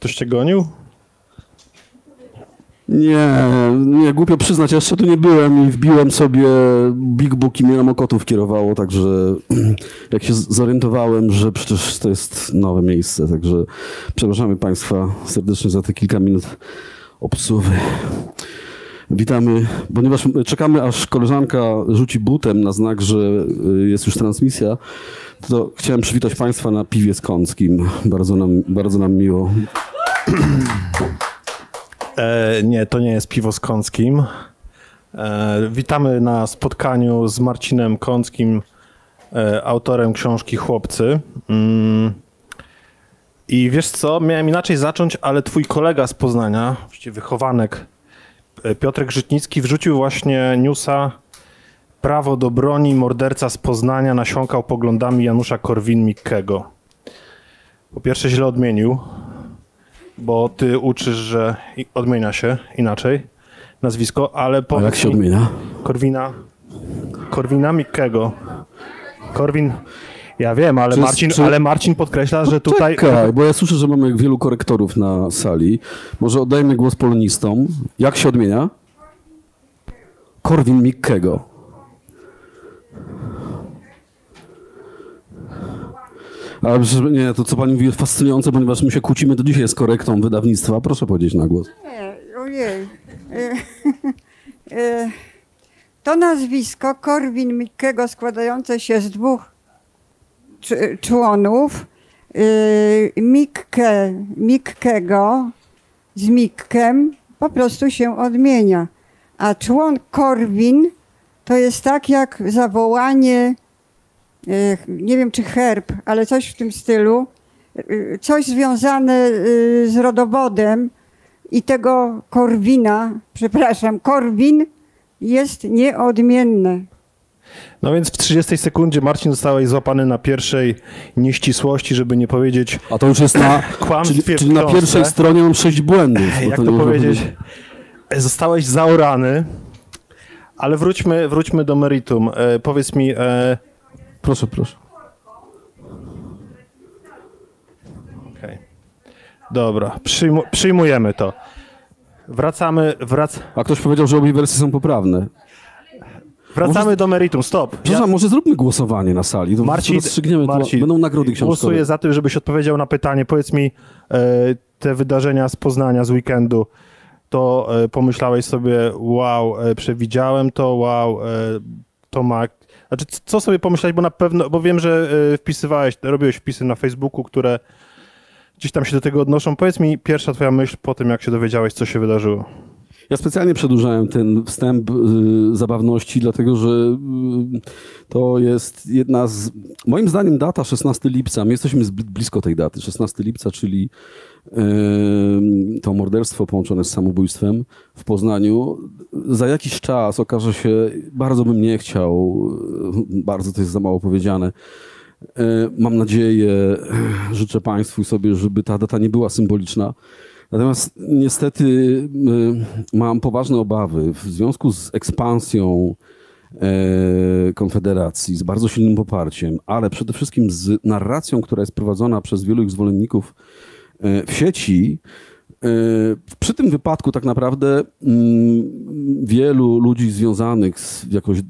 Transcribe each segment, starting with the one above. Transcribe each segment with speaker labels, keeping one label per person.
Speaker 1: Ktoś cię gonił?
Speaker 2: Nie, nie, głupio przyznać, ja jeszcze tu nie byłem i wbiłem sobie Big Book i mnie na Mokotów kierowało, także jak się zorientowałem, że przecież to jest nowe miejsce, także przepraszamy Państwa serdecznie za te kilka minut obsuwy. Witamy, ponieważ czekamy aż koleżanka rzuci butem na znak, że jest już transmisja, to chciałem przywitać Państwa na piwie z Kąckim. Bardzo nam, bardzo nam miło.
Speaker 1: E, nie, to nie jest piwo z Kąckim. E, witamy na spotkaniu z Marcinem Kąckim, e, autorem książki Chłopcy. Mm. I wiesz co, miałem inaczej zacząć, ale twój kolega z Poznania, właściwie wychowanek, e, Piotrek Żytnicki, wrzucił właśnie newsa Prawo do broni, morderca z Poznania nasiąkał poglądami Janusza Korwin-Mikkego. Po pierwsze źle odmienił, bo ty uczysz, że odmienia się inaczej nazwisko, ale powiedz
Speaker 2: jak się
Speaker 1: mi-
Speaker 2: odmienia?
Speaker 1: Korwina, Korwina Mikkego. Korwin, ja wiem, ale,
Speaker 2: Czy-
Speaker 1: Marcin,
Speaker 2: czy-
Speaker 1: ale Marcin podkreśla, że tutaj...
Speaker 2: Czekaj, bo ja słyszę, że mamy wielu korektorów na sali. Może oddajmy głos polonistom. Jak się odmienia? Korwin Mikkego. Ale nie, to co pani mówi jest fascynujące, ponieważ my się kłócimy do dzisiaj z korektą wydawnictwa. Proszę powiedzieć na głos.
Speaker 3: Nie, ojej. E, e, To nazwisko Korwin Mikkego składające się z dwóch cz- członów. e, Mikke, Mikkego z Mikkem po prostu się odmienia. A człon Korwin to jest tak jak zawołanie, nie wiem czy herb, ale coś w tym stylu, e, coś związane e, z rodowodem, i tego Korwina, przepraszam, Korwin jest nieodmienne.
Speaker 1: No więc w 30 sekundzie Marcin zostałeś złapany na pierwszej nieścisłości, żeby nie powiedzieć,
Speaker 2: A to już jest na.
Speaker 1: Kłamstwie
Speaker 2: czyli, czyli na pierwszej stronie mam sześć błędów.
Speaker 1: jak to
Speaker 2: można
Speaker 1: powiedzieć, zostałeś zaorany, ale wróćmy, wróćmy do meritum. E, powiedz mi, e,
Speaker 2: Proszę, proszę.
Speaker 1: Okej. Dobra, przyjmu, przyjmujemy to. Wracamy, wrac,
Speaker 2: A ktoś powiedział, że obie wersje są poprawne.
Speaker 1: wracamy
Speaker 2: Może-
Speaker 1: do meritum. Stop.
Speaker 2: Przepraszam, może zróbmy głosowanie na sali. To
Speaker 1: Marcin,
Speaker 2: rozstrzygniemy, to
Speaker 1: Marcin,
Speaker 2: będą nagrody książkowe.
Speaker 1: Głosuję za tym, żebyś odpowiedział na pytanie. Powiedz mi, e, te wydarzenia z Poznania, z weekendu, to e, pomyślałeś sobie, wow, e, przewidziałem to, wow, to ma... Znaczy, co sobie pomyślałeś, bo na pewno, bo wiem, że e, wpisywałeś, robiłeś wpisy na Facebooku, które gdzieś tam się do tego odnoszą. Powiedz mi pierwsza twoja myśl po tym, jak się dowiedziałeś, co się wydarzyło.
Speaker 2: Ja specjalnie przedłużałem ten wstęp y, zabawności, dlatego że y, to jest jedna z. Moim zdaniem data 16 lipca. My jesteśmy blisko tej daty. 16 lipca, czyli y, to morderstwo połączone z samobójstwem w Poznaniu. Za jakiś czas okaże się, bardzo bym nie chciał, y, bardzo to jest za mało powiedziane. Y, Mam nadzieję, życzę Państwu sobie, żeby ta data nie była symboliczna. Natomiast niestety mam poważne obawy w związku z ekspansją Konfederacji, z bardzo silnym poparciem, ale przede wszystkim z narracją, która jest prowadzona przez wielu ich zwolenników w sieci. e, Przy tym wypadku tak naprawdę mm, wielu ludzi związanych z, jakoś y,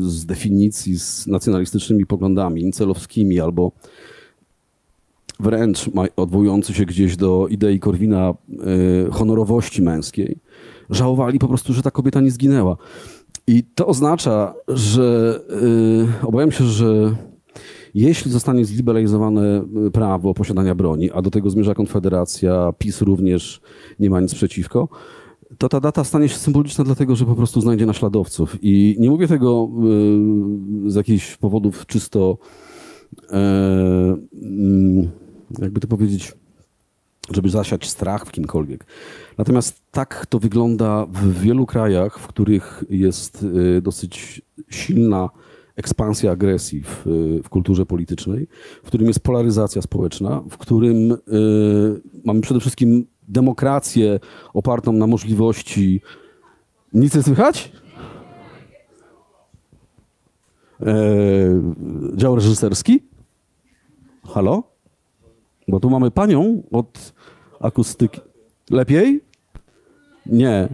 Speaker 2: z definicji z nacjonalistycznymi poglądami, celowskimi albo wręcz odwołujący się gdzieś do idei Korwina y, honorowości męskiej, żałowali po prostu, że ta kobieta nie zginęła. I to oznacza, że y, obawiam się, że jeśli zostanie zliberalizowane y, prawo posiadania broni, a do tego zmierza Konfederacja, PiS również nie ma nic przeciwko, to ta data stanie się symboliczna dlatego, że po prostu znajdzie naśladowców. I nie mówię tego y, z jakichś powodów czysto, e, mm, jakby to powiedzieć, żeby zasiać strach w kimkolwiek. Natomiast tak to wygląda w wielu krajach, w których jest y, dosyć silna ekspansja agresji w, w kulturze politycznej, w którym jest polaryzacja społeczna, w którym y, mamy przede wszystkim demokrację opartą na możliwości. Nic nie słychać? E, dział reżyserski? Halo? Bo tu mamy panią od akustyki. Lepiej? Nie.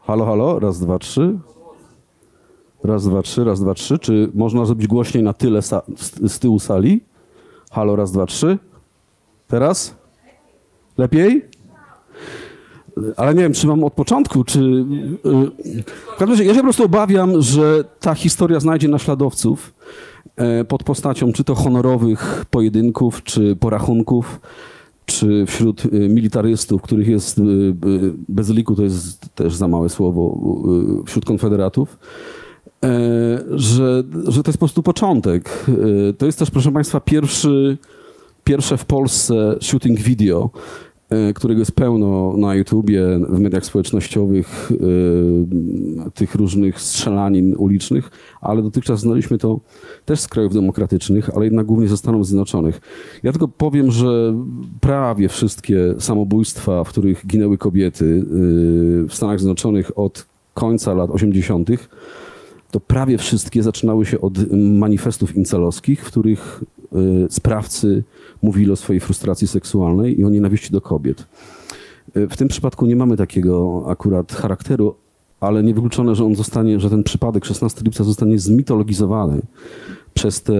Speaker 2: Halo, halo? Raz, dwa, trzy. Raz, dwa, trzy, raz, dwa, trzy. Czy można zrobić głośniej na tyle z, tyłu sali? Halo, raz, dwa, trzy. Teraz? Lepiej? Ale nie wiem, czy mam od początku, czy... yy, W każdym razie, ja się po prostu obawiam, że ta historia znajdzie naśladowców e, pod postacią czy to honorowych pojedynków, czy porachunków, czy wśród y, militarystów, których jest y, y, bez liku, to jest też za małe słowo, y, wśród konfederatów, że, że to jest po prostu początek. E, To jest też, proszę Państwa, pierwszy, pierwsze w Polsce shooting video, e, którego jest pełno na YouTubie, w mediach społecznościowych, e, tych różnych strzelanin ulicznych, ale dotychczas znaliśmy to też z krajów demokratycznych, ale jednak głównie ze Stanów Zjednoczonych. Ja tylko powiem, że prawie wszystkie samobójstwa, w których ginęły kobiety w Stanach Zjednoczonych od końca lat 80., to prawie wszystkie zaczynały się od manifestów incelowskich, w których y, sprawcy mówili o swojej frustracji seksualnej i o nienawiści do kobiet. Y, W tym przypadku nie mamy takiego akurat charakteru, ale niewykluczone, że on zostanie, że ten przypadek 16 lipca zostanie zmitologizowany przez te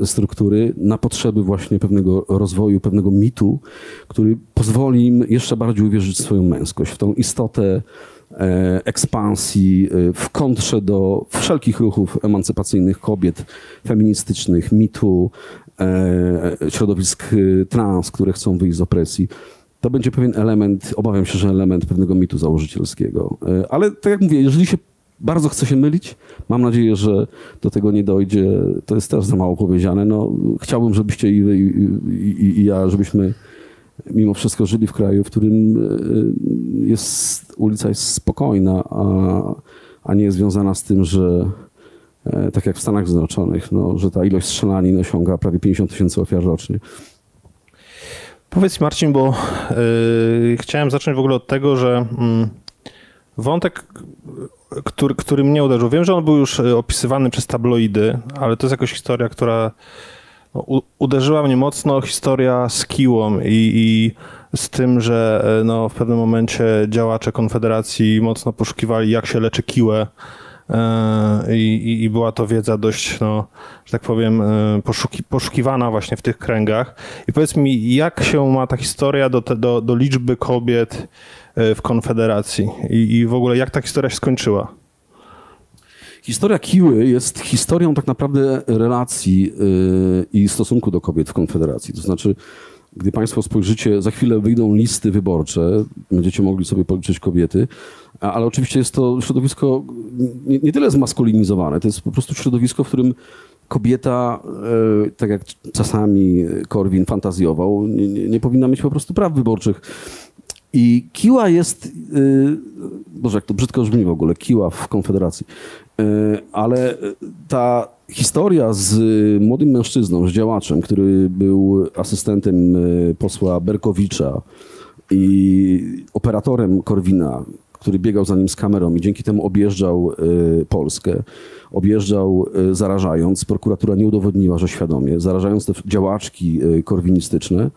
Speaker 2: e, struktury na potrzeby właśnie pewnego rozwoju, pewnego mitu, który pozwoli im jeszcze bardziej uwierzyć w swoją męskość, w tą istotę e, ekspansji e, w kontrze do wszelkich ruchów emancypacyjnych kobiet, feministycznych, mitu, środowisk trans, które chcą wyjść z opresji. To będzie pewien element, obawiam się, że element pewnego mitu założycielskiego. Ale tak jak mówię, jeżeli się bardzo chce się mylić, mam nadzieję, że do tego nie dojdzie. To jest też za mało powiedziane. No, chciałbym, żebyście i wy, i, i, i ja, żebyśmy mimo wszystko żyli w kraju, w którym e, jest, ulica jest spokojna, a, a nie jest związana z tym, że e, tak jak w Stanach Zjednoczonych, no, że ta ilość strzelanin osiąga prawie 50 tysięcy ofiar rocznie.
Speaker 1: Powiedz Marcin, bo y, chciałem zacząć w ogóle od tego, że mm, wątek, który, który mnie uderzył, wiem, że on był już y, opisywany przez tabloidy, ale to jest jakaś historia, która no, uderzyła mnie mocno, historia z Kiłą i, i z tym, że y, no, w pewnym momencie działacze Konfederacji mocno poszukiwali, jak się leczy kiłę. E, I, i- była to wiedza dość, no, że tak powiem, e, poszuki, poszukiwana właśnie w tych kręgach. I powiedz mi, jak się ma ta historia do, te, do, do liczby kobiet e, w Konfederacji? I, I w ogóle jak ta historia się skończyła?
Speaker 2: Historia Kiły jest historią tak naprawdę relacji yy, i stosunku do kobiet w Konfederacji. To znaczy, gdy Państwo spojrzycie, za chwilę wyjdą listy wyborcze, będziecie mogli sobie policzyć kobiety, ale oczywiście jest to środowisko nie, nie tyle zmaskulinizowane, to jest po prostu środowisko, w którym kobieta, e, tak jak czasami Korwin fantazjował, nie, nie, nie powinna mieć po prostu praw wyborczych. I Kiła jest, yy, Boże, jak to brzydko brzmi w ogóle, Kiła w Konfederacji, Yy, ale ta historia z młodym mężczyzną, z działaczem, który był asystentem yy, posła Berkowicza i operatorem Korwina, który biegał za nim z kamerą i dzięki temu objeżdżał Polskę, objeżdżał zarażając, prokuratura nie udowodniła, że świadomie, zarażając te działaczki korwinistyczne,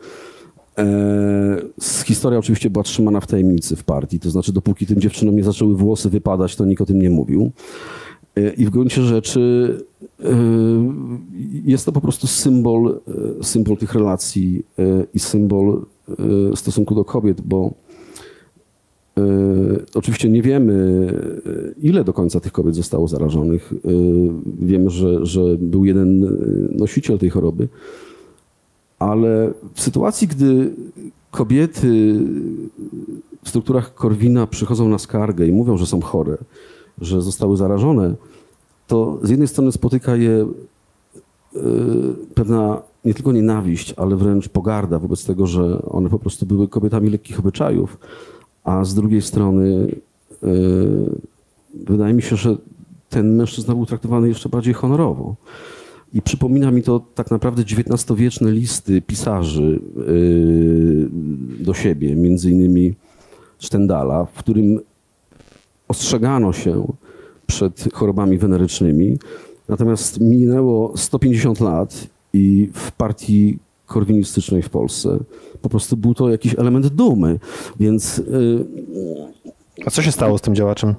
Speaker 2: E, Historia oczywiście była trzymana w tajemnicy w partii, to znaczy dopóki tym dziewczynom nie zaczęły włosy wypadać, to nikt o tym nie mówił. E, I w gruncie rzeczy e, jest to po prostu symbol, symbol tych relacji i symbol stosunku do kobiet, bo oczywiście nie wiemy, ile do końca tych kobiet zostało zarażonych. Wiemy, że, że był jeden nosiciel tej choroby, ale w sytuacji, gdy kobiety w strukturach Korwina przychodzą na skargę i mówią, że są chore, że zostały zarażone, to z jednej strony spotyka je y, pewna nie tylko nienawiść, ale wręcz pogarda wobec tego, że one po prostu były kobietami lekkich obyczajów, a z drugiej strony yy, wydaje mi się, że ten mężczyzna był traktowany jeszcze bardziej honorowo. I przypomina mi to tak naprawdę XIX-wieczne listy pisarzy yy, do siebie, między innymi Stendala, w którym ostrzegano się przed chorobami wenerycznymi. Natomiast minęło 150 lat i w partii korwinistycznej w Polsce po prostu był to jakiś element dumy. Więc yy,
Speaker 1: A co się stało z tym działaczem?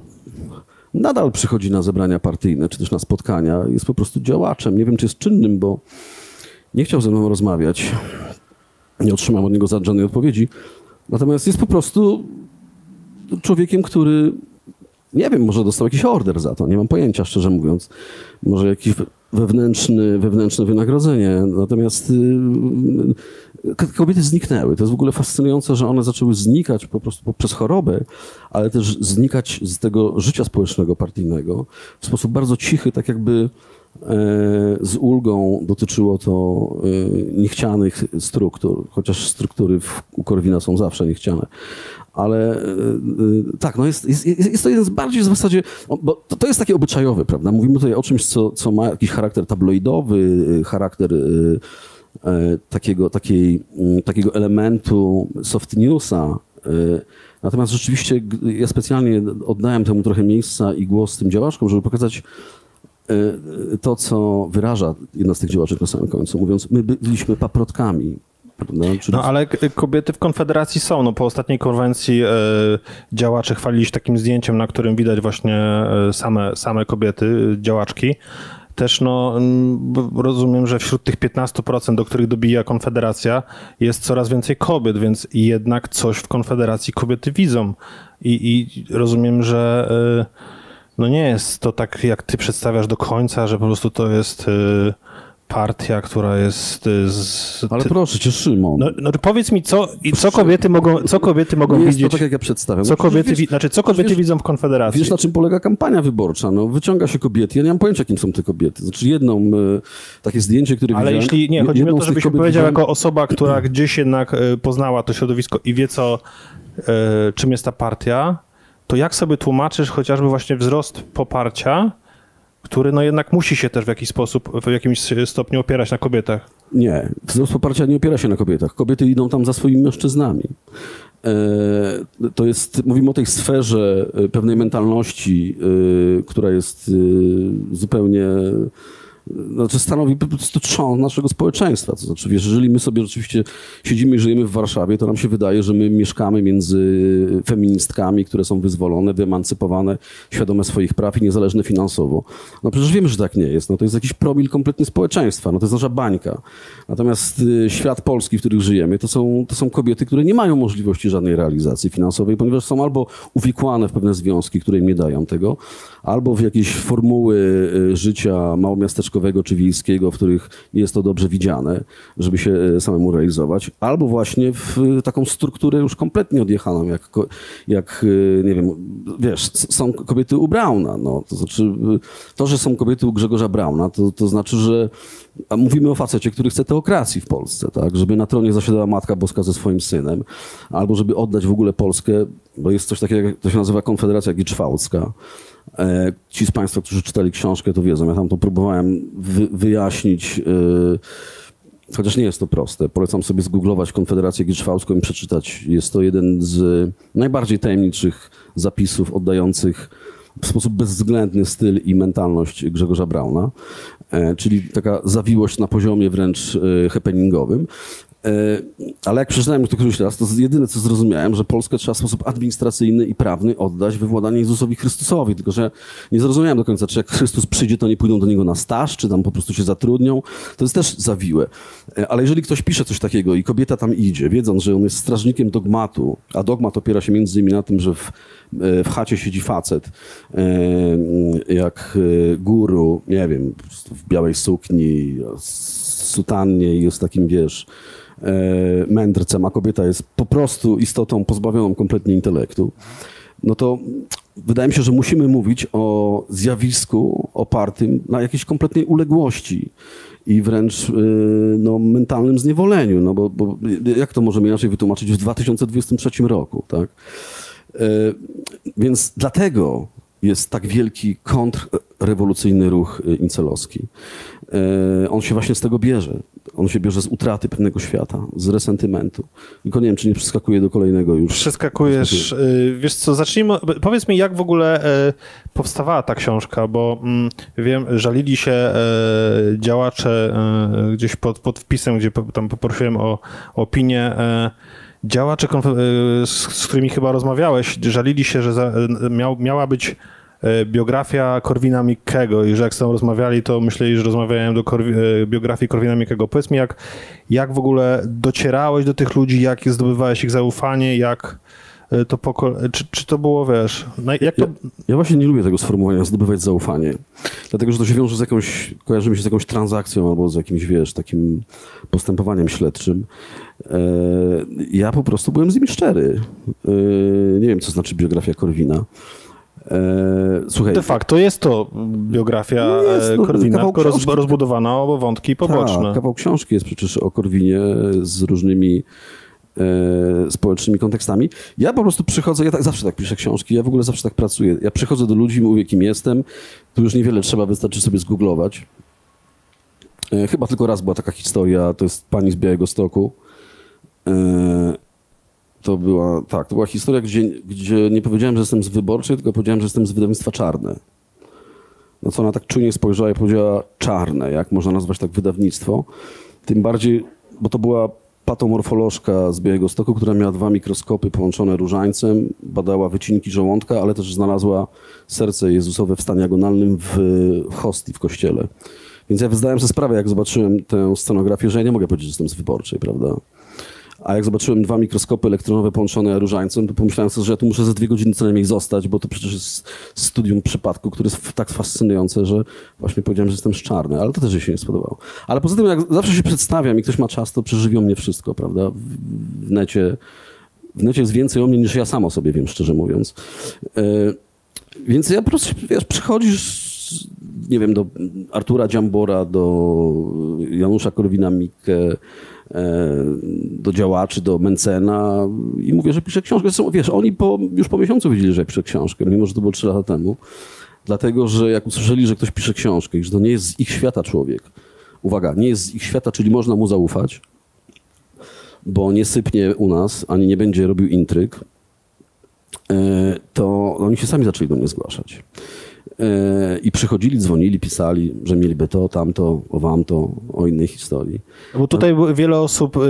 Speaker 2: Nadal przychodzi na zebrania partyjne, czy też na spotkania. Jest po prostu działaczem. Nie wiem, czy jest czynnym, bo nie chciał ze mną rozmawiać. Nie otrzymam od niego żadnej odpowiedzi. Natomiast jest po prostu człowiekiem, który nie wiem, może dostał jakiś order za to, nie mam pojęcia, szczerze mówiąc. Może jakiś wewnętrzny, wewnętrzne wynagrodzenie. Natomiast y, k- kobiety zniknęły. To jest w ogóle fascynujące, że one zaczęły znikać po prostu poprzez chorobę, ale też znikać z tego życia społecznego, partyjnego w sposób bardzo cichy, tak jakby e, z ulgą dotyczyło to e, niechcianych struktur, chociaż struktury u Korwina są zawsze niechciane. Ale e, e, tak, no jest, jest, jest to jeden z bardziej w zasadzie, bo to, to jest takie obyczajowe, prawda? Mówimy tutaj o czymś, co, co ma jakiś charakter tabloidowy, e, charakter takiego, takiej, mm, takiego elementu soft newsa. Natomiast rzeczywiście ja specjalnie oddałem temu trochę miejsca i głos tym działaczkom, żeby pokazać to, co wyraża jedna z tych działaczek na samym końcu, mówiąc, my by- byliśmy paprotkami. Prawda? Czyli
Speaker 1: No ale kobiety w Konfederacji są. No, po ostatniej konwencji e, działacze chwalili się takim zdjęciem, na którym widać właśnie e, same, same kobiety, działaczki. Też no, rozumiem, że wśród tych 15%, do których dobija Konfederacja, jest coraz więcej kobiet, więc jednak coś w Konfederacji kobiety widzą. I, i rozumiem, że e, no nie jest to tak, jak ty przedstawiasz do końca, że po prostu to jest partia, która jest e, z...
Speaker 2: Ale proszę cię, Szymon.
Speaker 1: no, no powiedz mi, co, co kobiety mogą, co kobiety mogą
Speaker 2: nie jest
Speaker 1: widzieć,
Speaker 2: to tak, jak ja przedstawiam.
Speaker 1: co
Speaker 2: No
Speaker 1: kobiety,
Speaker 2: wiesz,
Speaker 1: wi- znaczy, co kobiety
Speaker 2: wiesz-
Speaker 1: widzą w Konfederacji?
Speaker 2: Wiesz, na czym polega kampania wyborcza? No, wyciąga się kobiety. Ja nie mam pojęcia, kim są te kobiety. Znaczy jedną, e, takie zdjęcie, które
Speaker 1: Ale
Speaker 2: widziałem...
Speaker 1: jeśli, nie, chodzi mi o to, żebyś powiedział
Speaker 2: widziałem-
Speaker 1: jako osoba, która gdzieś jednak e, poznała to środowisko i wie, co, czym jest ta partia, to jak sobie tłumaczysz chociażby właśnie wzrost poparcia, który no jednak musi się też w jakiś sposób, w jakimś stopniu opierać na kobietach?
Speaker 2: Nie, wzrost poparcia nie opiera się na kobietach. Kobiety idą tam za swoimi mężczyznami. E, To jest, mówimy o tej sferze e, pewnej mentalności, e, która jest zupełnie, znaczy stanowi po prostu trzon naszego społeczeństwa. To znaczy, wiesz, jeżeli my sobie rzeczywiście siedzimy i żyjemy w Warszawie, to nam się wydaje, że my mieszkamy między feministkami, które są wyzwolone, wyemancypowane, świadome swoich praw i niezależne finansowo. No przecież wiemy, że tak nie jest. No to jest jakiś promil kompletnie społeczeństwa. No to jest nasza bańka. Natomiast y, świat polski, w którym żyjemy, to są, to są kobiety, które nie mają możliwości żadnej realizacji finansowej, ponieważ są albo uwikłane w pewne związki, które im nie dają tego, albo w jakieś formuły y, życia małomiasteczkowego czy wiejskiego, w których jest to dobrze widziane, żeby się y, samemu realizować, albo właśnie w y, taką strukturę już kompletnie odjechaną, jak, jak y, nie wiem, wiesz, są kobiety u Brauna, no, to znaczy to, że są kobiety u Grzegorza Brauna, to, to znaczy, że a mówimy o facecie, który chce teokracji w Polsce, tak? Żeby na tronie zasiadała Matka Boska ze swoim synem, albo żeby oddać w ogóle Polskę, bo jest coś takiego, to się nazywa Konfederacja Giczwałcka. E, Ci z Państwa, którzy czytali książkę, to wiedzą. Ja tam to próbowałem wy, wyjaśnić, e, chociaż nie jest to proste. Polecam sobie zgooglować Konfederację Giczwałską i przeczytać. Jest to jeden z najbardziej tajemniczych zapisów oddających w sposób bezwzględny styl i mentalność Grzegorza Brauna, e, czyli taka zawiłość na poziomie wręcz e, happeningowym. E, Ale jak przeczytałem to któryś raz, to jedyne co zrozumiałem, że Polskę trzeba w sposób administracyjny i prawny oddać we władanie Jezusowi Chrystusowi. Tylko, że nie zrozumiałem do końca, czy jak Chrystus przyjdzie, to nie pójdą do niego na staż, czy tam po prostu się zatrudnią. To jest też zawiłe. E, Ale jeżeli ktoś pisze coś takiego i kobieta tam idzie, wiedząc, że on jest strażnikiem dogmatu, a dogmat opiera się między innymi na tym, że w, e, w chacie siedzi facet, jak guru, nie wiem, w białej sukni, sutannie i jest takim, wiesz, mędrcem, a kobieta jest po prostu istotą pozbawioną kompletnie intelektu, no to wydaje mi się, że musimy mówić o zjawisku opartym na jakiejś kompletnej uległości i wręcz y, no, mentalnym zniewoleniu, no bo, bo jak to możemy inaczej wytłumaczyć w 2023 roku, tak? Y, Więc dlatego jest tak wielki kontrrewolucyjny ruch incelowski. On się właśnie z tego bierze. On się bierze z utraty pewnego świata, z resentymentu. Tylko nie wiem, czy nie przeskakuje do kolejnego już.
Speaker 1: Przeskakujesz. y, Wiesz co, zacznijmy. Powiedz mi, jak w ogóle y, powstawała ta książka, bo mm, wiem, żalili się y, działacze gdzieś pod, pod wpisem, gdzie tam poprosiłem o, opinię. Działacze, z, którymi chyba rozmawiałeś, żalili się, że za, miał, miała być biografia Korwina Mikkego i że jak z tą rozmawiali, to myśleli, że rozmawiałem do y, biografii Korwina Mikkego. Powiedz mi, jak, jak w ogóle docierałeś do tych ludzi, jak zdobywałeś ich zaufanie, jak y, to poko- czy, czy to było, wiesz, na- jak to...
Speaker 2: Ja, ja właśnie nie lubię tego sformułowania zdobywać zaufanie, dlatego że to się wiąże z jakąś, kojarzy mi się z jakąś transakcją albo z jakimś, wiesz, takim postępowaniem śledczym. E, ja po prostu byłem z nimi szczery. E, nie wiem, co znaczy biografia Korwina. E, słuchaj,
Speaker 1: De facto jest to biografia
Speaker 2: No jest,
Speaker 1: e,
Speaker 2: no,
Speaker 1: Korwina, tylko roz, rozbudowana o wątki poboczne.
Speaker 2: Tak, kawał książki jest przecież o Korwinie z różnymi e, społecznymi kontekstami. Ja po prostu przychodzę, ja tak, zawsze tak piszę książki, ja w ogóle zawsze tak pracuję. Ja przychodzę do ludzi, mówię kim jestem, tu już niewiele trzeba, wystarczy sobie zgooglować. E, chyba tylko raz była taka historia, to jest pani z Białego Stoku. E, to była, tak, to była historia, gdzie, gdzie nie powiedziałem, że jestem z Wyborczej, tylko powiedziałem, że jestem z wydawnictwa Czarne. No co ona tak czujnie spojrzała i powiedziała czarne, jak można nazwać tak wydawnictwo. Tym bardziej, bo to była patomorfolożka z Białego Stoku, która miała dwa mikroskopy połączone różańcem, badała wycinki żołądka, ale też znalazła serce Jezusowe w stanie agonalnym w, hostii, w kościele. Więc ja zdałem sobie sprawę, jak zobaczyłem tę scenografię, że ja nie mogę powiedzieć, że jestem z Wyborczej, prawda? A jak zobaczyłem dwa mikroskopy elektronowe połączone różańcem, to pomyślałem sobie, że ja tu muszę ze dwie godziny co najmniej zostać, bo to przecież jest studium przypadku, które jest tak fascynujące, że właśnie powiedziałem, że jestem szczarny, ale to też jej się nie spodobało. Ale poza tym, jak zawsze się przedstawiam i ktoś ma czas, to przeżywią mnie wszystko, prawda? W, necie, w necie jest więcej o mnie niż ja sam o sobie wiem, szczerze mówiąc. E, więc ja po prostu, wiesz, przychodzisz, nie wiem, do Artura Dziambora, do Janusza Korwina-Mikke, do działaczy, do Mencena i mówię, że piszę książkę. Zresztą, wiesz, oni po, już po miesiącu wiedzieli, że piszę książkę, mimo że to było trzy lata temu. Dlatego, że jak usłyszeli, że ktoś pisze książkę i że to nie jest z ich świata człowiek, uwaga, nie jest z ich świata, czyli można mu zaufać, bo nie sypnie u nas, ani nie będzie robił intryg, e, to oni się sami zaczęli do mnie zgłaszać. E, I przychodzili, dzwonili, pisali, że mieliby to, tamto, o wamto, o innej historii.
Speaker 1: Bo tutaj było- wiele osób y,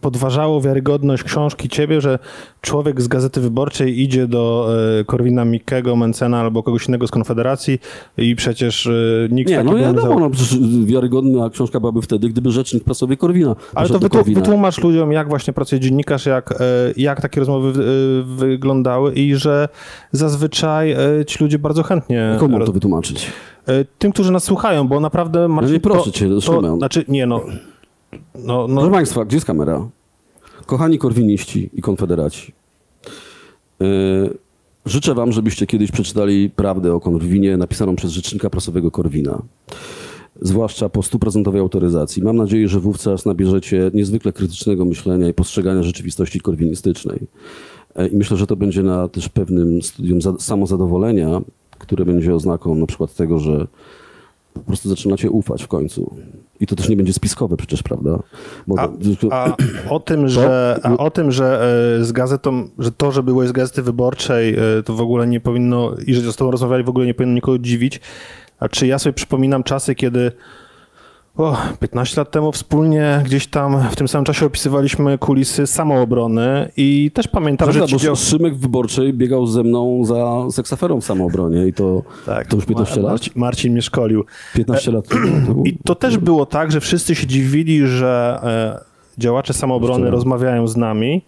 Speaker 1: podważało wiarygodność książki ciebie, że człowiek z Gazety Wyborczej idzie do y, Korwina Mikkego, Mencena albo kogoś innego z Konfederacji i przecież y, nikt
Speaker 2: Nie,
Speaker 1: takiego
Speaker 2: no
Speaker 1: nie
Speaker 2: wiadomo,
Speaker 1: zau-
Speaker 2: no wiarygodna książka byłaby wtedy, gdyby rzecznik prasowy Korwina.
Speaker 1: Ale to
Speaker 2: poszedł do
Speaker 1: wytłu-
Speaker 2: Korwina.
Speaker 1: wytłumacz ludziom, jak właśnie pracuje dziennikarz, jak, y, jak takie rozmowy y, wyglądały i że zazwyczaj ci ludzie bardzo chętnie...
Speaker 2: Komu
Speaker 1: roz-
Speaker 2: to wytłumaczyć?
Speaker 1: y, Tym, którzy nas słuchają, bo naprawdę... Marcin,
Speaker 2: nie proszę
Speaker 1: to-
Speaker 2: cię,
Speaker 1: to,
Speaker 2: Szymon.
Speaker 1: Znaczy, nie no... No, no,
Speaker 2: Proszę Państwa, gdzie jest kamera? Kochani korwiniści i konfederaci, yy, życzę Wam, żebyście kiedyś przeczytali prawdę o Korwinie napisaną przez rzecznika prasowego Korwina. Zwłaszcza po stuprocentowej autoryzacji. Mam nadzieję, że wówczas nabierzecie niezwykle krytycznego myślenia i postrzegania rzeczywistości korwinistycznej. E, I myślę, że to będzie na też pewnym studium za- samozadowolenia, które będzie oznaką na przykład tego, że po prostu zaczynacie ufać w końcu. I to też nie będzie spiskowe przecież, prawda?
Speaker 1: A, a o tym, że, a o tym, że e, z gazetą, że to, że byłeś z Gazety Wyborczej, e, to w ogóle nie powinno, i że z tobą rozmawiali, w ogóle nie powinno nikogo dziwić. A czy ja sobie przypominam czasy, kiedy o, 15 lat temu wspólnie gdzieś tam w tym samym czasie opisywaliśmy kulisy samoobrony i też pamiętam,
Speaker 2: Prawda,
Speaker 1: że ci
Speaker 2: bo. Szymek Wyborczej biegał ze mną za seksaferą w samoobronie i to,
Speaker 1: Tak,
Speaker 2: to już 15
Speaker 1: Mar-
Speaker 2: lat.
Speaker 1: Marcin, Marcin mnie szkolił.
Speaker 2: 15 lat temu.
Speaker 1: I to też było tak, że wszyscy się dziwili, że e, działacze samoobrony rozmawiają z nami,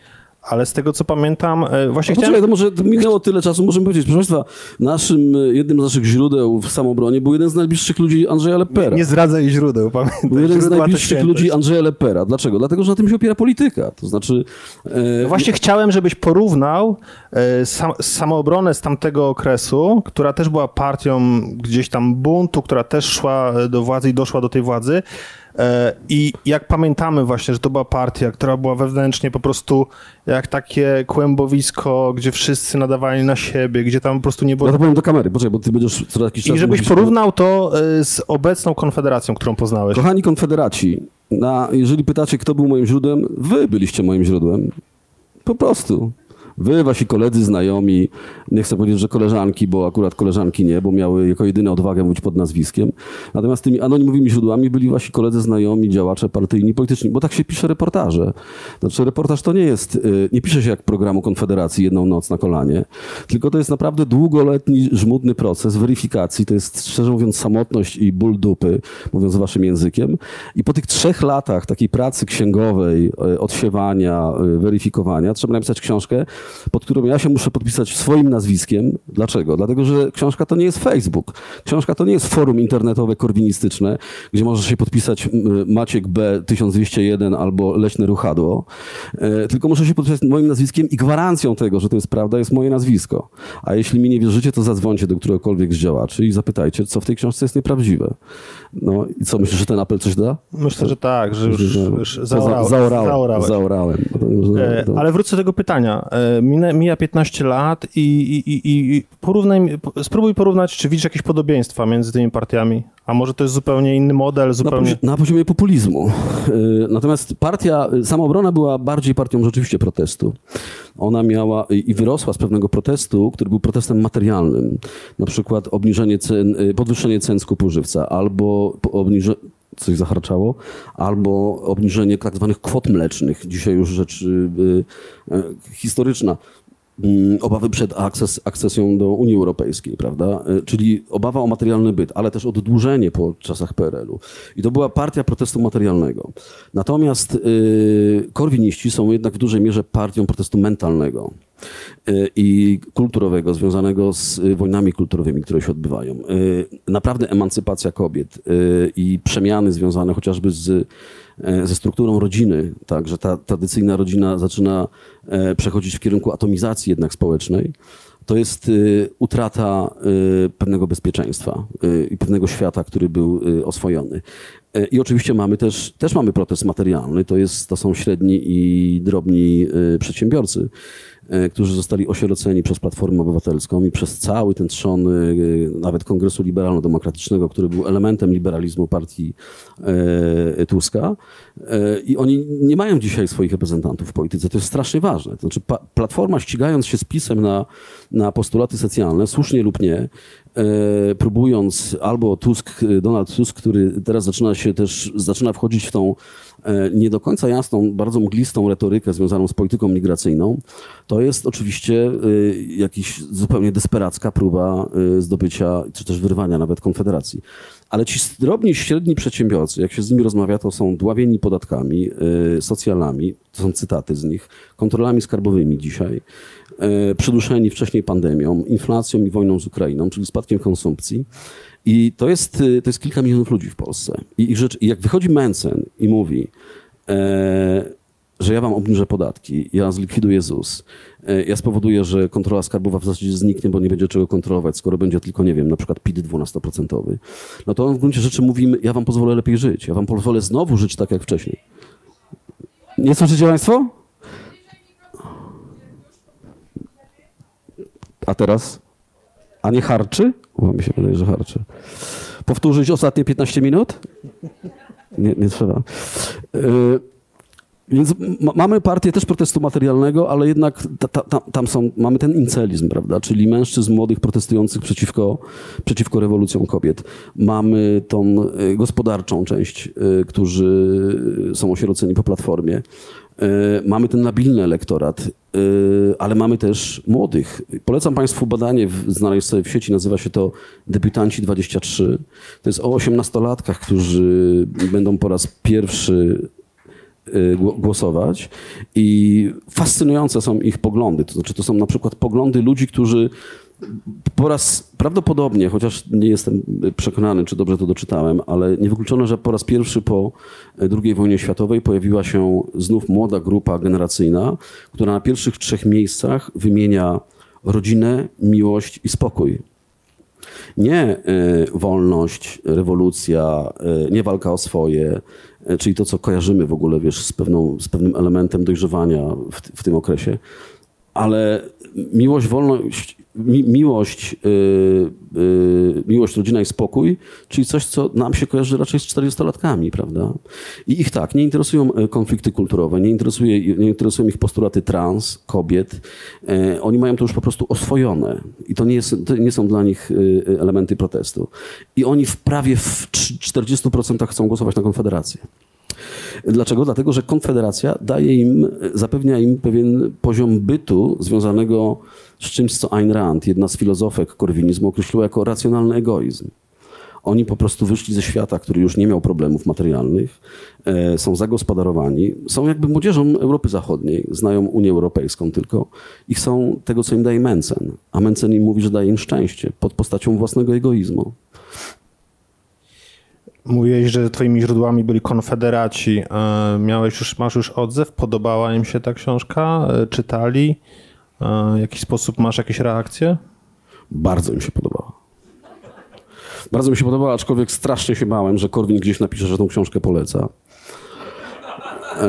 Speaker 1: ale z tego co pamiętam, e, właśnie chciałem...
Speaker 2: poczekaj, to może minęło tyle czasu, możemy powiedzieć. Proszę Państwa, naszym, y, jednym z naszych źródeł w samoobronie był jeden z najbliższych ludzi Andrzeja Lepera.
Speaker 1: Nie zdradzaj źródeł, pamiętaj.
Speaker 2: Był jeden z najbliższych ludzi Andrzeja Lepera. Dlaczego? Dlatego, że na tym się opiera polityka. To znaczy... e,
Speaker 1: No Właśnie chciałem, żebyś porównał e, sam, samoobronę z tamtego okresu, która też była partią gdzieś tam buntu, która też szła e, do władzy i doszła do tej władzy, E, I jak pamiętamy właśnie, że to była partia, która była wewnętrznie po prostu jak takie kłębowisko, gdzie wszyscy nadawali na siebie, gdzie tam po prostu nie było...
Speaker 2: Ja to powiem do kamery, poczekaj, bo ty będziesz co jakiś czas...
Speaker 1: I żebyś porównał to e, z obecną konfederacją, którą poznałeś.
Speaker 2: Kochani konfederaci, na, jeżeli pytacie, kto był moim źródłem, wy byliście moim źródłem. Po prostu. Wy, wasi koledzy, znajomi, nie chcę powiedzieć, że koleżanki, bo akurat koleżanki nie, bo miały jako jedyne odwagę mówić pod nazwiskiem. Natomiast tymi anonimowymi źródłami byli wasi koledzy, znajomi, działacze partyjni, polityczni, bo tak się pisze reportaże. Znaczy reportaż to nie jest, y, nie pisze się jak programu Konfederacji jedną noc na kolanie, tylko to jest naprawdę długoletni, żmudny proces weryfikacji. To jest, szczerze mówiąc, samotność i ból dupy, mówiąc waszym językiem. I po tych trzech latach takiej pracy księgowej, y, odsiewania, y, weryfikowania, trzeba napisać książkę, pod którą ja się muszę podpisać swoim nazwiskiem. Dlaczego? Dlatego, że książka to nie jest Facebook. Książka to nie jest forum internetowe korwinistyczne, gdzie możesz się podpisać Maciek B 1201 albo Leśne Ruchadło, e, tylko muszę się podpisać moim nazwiskiem i gwarancją tego, że to jest prawda, jest moje nazwisko. A jeśli mi nie wierzycie, to zadzwońcie do któregokolwiek z działaczy i zapytajcie, co w tej książce jest nieprawdziwe. No i co, myślisz, że ten apel coś da?
Speaker 1: Myślę, że tak, że już, już
Speaker 2: zaorałem. Zaorałem.
Speaker 1: E,
Speaker 2: to-
Speaker 1: Ale wrócę do tego pytania. Mija 15 lat i, i, i, porównaj, spróbuj porównać, czy widzisz jakieś podobieństwa między tymi partiami. A może to jest zupełnie inny model,
Speaker 2: Na,
Speaker 1: zupełnie...
Speaker 2: pozi- na poziomie populizmu. Y, Natomiast partia, y, samoobrona była bardziej partią rzeczywiście protestu. Ona miała i i wyrosła z pewnego protestu, który był protestem materialnym. Na przykład obniżenie cen, y, podwyższenie cen skupu żywca, albo obniżenie coś zaharczało, albo obniżenie tak zwanych kwot mlecznych. Dzisiaj już rzecz y, y, historyczna. Mm, Obawy przed akces, akcesją do Unii Europejskiej, prawda? Y, Czyli obawa o materialny byt, ale też oddłużenie po czasach PRL-u. I to była partia protestu materialnego. Natomiast y, korwiniści są jednak w dużej mierze partią protestu mentalnego y, i kulturowego, związanego z wojnami kulturowymi, które się odbywają. Naprawdę emancypacja kobiet i przemiany związane chociażby z, ze strukturą rodziny, tak, że ta tradycyjna rodzina zaczyna e, przechodzić w kierunku atomizacji jednak społecznej, to jest y, utrata pewnego bezpieczeństwa i pewnego świata, który był oswojony. E, I oczywiście mamy też, też mamy protest materialny, to, jest, to są średni i drobni y, przedsiębiorcy, e, którzy zostali osieroceni przez Platformę Obywatelską i przez cały ten trzon nawet Kongresu Liberalno-Demokratycznego, który był elementem liberalizmu partii e, Tuska. E, I oni nie mają dzisiaj swoich reprezentantów w polityce. To jest strasznie ważne. To znaczy Platforma ścigając się z PiSem na, na postulaty socjalne, słusznie lub nie, e, próbując albo Tusk, Donald Tusk, który teraz zaczyna się też, zaczyna wchodzić w tą e, nie do końca jasną, bardzo mglistą retorykę związaną z polityką migracyjną, to jest oczywiście e, jakiś zupełnie desperacka próba e, zdobycia, czy też wyrwania nawet Konfederacji. Ale ci drobni, średni przedsiębiorcy, jak się z nimi rozmawia, to są dławieni podatkami, y, socjalami, to są cytaty z nich, kontrolami skarbowymi dzisiaj, y, przyduszeni wcześniej pandemią, inflacją i wojną z Ukrainą, czyli spadkiem konsumpcji. I to jest, y, to jest kilka milionów ludzi w Polsce. I, ich rzecz, jak wychodzi Mencen i mówi, e, że ja wam obniżę podatki, ja zlikwiduję ZUS, e, ja spowoduję, że kontrola skarbowa w zasadzie zniknie, bo nie będzie czego kontrolować, skoro będzie tylko, nie wiem, na przykład PIT 12%, no to on w gruncie rzeczy mówimy, ja wam pozwolę lepiej żyć, ja wam pozwolę znowu żyć tak jak wcześniej. Nie słyszycie państwo? A teraz? A nie harczy? O, mi się wydaje, że harczy. Powtórzyć ostatnie 15 minut? Nie, nie trzeba. Yy, więc ma, mamy partię też protestu materialnego, ale jednak ta, ta, ta, tam są, mamy ten incelizm, prawda? Czyli mężczyzn młodych protestujących przeciwko, przeciwko rewolucjom kobiet. Mamy tą y, gospodarczą część, y, którzy są osieroceni po platformie. Y, mamy ten nabilny elektorat, ale mamy też młodych. Polecam Państwu badanie, znaleźć sobie w sieci, nazywa się to Debiutanci 23. To jest o 18-latkach, którzy będą po raz pierwszy głosować i fascynujące są ich poglądy. To znaczy, to są na przykład poglądy ludzi, którzy po raz prawdopodobnie, chociaż nie jestem przekonany, czy dobrze to doczytałem, ale niewykluczone, że po raz pierwszy po II wojnie światowej pojawiła się znów młoda grupa generacyjna, która na pierwszych trzech miejscach wymienia rodzinę, miłość i spokój. Nie y, wolność, rewolucja, y, nie walka o swoje, y, czyli to, co kojarzymy w ogóle, wiesz, z, pewną, z pewnym elementem dojrzewania w, w tym okresie, ale miłość, wolność, mi, miłość, yy, yy, miłość, rodzina i spokój, czyli coś, co nam się kojarzy raczej z 40-latkami, prawda? I ich tak, nie interesują e, konflikty kulturowe, nie, interesuje, nie interesują ich postulaty trans, kobiet. E, oni mają to już po prostu oswojone i to nie, jest, to nie są dla nich e, elementy protestu. I oni w prawie w 40% chcą głosować na Konfederację. Dlaczego? Dlatego, że Konfederacja daje im, zapewnia im pewien poziom bytu związanego z czymś, co Ayn Rand, jedna z filozofek korwinizmu, określiła jako racjonalny egoizm. Oni po prostu wyszli ze świata, który już nie miał problemów materialnych, e, są zagospodarowani, są jakby młodzieżą Europy Zachodniej, znają Unię Europejską tylko i chcą tego, co im daje Mencen. A Mencen im mówi, że daje im szczęście pod postacią własnego egoizmu.
Speaker 1: Mówiłeś, że twoimi źródłami byli konfederaci. E, miałeś już, masz już odzew? Podobała im się ta książka? E, czytali? W jakiś sposób masz jakieś reakcje?
Speaker 2: Bardzo mi się podobała. Bardzo mi się podobała, aczkolwiek strasznie się bałem, że Korwin gdzieś napisze, że tą książkę poleca. E,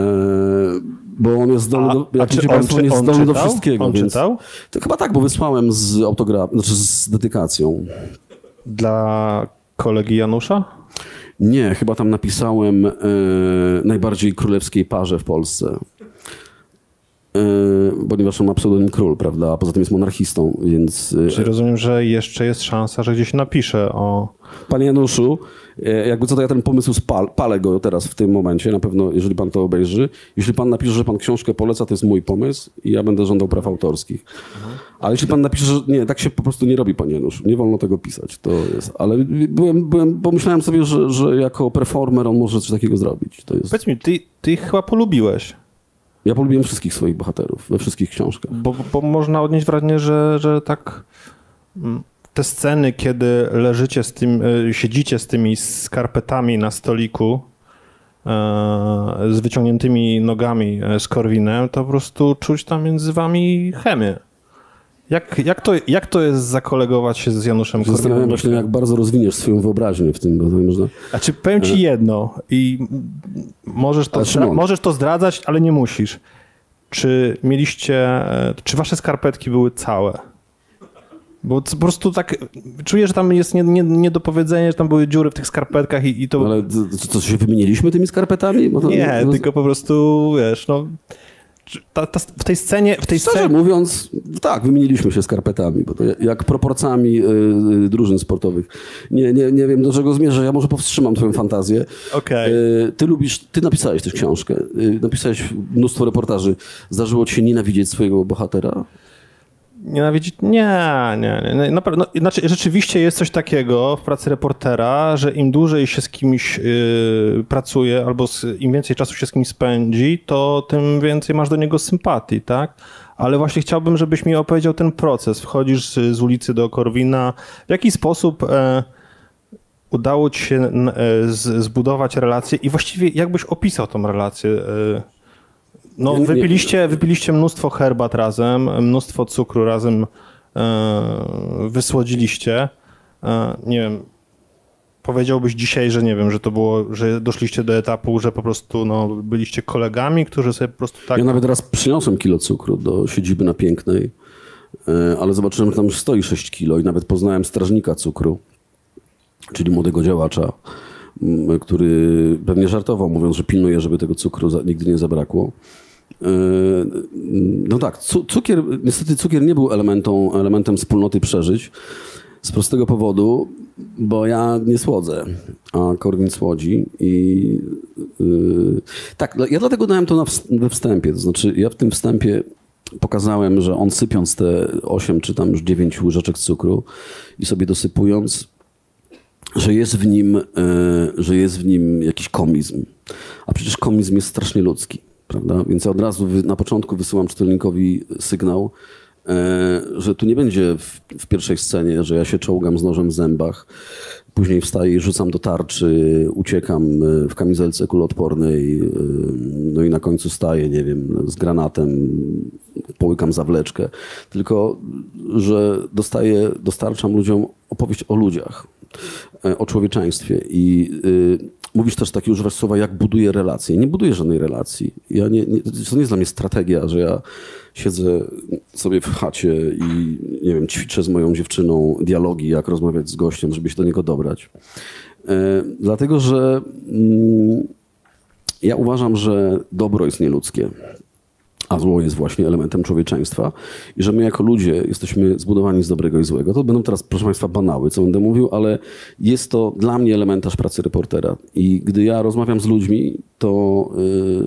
Speaker 2: bo on jest zdolny, do, jak
Speaker 1: czy
Speaker 2: wiecie
Speaker 1: on
Speaker 2: państwo,
Speaker 1: czy-
Speaker 2: on jest zdolny do wszystkiego.
Speaker 1: On
Speaker 2: więc,
Speaker 1: czytał?
Speaker 2: To chyba tak, bo wysłałem z autograf, znaczy z dedykacją.
Speaker 1: Dla kolegi Janusza?
Speaker 2: Nie, chyba tam napisałem e, najbardziej królewskiej parze w Polsce. E, ponieważ on ma pseudonim król, prawda? A poza tym jest monarchistą, więc... e,
Speaker 1: Czy rozumiem, że jeszcze jest szansa, że gdzieś napisze o...
Speaker 2: Panie Januszu, e, jakby co to ja ten pomysł spal, palę go teraz w tym momencie, na pewno, jeżeli pan to obejrzy. Jeśli pan napisze, że pan książkę poleca, to jest mój pomysł i ja będę żądał praw autorskich. Ale jeśli pan napisze, że nie, tak się po prostu nie robi, panie Januszu, nie wolno tego pisać, to jest. Ale byłem, byłem, pomyślałem sobie, że, że jako performer on może coś takiego zrobić. To jest.
Speaker 1: Powiedz mi, ty, ty ich chyba polubiłeś,
Speaker 2: Ja polubiłem wszystkich swoich bohaterów, we wszystkich książkach.
Speaker 1: bo, bo można odnieść wrażenie, że, że tak mm, te sceny, kiedy leżycie z tym, e, siedzicie z tymi skarpetami na stoliku, e, z wyciągniętymi nogami e, z Korwinem, to po prostu czuć tam między wami chemię. Jak, jak, to, jak to jest zakolegować się z Januszem
Speaker 2: Zastanawiam
Speaker 1: Korwinem?
Speaker 2: właśnie, jak bardzo rozwiniesz swoją wyobraźnię w tym, bo to można...
Speaker 1: A czy powiem ci jedno i możesz to,
Speaker 2: Ale
Speaker 1: zdra- możesz to zdradzać, ale nie musisz. Czy mieliście, e, czy wasze skarpetki były całe? Bo po prostu tak czuję, że tam jest nie, nie, niedopowiedzenie, że tam były dziury w tych skarpetkach i, i to...
Speaker 2: Ale to, to, to się wymieniliśmy tymi skarpetami? To,
Speaker 1: nie,
Speaker 2: to,
Speaker 1: tylko po prostu, wiesz, no... Ta, ta, w tej scenie, w tej
Speaker 2: Szczerze
Speaker 1: scenie...
Speaker 2: mówiąc, tak, wymieniliśmy się skarpetami, bo to jak proporcjami y, y, drużyn sportowych. Nie, nie, nie wiem, do czego zmierzę. Ja może powstrzymam twoją fantazję.
Speaker 1: Okej.
Speaker 2: Y, Ty lubisz, ty napisałeś też książkę, y, napisałeś mnóstwo reportaży. Zdarzyło ci się nienawidzieć swojego bohatera?
Speaker 1: Nienawidzić? Nie, nie, nie. nie. Naprawdę, no, znaczy, rzeczywiście jest coś takiego w pracy reportera, że im dłużej się z kimś yy, pracuje, albo z, im więcej czasu się z kimś spędzi, to tym więcej masz do niego sympatii, tak? Ale właśnie chciałbym, żebyś mi opowiedział ten proces. Wchodzisz z, ulicy do Korwina. W jaki sposób e, udało ci się e, z, zbudować relację i właściwie jakbyś opisał tą relację? E, no,
Speaker 2: Nie, nie-
Speaker 1: wypiliście, wypiliście mnóstwo herbat razem, mnóstwo cukru razem e, wysłodziliście. E, nie wiem, powiedziałbyś dzisiaj, że nie wiem, że to było, że doszliście do etapu, że po prostu no, byliście kolegami, którzy sobie po prostu tak...
Speaker 2: Ja nawet raz przyniosłem kilo cukru do siedziby na Pięknej, y, ale zobaczyłem, że tam stoi 6 kilo i nawet poznałem strażnika cukru, czyli młodego działacza, który pewnie żartował, mówiąc, że pilnuje, żeby tego cukru nigdy nie zabrakło. Y, No tak, cu- cukier, niestety cukier nie był elementą, elementem wspólnoty przeżyć. Z prostego powodu, bo ja nie słodzę, a Korwin słodzi i yy, tak, ja dlatego dałem to na we wstępie, to znaczy ja w tym wstępie pokazałem, że on sypiąc te 8 czy tam już 9 łyżeczek cukru i sobie dosypując, że jest w nim, e, że jest w nim jakiś komizm. A przecież komizm jest strasznie ludzki, prawda? Więc ja od razu na początku wysyłam czytelnikowi sygnał, e, że tu nie będzie w, w pierwszej scenie, że ja się czołgam z nożem w zębach, Później wstaję i rzucam do tarczy, uciekam y, w kamizelce kuloodpornej, y, no i na końcu staję, nie wiem, z granatem, połykam zawleczkę. Tylko, że dostaję, dostarczam ludziom opowieść o ludziach, e, o człowieczeństwie i Mówisz też takie, używasz słowa, jak buduję relacje. Nie buduję żadnej relacji. Ja nie, nie, to nie jest dla mnie strategia, że ja siedzę sobie w chacie i nie wiem, ćwiczę z moją dziewczyną dialogi, jak rozmawiać z gościem, żeby się do niego dobrać. E, dlatego, że mm, ja uważam, że dobro jest nieludzkie a zło jest właśnie elementem człowieczeństwa i że my jako ludzie jesteśmy zbudowani z dobrego i złego. To będą teraz, proszę Państwa, banały, co będę mówił, ale jest to dla mnie elementarz pracy reportera. I gdy ja rozmawiam z ludźmi, to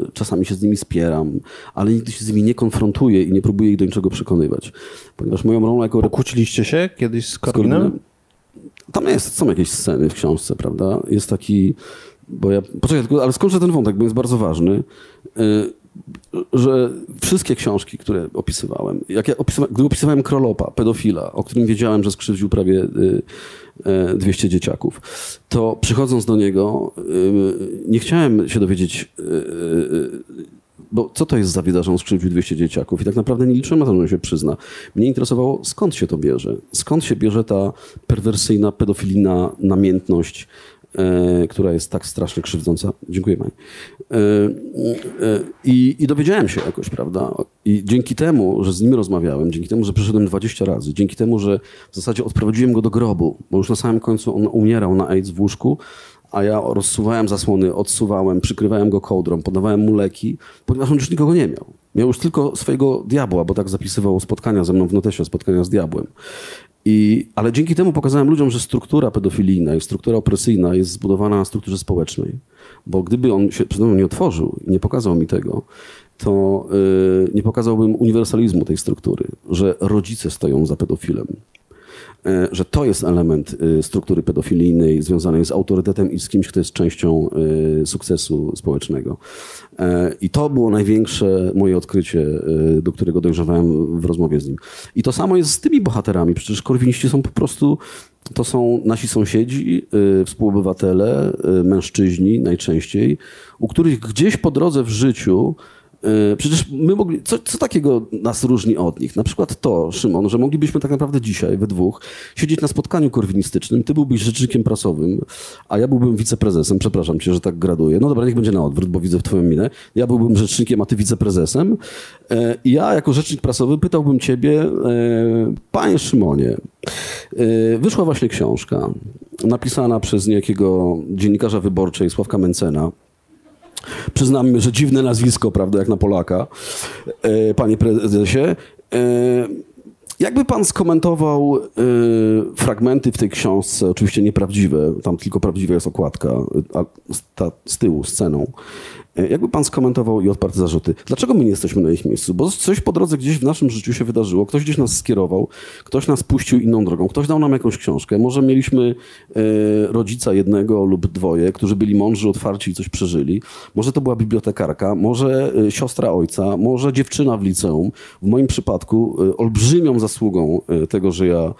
Speaker 2: y, czasami się z nimi spieram, ale nigdy się z nimi nie konfrontuję i nie próbuję ich do niczego przekonywać. Ponieważ moją rolą jako...
Speaker 1: Pokłóciliście się kiedyś z Korwinem?
Speaker 2: Tam jest, są jakieś sceny w książce, prawda? Jest taki... Bo ja, poczekaj, ale skończę ten wątek, bo jest bardzo ważny. Y, że wszystkie książki, które opisywałem, jak ja opisywałem, gdy opisywałem Krolopa, pedofila, o którym wiedziałem, że skrzywdził prawie 200 y, y, dzieciaków, to przychodząc do niego, y, nie chciałem się dowiedzieć, bo co to jest za że on skrzywdził 200 dzieciaków i tak naprawdę nie liczyłem na to, że on się przyzna. Mnie interesowało, skąd się to bierze. Skąd się bierze ta perwersyjna, pedofilina namiętność E, która jest tak strasznie krzywdząca. Dziękuję, Maj. E, e, I, I dowiedziałem się jakoś, prawda? I dzięki temu, że z nim rozmawiałem, dzięki temu, że przyszedłem 20 razy, dzięki temu, że w zasadzie odprowadziłem go do grobu, bo już na samym końcu on umierał na AIDS w łóżku, a ja rozsuwałem zasłony, odsuwałem, przykrywałem go kołdrą, podawałem mu leki, ponieważ on już nikogo nie miał. Miał już tylko swojego diabła, bo tak zapisywał spotkania ze mną w notesie, spotkania z diabłem. I, ale dzięki temu pokazałem ludziom, że struktura pedofilijna i struktura opresyjna jest zbudowana na strukturze społecznej. Bo gdyby on się przed mną nie otworzył i nie pokazał mi tego, to yy, nie pokazałbym uniwersalizmu tej struktury, że rodzice stoją za pedofilem, E, że to jest element e, struktury pedofilijnej związanej z autorytetem i z kimś, kto jest częścią e, sukcesu społecznego. I to było największe moje odkrycie, do którego dojrzewałem w rozmowie z nim. I to samo jest z tymi bohaterami. Przecież korwiniści są po prostu to są nasi sąsiedzi, współobywatele, mężczyźni najczęściej, u których gdzieś po drodze w życiu E, przecież my mogli, co, co, takiego nas różni od nich? Na przykład to, Szymon, że moglibyśmy tak naprawdę dzisiaj we dwóch siedzieć na spotkaniu korwinistycznym, ty byłbyś rzecznikiem prasowym, a ja byłbym wiceprezesem, przepraszam cię, że tak graduję. No dobra, niech będzie na odwrót, bo widzę w twoją minę. Ja byłbym rzecznikiem, a ty wiceprezesem. E, I ja jako rzecznik prasowy pytałbym ciebie, e, panie Szymonie, wyszła właśnie książka napisana przez niejakiego dziennikarza wyborczej Sławka Mencena, Przyznam, że dziwne nazwisko, prawda, jak na Polaka, e, panie prezesie. E, jakby pan skomentował e, fragmenty w tej książce, oczywiście nieprawdziwe, tam tylko prawdziwa jest okładka, a z tyłu, sceną, jakby pan skomentował i odparł zarzuty? Dlaczego my nie jesteśmy na ich miejscu? Bo coś po drodze gdzieś w naszym życiu się wydarzyło, ktoś gdzieś nas skierował, ktoś nas puścił inną drogą, ktoś dał nam jakąś książkę. Może mieliśmy e, rodzica jednego lub dwoje, którzy byli mądrzy, otwarci i coś przeżyli. Może to była bibliotekarka, może e, siostra ojca, może dziewczyna w liceum. W moim przypadku olbrzymią zasługą tego, że ja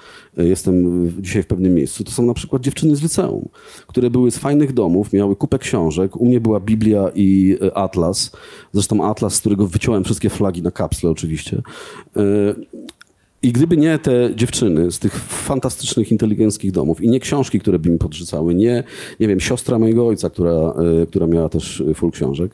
Speaker 2: jestem dzisiaj w pewnym miejscu, to są na przykład dziewczyny z liceum, które były z fajnych domów, miały kupę książek. U mnie była Biblia i e, Atlas. Zresztą Atlas, z którego wyciąłem wszystkie flagi na kapsle oczywiście. E, I gdyby nie te dziewczyny z tych fantastycznych, inteligenckich domów i nie książki, które by mi podrzucały, nie, nie wiem, siostra mojego ojca, która, e, która miała też full książek,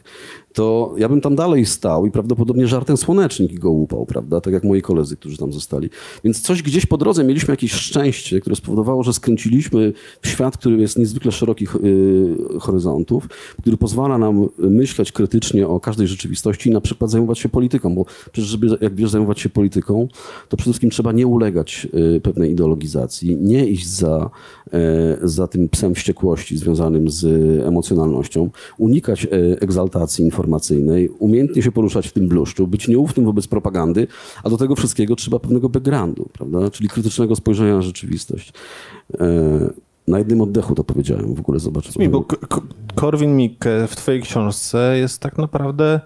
Speaker 2: to ja bym tam dalej stał i prawdopodobnie żartem słonecznik go łupał, prawda? Tak jak moi koledzy, którzy tam zostali. Więc coś gdzieś po drodze mieliśmy jakieś szczęście, które spowodowało, że skręciliśmy w świat, który jest niezwykle szerokich yy, horyzontów, który pozwala nam myśleć krytycznie o każdej rzeczywistości i na przykład zajmować się polityką, bo przecież żeby, jak wiesz, zajmować się polityką, to przede wszystkim trzeba nie ulegać yy, pewnej ideologizacji, nie iść za, yy, za tym psem wściekłości związanym z emocjonalnością, unikać yy, egzaltacji informacji, informacyjnej, umiejętnie się poruszać w tym bluszczu, być nieufnym wobec propagandy, a do tego wszystkiego trzeba pewnego backgroundu, prawda? czyli krytycznego spojrzenia na rzeczywistość. E, na jednym oddechu to powiedziałem, w ogóle zobacz.
Speaker 1: Mi, bo Korwin Mikke w twojej książce jest tak naprawdę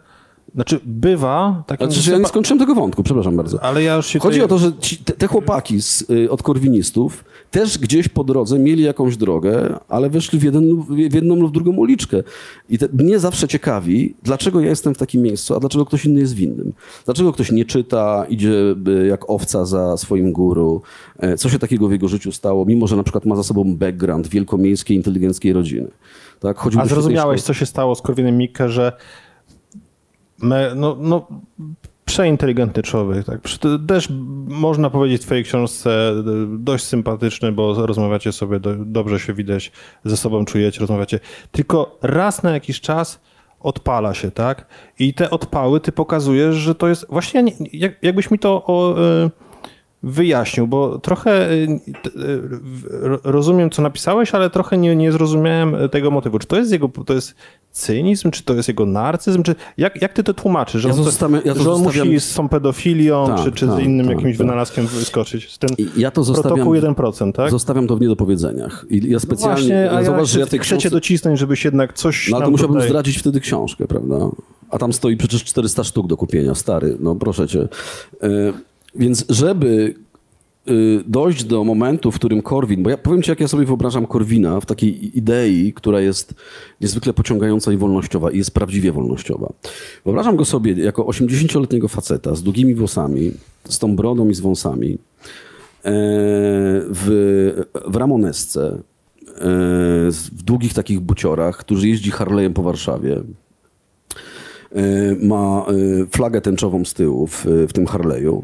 Speaker 1: Znaczy, bywa takim...
Speaker 2: Przecież ja nie skończyłem tego wątku, przepraszam bardzo.
Speaker 1: Ale ja już się
Speaker 2: Chodzi
Speaker 1: tutaj...
Speaker 2: o to, że ci, te, te chłopaki z, y, od korwinistów też gdzieś po drodze mieli jakąś drogę, ale weszli w, jeden, w jedną lub w drugą uliczkę. I te, mnie zawsze ciekawi, dlaczego ja jestem w takim miejscu, a dlaczego ktoś inny jest winnym. Dlaczego ktoś nie czyta, idzie y, jak owca za swoim guru. E, Co się takiego w jego życiu stało, mimo że na przykład ma za sobą background wielkomiejskiej, inteligenckiej rodziny. Tak? Chodził
Speaker 1: A zrozumiałeś, co się stało z Korwinem Mikke, że no, no, przeinteligentny człowiek, tak? Też można powiedzieć w twojej książce e, dość sympatyczny, bo rozmawiacie sobie, do, dobrze się widać, ze sobą czujecie, rozmawiacie. Tylko raz na jakiś czas odpala się, tak? I te odpały ty pokazujesz, że to jest... Właśnie ja nie, jak, jakbyś mi to o, e, wyjaśnił, bo trochę y, y, rozumiem, co napisałeś, ale trochę nie, nie zrozumiałem tego motywu. Czy to jest jego, to jest cynizm, czy to jest jego narcyzm, czy jak, jak ty to tłumaczysz? Że
Speaker 2: Ja
Speaker 1: on,
Speaker 2: zostawiam- ja
Speaker 1: że on musi z tą pedofilią,
Speaker 2: Tak,
Speaker 1: czy, czy z
Speaker 2: tak,
Speaker 1: innym
Speaker 2: tak,
Speaker 1: jakimś
Speaker 2: tak.
Speaker 1: wynalazkiem wyskoczyć? Z
Speaker 2: I ja to zostawiam,
Speaker 1: protokół 1%, tak?
Speaker 2: zostawiam to w niedopowiedzeniach. I ja specjalnie,
Speaker 1: Właśnie, a ja,
Speaker 2: zauważ, że ja tej książce,
Speaker 1: docisnąć, żebyś jednak coś
Speaker 2: no ale to musiałbym
Speaker 1: tutaj...
Speaker 2: zdradzić wtedy książkę, prawda? A tam stoi przecież 400 sztuk do kupienia, stary, no proszę cię. E, więc żeby e, dojść do momentu, w którym Korwin, bo ja powiem ci, jak ja sobie wyobrażam Korwina w takiej idei, która jest niezwykle pociągająca i wolnościowa i jest prawdziwie wolnościowa. Wyobrażam go sobie jako 80-letniego faceta z długimi włosami, z tą brodą i z wąsami, e, w, w ramonesce, e, w długich takich buciorach, który jeździ Harley'em po Warszawie. E, Ma e, flagę tęczową z tyłu w, w tym Harley'u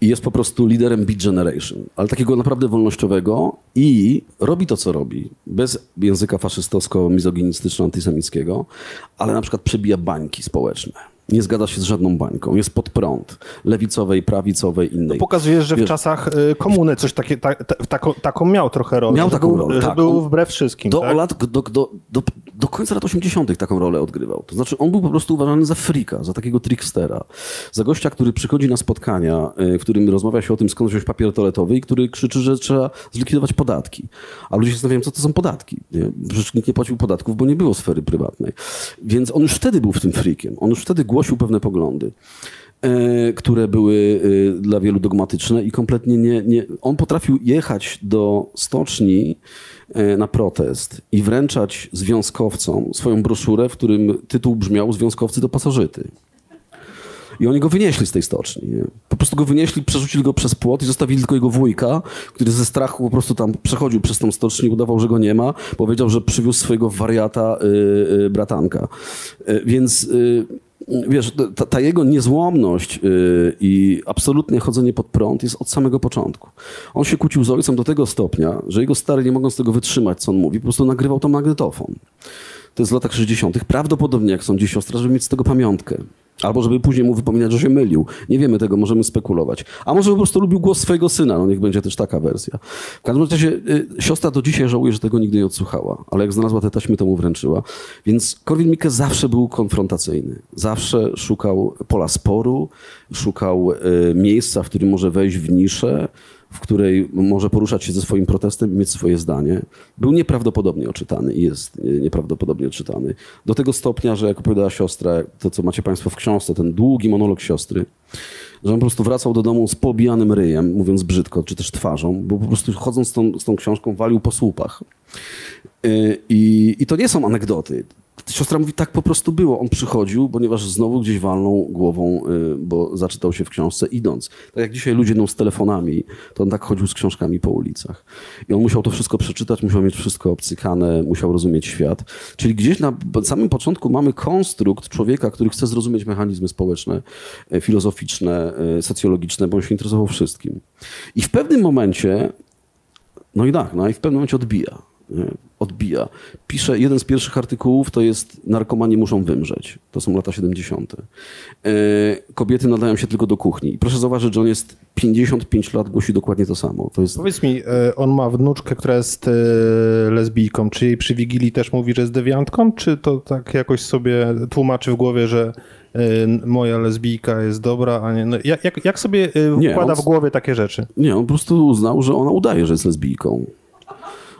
Speaker 2: i jest po prostu liderem Beat Generation, ale takiego naprawdę wolnościowego i robi to, co robi, bez języka faszystowsko-mizoginistyczno-antysemickiego, ale na przykład przebija bańki społeczne. Nie zgadza się z żadną bańką. Jest pod prąd lewicowej, prawicowej, innej.
Speaker 1: Pokazujesz, że w
Speaker 2: Wiesz-
Speaker 1: czasach y, komuny coś takie, ta, ta, taką, taką miał trochę rolę.
Speaker 2: Miał taką
Speaker 1: był,
Speaker 2: rolę, tak.
Speaker 1: był wbrew wszystkim,
Speaker 2: Do,
Speaker 1: tak?
Speaker 2: lat, do, do, do, do końca lat 80. taką rolę odgrywał. To znaczy, on był po prostu uważany za frika, za takiego trickstera. Za gościa, który przychodzi na spotkania, y, w którym rozmawia się o tym, skąd wziąć papier toaletowy i który krzyczy, że trzeba zlikwidować podatki. A ludzie się zastanawiają, co to są podatki. Nie? Przecież nikt nie płacił podatków, bo nie było sfery prywatnej. Więc on już wtedy był w tym frikiem. On już wtedy głosił pewne poglądy e, które były e, dla wielu dogmatyczne i kompletnie nie, nie. On potrafił jechać do stoczni e, na protest i wręczać związkowcom swoją broszurę, w którym tytuł brzmiał Związkowcy do pasożyty. I oni go wynieśli z tej stoczni. Nie? Po prostu go wynieśli, przerzucili go przez płot i zostawili tylko jego wujka, który ze strachu po prostu tam przechodził przez tą stocznię, udawał, że go nie ma. Powiedział, że przywiózł swojego wariata y, y, bratanka. Y, więc y, wiesz, ta, ta jego niezłomność y, i absolutnie chodzenie pod prąd jest od samego początku. On się kłócił z ojcem do tego stopnia, że jego stary, nie mogąc tego wytrzymać, co on mówi, po prostu nagrywał to magnetofon. To jest w latach 60. Prawdopodobnie, jak sądzi siostra, żeby mieć z tego pamiątkę. Albo żeby później mu wypominać, że się mylił. Nie wiemy tego, możemy spekulować. A może po prostu lubił głos swojego syna, no niech będzie też taka wersja. W każdym razie y, siostra do dzisiaj żałuje, że tego nigdy nie odsłuchała, ale jak znalazła te taśmy, to mu wręczyła. Więc Korwin-Mikke zawsze był konfrontacyjny. Zawsze szukał pola sporu, szukał y, miejsca, w którym może wejść w niszę, w której może poruszać się ze swoim protestem i mieć swoje zdanie. Był nieprawdopodobnie oczytany i jest y, nieprawdopodobnie oczytany. Do tego stopnia, że jak opowiadała siostra, to co macie Państwo w książce, ten długi monolog siostry, że on po prostu wracał do domu z pobijanym ryjem, mówiąc brzydko, czy też twarzą, bo po prostu chodząc z tą, z tą książką walił po słupach. Y, I, I to nie są anegdoty. Siostra mówi, tak po prostu było. On przychodził, ponieważ znowu gdzieś walnął głową, y, bo zaczytał się w książce idąc. Tak jak dzisiaj ludzie idą z telefonami, to on tak chodził z książkami po ulicach. I on musiał to wszystko przeczytać, musiał mieć wszystko obcykane, musiał rozumieć świat. Czyli gdzieś na samym początku mamy konstrukt człowieka, który chce zrozumieć mechanizmy społeczne, y, filozoficzne, y, socjologiczne, bo on się interesował wszystkim. I w pewnym momencie no i tak, no i w pewnym momencie odbija. Nie? Odbija. Pisze, jeden z pierwszych artykułów to jest narkomani muszą wymrzeć. To są lata 70. E, kobiety nadają się tylko do kuchni. I proszę zauważyć, że on jest 55 lat, głosi dokładnie to samo. To jest
Speaker 1: Powiedz mi, e, on ma wnuczkę, która jest e, lesbijką. Czy jej przy Wigilii też mówi, że jest dewiantką? Czy to tak jakoś sobie tłumaczy w głowie, że e, moja lesbijka jest dobra, a nie... No, jak, jak, jak sobie e,
Speaker 2: Nie,
Speaker 1: wkłada
Speaker 2: on-
Speaker 1: w głowie takie rzeczy?
Speaker 2: Nie, on po prostu uznał, że ona udaje, że jest lesbijką.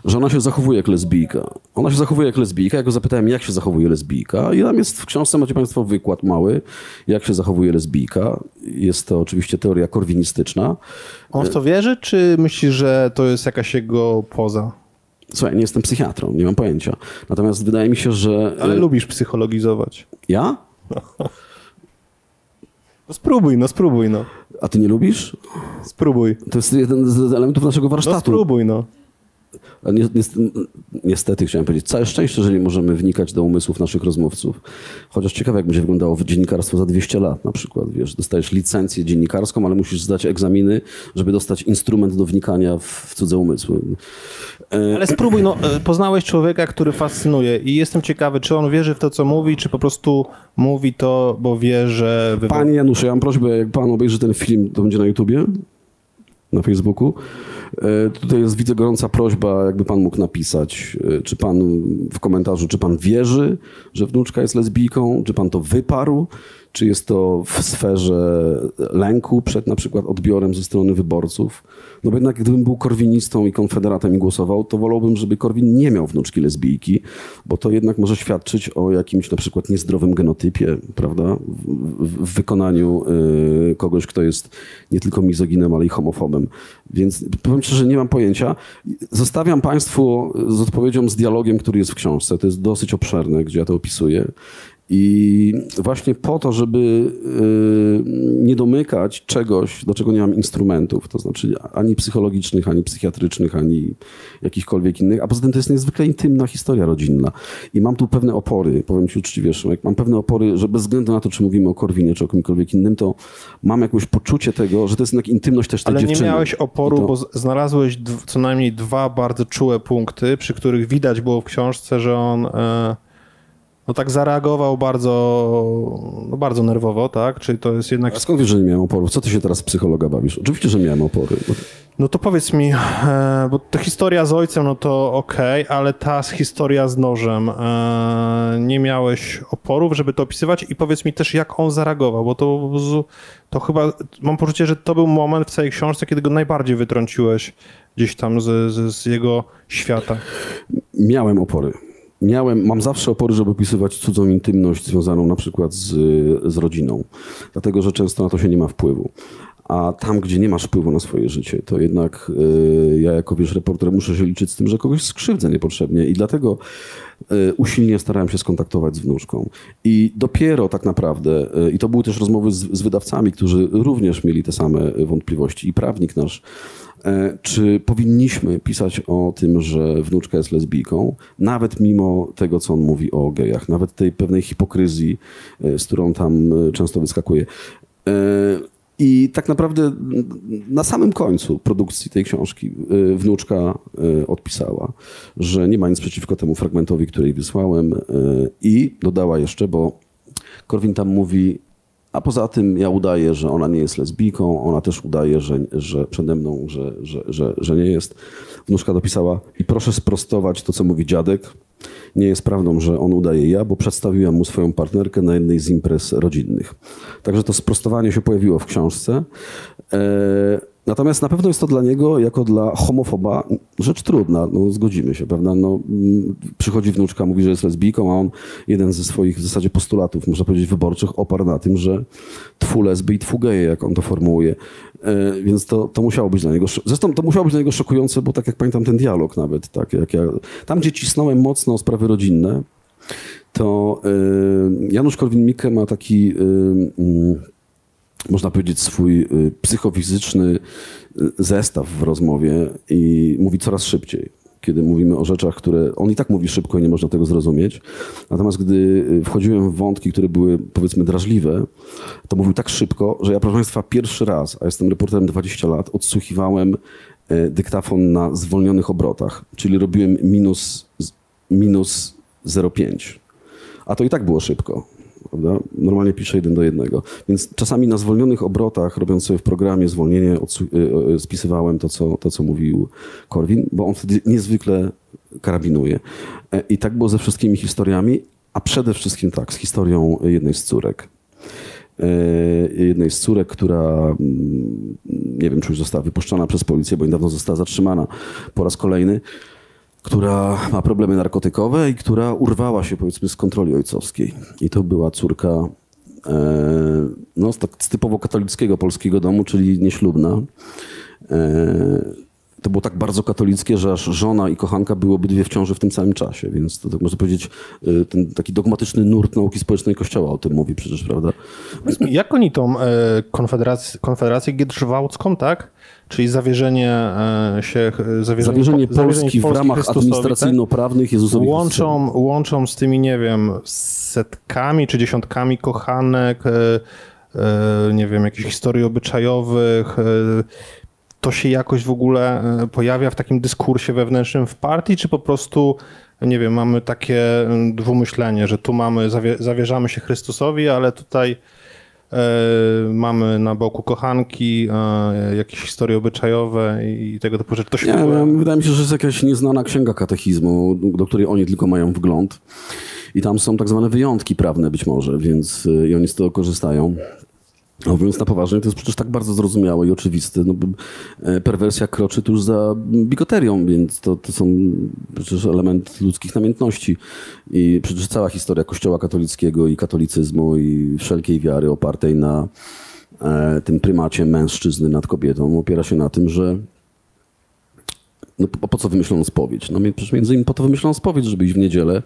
Speaker 2: Że ona się zachowuje jak lesbijka. Ona się zachowuje jak lesbijka. Ja go zapytałem, jak się zachowuje lesbijka. I tam jest w książce, macie Państwo wykład mały, jak się zachowuje lesbijka. Jest to oczywiście teoria korwinistyczna.
Speaker 1: On w to wierzy, czy myśli, że to jest jakaś jego poza?
Speaker 2: Słuchaj, nie jestem psychiatrą, nie mam pojęcia. Natomiast wydaje mi się, że...
Speaker 1: Ale
Speaker 2: e,
Speaker 1: lubisz psychologizować.
Speaker 2: Ja?
Speaker 1: No spróbuj, no spróbuj, no.
Speaker 2: A ty nie lubisz?
Speaker 1: Spróbuj.
Speaker 2: To jest jeden z elementów naszego
Speaker 1: No
Speaker 2: warsztatu.
Speaker 1: spróbuj, no.
Speaker 2: Niestety, niestety chciałem powiedzieć, całe szczęście, że nie możemy wnikać do umysłów naszych rozmówców. Chociaż ciekawe, jak będzie wyglądało dziennikarstwo za 200 lat na przykład. Wiesz, dostajesz licencję dziennikarską, ale musisz zdać egzaminy, żeby dostać instrument do wnikania w, cudze umysły. E,
Speaker 1: Ale spróbuj, no, e, poznałeś człowieka, który fascynuje i jestem ciekawy, czy on wierzy w to, co mówi, czy po prostu mówi to, bo wie, że...
Speaker 2: Panie Januszu, ja mam prośbę, jak pan obejrzy ten film, to będzie na YouTubie, na Facebooku. E, Tutaj jest, widzę, gorąca prośba, jakby pan mógł napisać, e, czy pan w komentarzu, czy pan wierzy, że wnuczka jest lesbijką, czy pan to wyparł, czy jest to w sferze lęku przed na przykład odbiorem ze strony wyborców. No bo jednak gdybym był korwinistą i konfederatem i głosował, to wolałbym, żeby Korwin nie miał wnuczki lesbijki, bo to jednak może świadczyć o jakimś na przykład niezdrowym genotypie, prawda? W, w, wykonaniu y, kogoś, kto jest nie tylko mizoginem, ale i homofobem. Więc powiem szczerze, nie mam pojęcia. Zostawiam Państwu z odpowiedzią, z dialogiem, który jest w książce. To jest dosyć obszerne, gdzie ja to opisuję. I właśnie po to, żeby y, nie domykać czegoś, do czego nie mam instrumentów, to znaczy ani psychologicznych, ani psychiatrycznych, ani jakichkolwiek innych, a poza tym to jest niezwykle intymna historia rodzinna. I mam tu pewne opory, powiem Ci uczciwie, Szymek, mam pewne opory, że bez względu na to, czy mówimy o Korwinie, czy o kimkolwiek innym, to mam jakieś poczucie tego, że to jest jednak intymność też tej
Speaker 1: Ale nie
Speaker 2: dziewczyny.
Speaker 1: miałeś oporu,
Speaker 2: to-
Speaker 1: bo znalazłeś co najmniej dwa bardzo czułe punkty, przy których widać było w książce, że on e, no tak zareagował bardzo, no bardzo nerwowo, tak? Czyli to jest jednak...
Speaker 2: A skąd wiesz, że nie miałem oporów? Co ty się teraz psychologa bawisz? Oczywiście, że miałem opory.
Speaker 1: No to powiedz mi, e, bo ta historia z ojcem, no to okej, ale ta historia z nożem, e, nie miałeś oporów, żeby to opisywać i powiedz mi też, jak on zareagował, bo to, to chyba, mam poczucie, że to był moment w całej książce, kiedy go najbardziej wytrąciłeś gdzieś tam z, z, z jego świata.
Speaker 2: Miałem opory. Miałem, mam zawsze opory, żeby opisywać cudzą intymność związaną na przykład z, z rodziną, dlatego że często na to się nie ma wpływu. A tam, gdzie nie masz wpływu na swoje życie, to jednak y, ja jako wiesz, reporter muszę się liczyć z tym, że kogoś skrzywdzę niepotrzebnie i dlatego y, usilnie starałem się skontaktować z wnuczką. I dopiero tak naprawdę, y, i to były też rozmowy z, z wydawcami, którzy również mieli te same wątpliwości i prawnik nasz, Czy powinniśmy pisać o tym, że wnuczka jest lesbijką, nawet mimo tego, co on mówi o gejach, nawet tej pewnej hipokryzji, e, z którą tam e, często wyskakuje. E, I tak naprawdę n- na samym końcu produkcji tej książki e, wnuczka e, odpisała, że nie ma nic przeciwko temu fragmentowi, który jej wysłałem e, i dodała jeszcze, bo Korwin tam mówi, a poza tym ja udaję, że ona nie jest lesbijką, ona też udaje, że, że przede mną, że, że, że, że nie jest. Wnuczka dopisała i proszę sprostować to, co mówi dziadek. Nie jest prawdą, że on udaje ja, bo przedstawiłem mu swoją partnerkę na jednej z imprez rodzinnych. Także to sprostowanie się pojawiło w książce. E, Natomiast na pewno jest to dla niego, jako dla homofoba, rzecz trudna, no zgodzimy się, prawda? No, mm, przychodzi wnuczka, mówi, że jest lesbijką, a on jeden ze swoich w zasadzie postulatów, można powiedzieć, wyborczych oparł na tym, że twu lesby i twu geje, jak on to formułuje. E, Więc to, to musiało być dla niego, sz- zresztą to musiało być dla niego szokujące, bo tak jak pamiętam ten dialog nawet, tak jak ja, tam gdzie cisnąłem mocno o sprawy rodzinne, to y, Janusz Korwin-Mikke ma taki, y, mm, można powiedzieć, swój y, psychofizyczny y, zestaw w rozmowie i mówi coraz szybciej. Kiedy mówimy o rzeczach, które on i tak mówi szybko i nie można tego zrozumieć. Natomiast gdy y, wchodziłem w wątki, które były powiedzmy drażliwe, to mówił tak szybko, że ja, proszę Państwa, pierwszy raz, a jestem reporterem 20 lat, odsłuchiwałem y, dyktafon na zwolnionych obrotach, czyli robiłem minus, minus 0,5 a to i tak było szybko. Prawda? Normalnie piszę jeden do jednego. Więc czasami na zwolnionych obrotach, robiąc sobie w programie zwolnienie, y, y, spisywałem to co, to, co mówił Korwin, bo on wtedy niezwykle karabinuje. E, I tak było ze wszystkimi historiami, a przede wszystkim tak, z historią jednej z córek. E, jednej z córek, która mm, nie wiem, czy już została wypuszczona przez policję, bo niedawno została zatrzymana po raz kolejny. Która ma problemy narkotykowe i która urwała się powiedzmy z kontroli ojcowskiej. I to była córka e, no, z, tak, z typowo katolickiego polskiego domu, czyli nieślubna. E, to było tak bardzo katolickie, że aż żona i kochanka były obydwie w ciąży w tym samym czasie, więc to tak można powiedzieć, y, ten taki dogmatyczny nurt nauki społecznej Kościoła o tym mówi przecież, prawda?
Speaker 1: Jak oni tą e, konfederację, konfederację Giedrzwałcką, tak? Czyli zawierzenie e, się...
Speaker 2: Zawierzenie, zawierzenie Polski w ramach administracyjno-prawnych tak? Jezusowi
Speaker 1: łączą, łączą z tymi, nie wiem, setkami czy dziesiątkami kochanek, e, nie wiem, jakichś historii obyczajowych, to się jakoś w ogóle e, pojawia w takim dyskursie wewnętrznym w partii, czy po prostu, nie wiem, mamy takie dwumyślenie, że tu mamy, zawie, zawierzamy się Chrystusowi, ale tutaj e, mamy na boku kochanki, e, jakieś historie obyczajowe i tego typu rzeczy. To się
Speaker 2: nie. Wydaje mi się, że jest jakaś nieznana księga katechizmu, do której oni tylko mają wgląd. I tam są tak zwane wyjątki prawne być może, więc e, i oni z tego korzystają. Mówiąc na poważnie, to jest przecież tak bardzo zrozumiałe i oczywiste. No, e, perwersja kroczy tuż za bigoterią, więc to, to są przecież element ludzkich namiętności. I przecież cała historia Kościoła katolickiego i katolicyzmu i wszelkiej wiary opartej na e, tym prymacie mężczyzny nad kobietą opiera się na tym, że no, po, po co wymyślono spowiedź? No przecież między innymi po to wymyślono spowiedź, żeby iść w niedzielę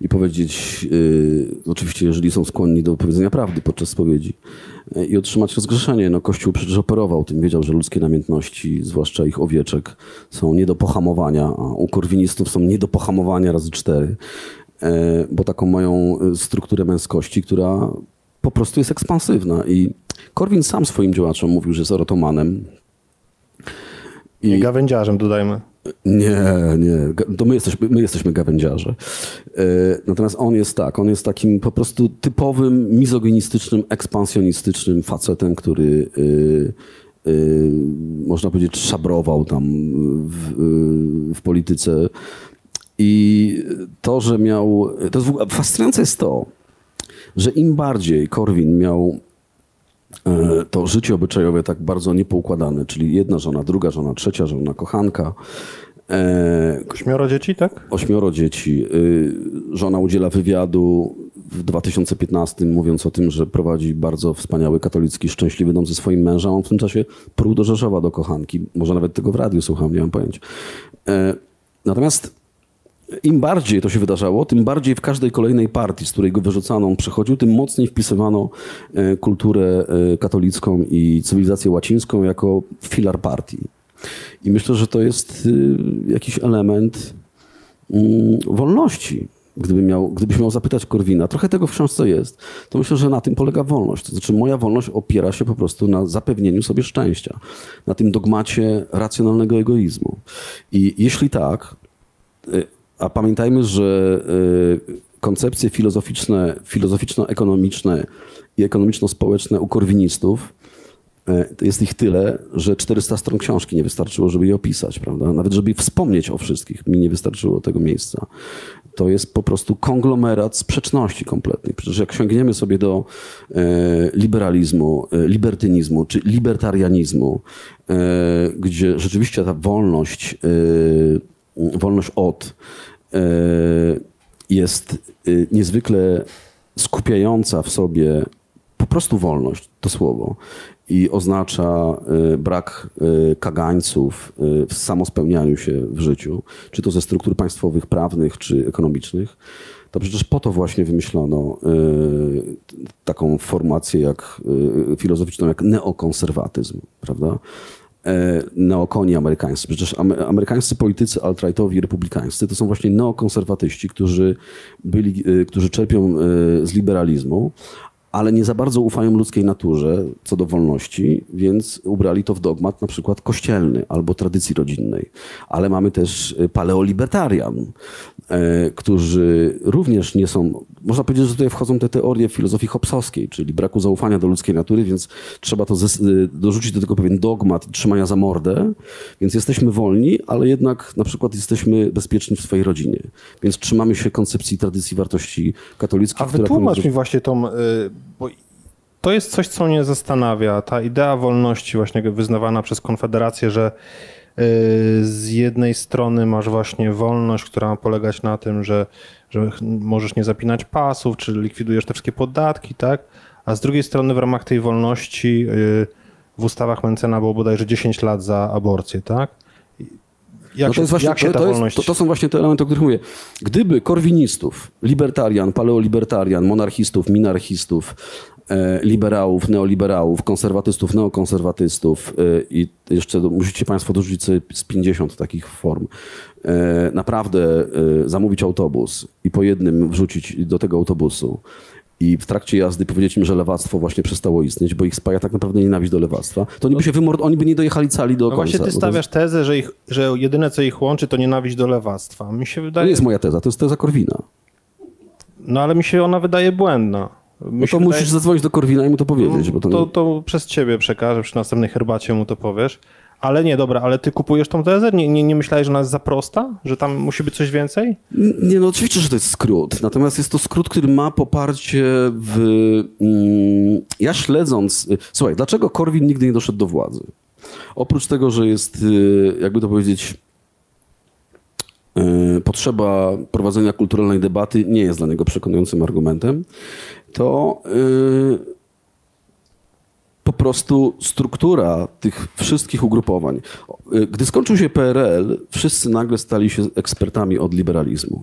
Speaker 2: i powiedzieć, yy, oczywiście jeżeli są skłonni do powiedzenia prawdy podczas spowiedzi yy, i otrzymać rozgrzeszenie. No Kościół przecież operował tym, wiedział, że ludzkie namiętności, zwłaszcza ich owieczek, są nie do pohamowania, a u korwinistów są nie do pohamowania razy cztery, yy, bo taką mają yy, strukturę męskości, która po prostu jest ekspansywna i Korwin sam swoim działaczom mówił, że jest erotomanem.
Speaker 1: I gawędziarzem, dodajmy.
Speaker 2: Nie, nie. To my jesteśmy, my jesteśmy gawędziarze. E, natomiast on jest tak, on jest takim po prostu typowym, mizoginistycznym, ekspansjonistycznym facetem, który e, e, można powiedzieć szabrował tam w, w polityce. I to, że miał... To jest, fascynujące jest to, że im bardziej Korwin miał to życie obyczajowe tak bardzo niepoukładane, czyli jedna żona, druga żona, trzecia żona, kochanka.
Speaker 1: E, ośmioro dzieci, tak?
Speaker 2: Ośmioro dzieci. Y, żona udziela wywiadu w 2015, mówiąc o tym, że prowadzi bardzo wspaniały, katolicki, szczęśliwy dom ze swoim mężem. On w tym czasie pruł do Rzeszowa, do kochanki. Może nawet tego w radiu słucham, nie mam pojęcia. E, natomiast im bardziej to się wydarzało, tym bardziej w każdej kolejnej partii, z której go wyrzucano, on przechodził, tym mocniej wpisywano e, kulturę e, katolicką i cywilizację łacińską jako filar partii. I myślę, że to jest y, jakiś element mm, wolności. Gdyby miał, gdybyś miał zapytać Korwina, trochę tego w książce jest, to myślę, że na tym polega wolność. To znaczy moja wolność opiera się po prostu na zapewnieniu sobie szczęścia, na tym dogmacie racjonalnego egoizmu. I jeśli tak, y, a pamiętajmy, że y, koncepcje filozoficzne, filozoficzno-ekonomiczne i ekonomiczno-społeczne u korwinistów e, jest ich tyle, że 400 stron książki nie wystarczyło, żeby je opisać, prawda? Nawet żeby wspomnieć o wszystkich, mi nie wystarczyło tego miejsca. To jest po prostu konglomerat sprzeczności kompletnych. Przecież jak sięgniemy sobie do e, liberalizmu, libertynizmu czy libertarianizmu, gdzie rzeczywiście ta wolność, wolność od jest e, niezwykle skupiająca w sobie po prostu wolność, to słowo, i oznacza e, brak kagańców w samospełnianiu się w życiu, czy to ze struktur państwowych, prawnych, czy ekonomicznych, to przecież po to właśnie wymyślono taką formację jak, filozoficzną jak neokonserwatyzm, prawda? E, neokoni amerykańscy. Przecież amerykańscy politycy alt-rightowi republikańscy to są właśnie neokonserwatyści, którzy, byli, e, którzy czerpią e, z liberalizmu, ale nie za bardzo ufają ludzkiej naturze co do wolności, więc ubrali to w dogmat na przykład kościelny albo tradycji rodzinnej. Ale mamy też paleolibertarian, E, którzy również nie są, można powiedzieć, że tutaj wchodzą te teorie filozofii hobsowskiej, czyli braku zaufania do ludzkiej natury, więc trzeba to e, dorzucić do tego pewien dogmat trzymania za mordę, więc jesteśmy wolni, ale jednak na przykład jesteśmy bezpieczni w swojej rodzinie, więc trzymamy się koncepcji tradycji wartości katolickich.
Speaker 1: A wytłumacz mi właśnie tą, e, bo to jest coś, co mnie zastanawia, ta idea wolności właśnie wyznawana przez Konfederację, że z jednej strony masz właśnie wolność, która ma polegać na tym, że, że możesz nie zapinać pasów, czy likwidujesz te wszystkie podatki, tak? A z drugiej strony w ramach tej wolności y, w ustawach Mencena było bodajże 10 lat za aborcję, tak? Jak,
Speaker 2: no to, jest właśnie, to, jest, to, to są właśnie te elementy, o których mówię. Gdyby korwinistów, libertarian, paleolibertarian, monarchistów, minarchistów, e, liberałów, neoliberałów, konserwatystów, neokonserwatystów e, i jeszcze musicie Państwo dorzucić sobie z 50 takich form, e, naprawdę e, zamówić autobus i po jednym wrzucić do tego autobusu i w trakcie jazdy powiedzieć im, że lewactwo właśnie przestało istnieć, bo ich spaja tak naprawdę nienawiść do lewactwa, to oni by się wymord... oni by nie dojechali cali do
Speaker 1: No
Speaker 2: końca.
Speaker 1: właśnie ty stawiasz tezę, że, ich, że jedyne co ich łączy to nienawiść do lewactwa. Mi się
Speaker 2: To nie
Speaker 1: wydaje...
Speaker 2: jest moja teza, to jest teza Korwina.
Speaker 1: No ale mi się ona wydaje błędna. Mi
Speaker 2: No to
Speaker 1: wydaje-
Speaker 2: musisz zadzwonić do Korwina i mu to powiedzieć. Bo to,
Speaker 1: to, to przez ciebie przekażę, przy następnej herbacie mu to powiesz. Ale nie, dobra, ale ty kupujesz tą tezę? Nie, nie, nie myślałeś, że ona jest za prosta? Że tam musi być coś więcej?
Speaker 2: Nie, no oczywiście, że to jest skrót. Natomiast jest to skrót, który ma poparcie w... Mm, ja śledząc... Słuchaj, dlaczego Korwin nigdy nie doszedł do władzy? Oprócz tego, że jest, y, jakby to powiedzieć, y, potrzeba prowadzenia kulturalnej debaty nie jest dla niego przekonującym argumentem, to y, po prostu struktura tych wszystkich ugrupowań. Y, Gdy skończył się PRL, wszyscy nagle stali się ekspertami od liberalizmu.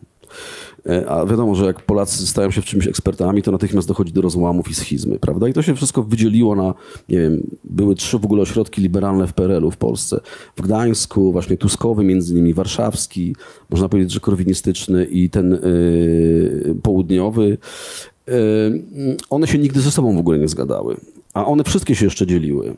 Speaker 2: E, A wiadomo, że jak Polacy stają się w czymś ekspertami, to natychmiast dochodzi do rozłamów i schizmy, prawda? I to się wszystko wydzieliło na, nie wiem, były trzy w ogóle ośrodki liberalne w PRL-u w Polsce. W Gdańsku, właśnie Tuskowy, między innymi warszawski, można powiedzieć, że korwinistyczny i ten y, południowy. Y, one się nigdy ze sobą w ogóle nie zgadały. A one wszystkie się jeszcze dzieliły.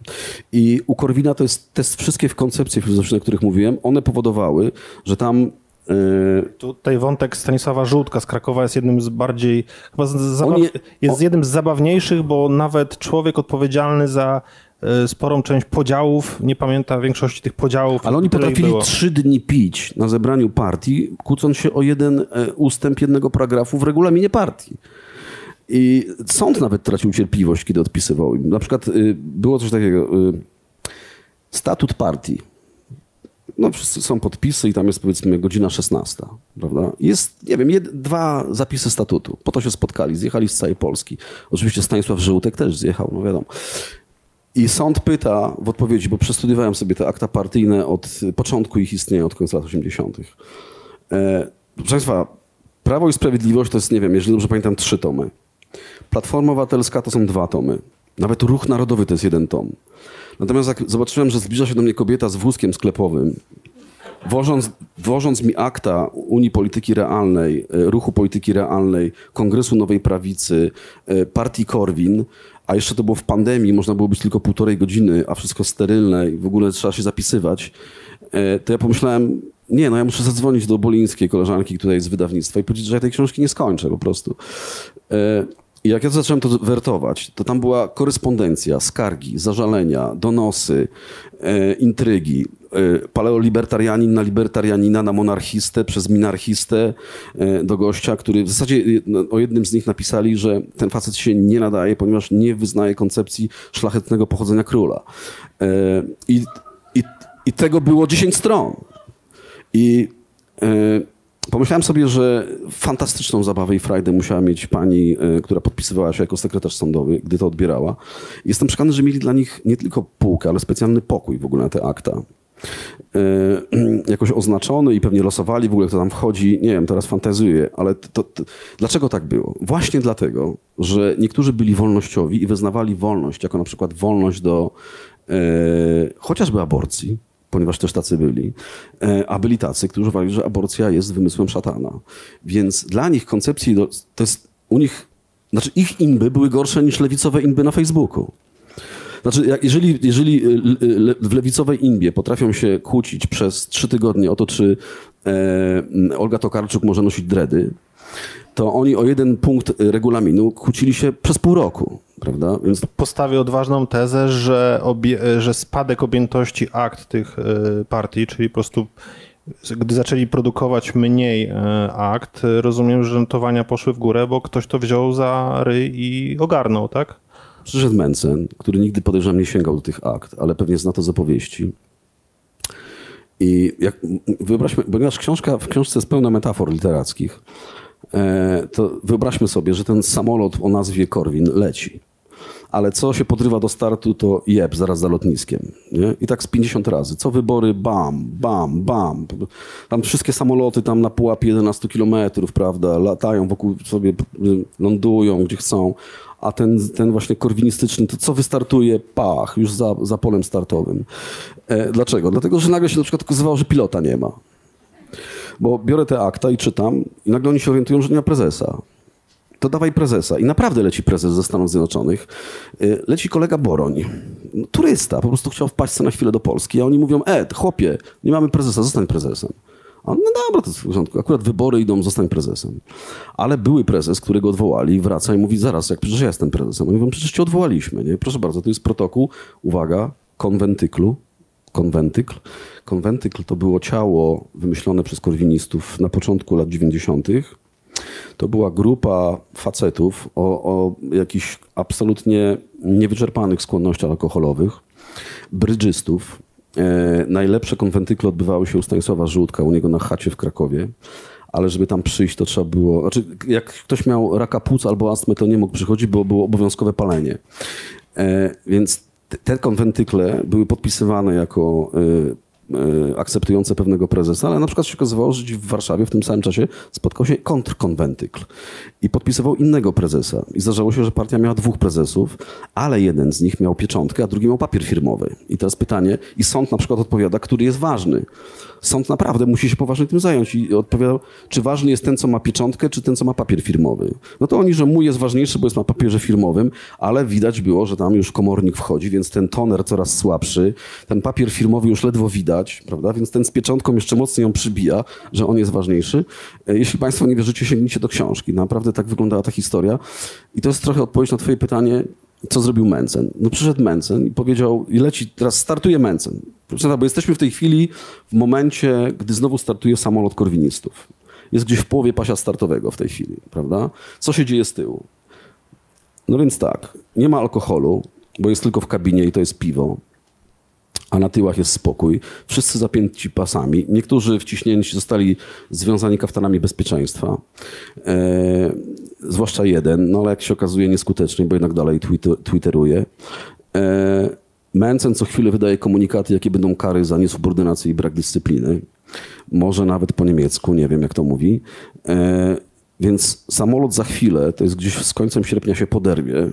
Speaker 2: I u Korwina to jest te wszystkie koncepcje filozoficzne, o których mówiłem, one powodowały, że tam y,
Speaker 1: Tutaj wątek Stanisława Żółtka z Krakowa jest jednym z bardziej, chyba z, zabaw,
Speaker 2: je-
Speaker 1: jest jednym z zabawniejszych, bo nawet człowiek odpowiedzialny za e, sporą część podziałów nie pamięta większości tych podziałów.
Speaker 2: Ale oni potrafili trzy dni pić na zebraniu partii, kłócąc się o jeden e, ustęp jednego paragrafu w regulaminie partii. I sąd nawet tracił cierpliwość, kiedy odpisywał im. Na przykład y, było coś takiego, y, statut partii. No, są podpisy i tam jest powiedzmy godzina 16, prawda? Jest, nie wiem, jed, dwa zapisy statutu. Po to się spotkali, zjechali z całej Polski. Oczywiście Stanisław Żółtek też zjechał, no wiadomo. I sąd pyta w odpowiedzi, bo przestudiowałem sobie te akta partyjne od początku ich istnienia, od końca lat 80. E, proszę Państwa, Prawo i Sprawiedliwość to jest, nie wiem, jeżeli dobrze pamiętam, trzy tomy. Platforma Obywatelska to są dwa tomy. Nawet Ruch Narodowy to jest jeden tom. Natomiast jak zobaczyłem, że zbliża się do mnie kobieta z wózkiem sklepowym, wożąc, wożąc mi akta Unii Polityki Realnej, e, Ruchu Polityki Realnej, Kongresu Nowej Prawicy, e, Partii Korwin, a jeszcze to było w pandemii, można było być tylko półtorej godziny, a wszystko sterylne i w ogóle trzeba się zapisywać, e, to ja pomyślałem, nie, no ja muszę zadzwonić do Bolińskiej, koleżanki, która jest z wydawnictwa i powiedzieć, że ja tej książki nie skończę po prostu. I jak ja zacząłem to wertować, to tam była korespondencja, skargi, zażalenia, donosy, e, intrygi. E, paleolibertarianin na libertarianina, na monarchistę, przez minarchistę e, do gościa, który w zasadzie e, no, o jednym z nich napisali, że ten facet się nie nadaje, ponieważ nie wyznaje koncepcji szlachetnego pochodzenia króla. E, I, i, i tego było 10 stron. I e, pomyślałem sobie, że fantastyczną zabawę i frajdę musiała mieć pani, e, która podpisywała się jako sekretarz sądowy, gdy to odbierała. Jestem przekonany, że mieli dla nich nie tylko półkę, ale specjalny pokój w ogóle na te akta. E, jakoś oznaczony i pewnie losowali w ogóle, kto tam wchodzi. Nie wiem, teraz fantazuję, ale to, to, dlaczego tak było? Właśnie dlatego, że niektórzy byli wolnościowi i wyznawali wolność, jako na przykład wolność do e, chociażby aborcji, ponieważ też tacy byli, e, a byli tacy, którzy uważali, że aborcja jest wymysłem szatana. Więc dla nich koncepcji, to jest u nich, znaczy ich inby były gorsze niż lewicowe inby na Facebooku. Znaczy, jeżeli, jeżeli y, y, w lewicowej inbie potrafią się kłócić przez trzy tygodnie o to, czy e, Olga Tokarczuk może nosić dredy, to oni o jeden punkt regulaminu kłócili się przez pół roku, prawda? Więc
Speaker 1: Postawię odważną tezę, że, obie, że spadek objętości akt tych e, partii, czyli po prostu gdy zaczęli produkować mniej e, akt, rozumiem, że notowania poszły w górę, bo ktoś to wziął za ryj i ogarnął, tak?
Speaker 2: Przyszedł Mencen, który nigdy podejrzewam nie sięgał do tych akt, ale pewnie zna to z opowieści. I jak, wyobraźmy, ponieważ książka w książce jest pełna metafor literackich, e, to wyobraźmy sobie, że ten samolot o nazwie Korwin leci. Ale co się podrywa do startu, to jeb, zaraz za lotniskiem. Nie? I tak z 50 razy. Co wybory, bam, bam, bam. Tam wszystkie samoloty tam na pułapie 11 kilometrów, prawda, latają wokół sobie, lądują gdzie chcą. A ten, ten właśnie korwinistyczny, to co wystartuje? Pach, już za, za polem startowym. E, dlaczego? Dlatego, że nagle się na przykład okazywało, że pilota nie ma. Bo biorę te akta i czytam i nagle oni się orientują, że nie ma prezesa to dawaj prezesa. I naprawdę leci prezes ze Stanów Zjednoczonych. Y, leci kolega Boroń, no, turysta, po prostu chciał wpaść na chwilę do Polski, a oni mówią, e, chłopie, nie mamy prezesa, zostań prezesem. A on, no dobra, to w porządku. Akurat wybory idą, zostań prezesem. Ale były prezes, którego odwołali, wraca i mówi, zaraz, jak przecież ja jestem prezesem. Oni mówią, przecież cię odwołaliśmy. Nie? Proszę bardzo, to jest protokół, uwaga, konwentyklu, konwentykl. Konwentykl to było ciało wymyślone przez korwinistów na początku lat 90., to była grupa facetów o, o jakichś absolutnie niewyczerpanych skłonnościach alkoholowych, brydżystów. E, najlepsze konwentykle odbywały się u Stanisława Żółtka, u niego na chacie w Krakowie ale żeby tam przyjść, to trzeba było. Znaczy, jak ktoś miał raka płuc albo astmę, to nie mógł przychodzić, bo było obowiązkowe palenie. E, więc te konwentykle były podpisywane jako e, akceptujące pewnego prezesa, ale na przykład się okazywało, że w Warszawie w tym samym czasie spotkał się kontrkonwentykl i podpisywał innego prezesa. I zdarzało się, że partia miała dwóch prezesów, ale jeden z nich miał pieczątkę, a drugi miał papier firmowy. I teraz pytanie, i sąd na przykład odpowiada, który jest ważny sąd naprawdę musi się poważnie tym zająć i odpowiadał, czy ważny jest ten, co ma pieczątkę, czy ten, co ma papier firmowy. No to oni, że mój jest ważniejszy, bo jest na papierze firmowym, ale widać było, że tam już komornik wchodzi, więc ten toner coraz słabszy, ten papier firmowy już ledwo widać, prawda? Więc ten z pieczątką jeszcze mocniej ją przybija, że on jest ważniejszy. E, jeśli Państwo nie wierzycie, sięgnijcie do książki. Naprawdę tak wyglądała ta historia. I to jest trochę odpowiedź na Twoje pytanie, co zrobił Mencen? No przyszedł Mencen i powiedział, i leci, teraz startuje Mencen. Bo jesteśmy w tej chwili w momencie, gdy znowu startuje samolot korwinistów. Jest gdzieś w połowie pasia startowego w tej chwili, prawda? Co się dzieje z tyłu? No więc tak, nie ma alkoholu, bo jest tylko w kabinie i to jest piwo a na tyłach jest spokój. Wszyscy zapięci pasami. Niektórzy wciśnięci zostali związani kaftanami bezpieczeństwa. E, zwłaszcza jeden, no ale jak się okazuje nieskutecznie, bo jednak dalej twitter, twitteruje. E, Mencen co chwilę wydaje komunikaty, jakie będą kary za niesubordynację i brak dyscypliny. Może nawet po niemiecku, nie wiem jak to mówi. E, więc samolot za chwilę, to jest gdzieś z końcem sierpnia się poderwie,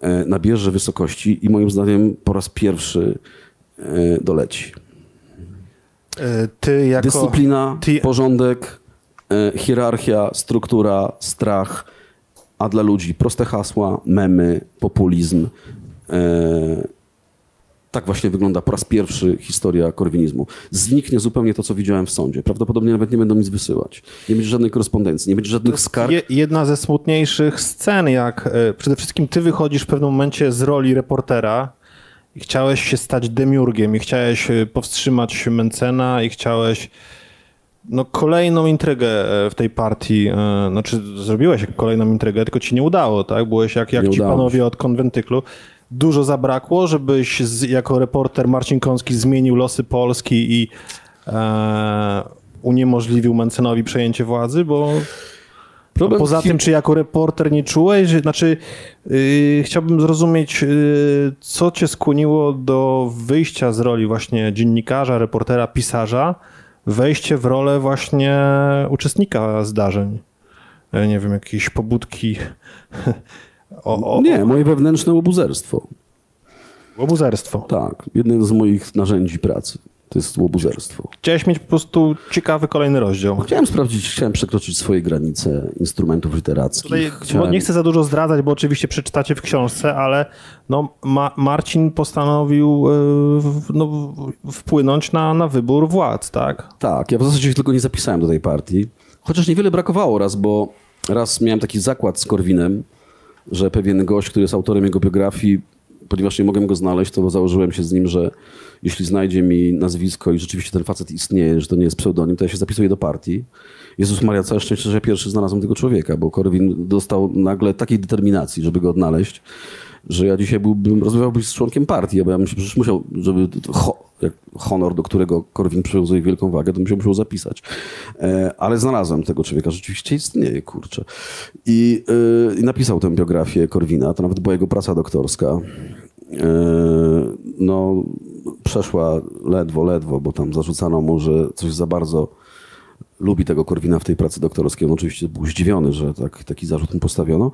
Speaker 2: e, nabierze wysokości i moim zdaniem po raz pierwszy doleci.
Speaker 1: E, ty jako...
Speaker 2: Dyscyplina, ty... porządek, e, hierarchia, struktura, strach, a dla ludzi proste hasła, memy, populizm. Tak właśnie wygląda po raz pierwszy historia korwinizmu. Zniknie zupełnie to, co widziałem w sądzie. Prawdopodobnie nawet nie będą nic wysyłać. Nie będzie żadnej korespondencji, nie będzie żadnych skarg.
Speaker 1: jedna ze smutniejszych scen, jak przede wszystkim ty wychodzisz w pewnym momencie z roli reportera, i chciałeś się stać demiurgiem i chciałeś e, powstrzymać Mencena i chciałeś no, kolejną intrygę e, w tej partii, e, znaczy zrobiłeś kolejną intrygę, tylko ci nie udało, tak? Byłeś jak, jak ci panowie się. od konwentyklu. Dużo zabrakło, żebyś z, jako reporter Marcin Kąski zmienił losy Polski i e, uniemożliwił Mencenowi przejęcie władzy, bo Problem poza tym, czy jako reporter nie czułeś, że, znaczy yy, chciałbym zrozumieć, yy, co cię skłoniło do wyjścia z roli właśnie dziennikarza, reportera, pisarza, wejście w rolę właśnie uczestnika zdarzeń. Ja nie wiem, jakieś pobudki.
Speaker 2: o, o, nie, moje wewnętrzne łobuzerstwo.
Speaker 1: Łobuzerstwo.
Speaker 2: Tak, jednym z moich narzędzi pracy. To jest łobuzerstwo.
Speaker 1: Chciałeś mieć po prostu ciekawy kolejny rozdział.
Speaker 2: Chciałem sprawdzić, chciałem przekroczyć swoje granice instrumentów literackich. Tutaj, chciałem...
Speaker 1: Nie chcę za dużo zdradzać, bo oczywiście przeczytacie w książce, ale no, Ma Marcin postanowił yy, no, wpłynąć na, na wybór władz, tak?
Speaker 2: Tak, ja w zasadzie tylko nie zapisałem do tej partii. Chociaż niewiele brakowało raz, bo raz miałem taki zakład z Korwinem, że pewien gość, który jest autorem jego biografii, ponieważ nie mogłem go znaleźć, to założyłem się z nim, że jeśli znajdzie mi nazwisko i rzeczywiście ten facet istnieje, że to nie jest pseudonim, to ja się zapisuję do partii. Jezus Maria, całe szczęście, że pierwszy znalazłem tego człowieka, bo Korwin dostał nagle takiej determinacji, żeby go odnaleźć. że ja dzisiaj byłbym, rozmawiałbym z członkiem partii, bo ja bym się przecież musiał, żeby ho, honor, do którego Korwin przywiązuje wielką wagę, to musiał musiał zapisać. E, ale znalazłem tego człowieka, rzeczywiście istnieje, kurczę. I, e, I napisał tę biografię Korwina, to nawet była jego praca doktorska. E, no, przeszła ledwo, ledwo, bo tam zarzucano mu, że coś za bardzo lubi tego Korwina w tej pracy doktorskiej. On oczywiście był zdziwiony, że tak, taki zarzut mu postawiono,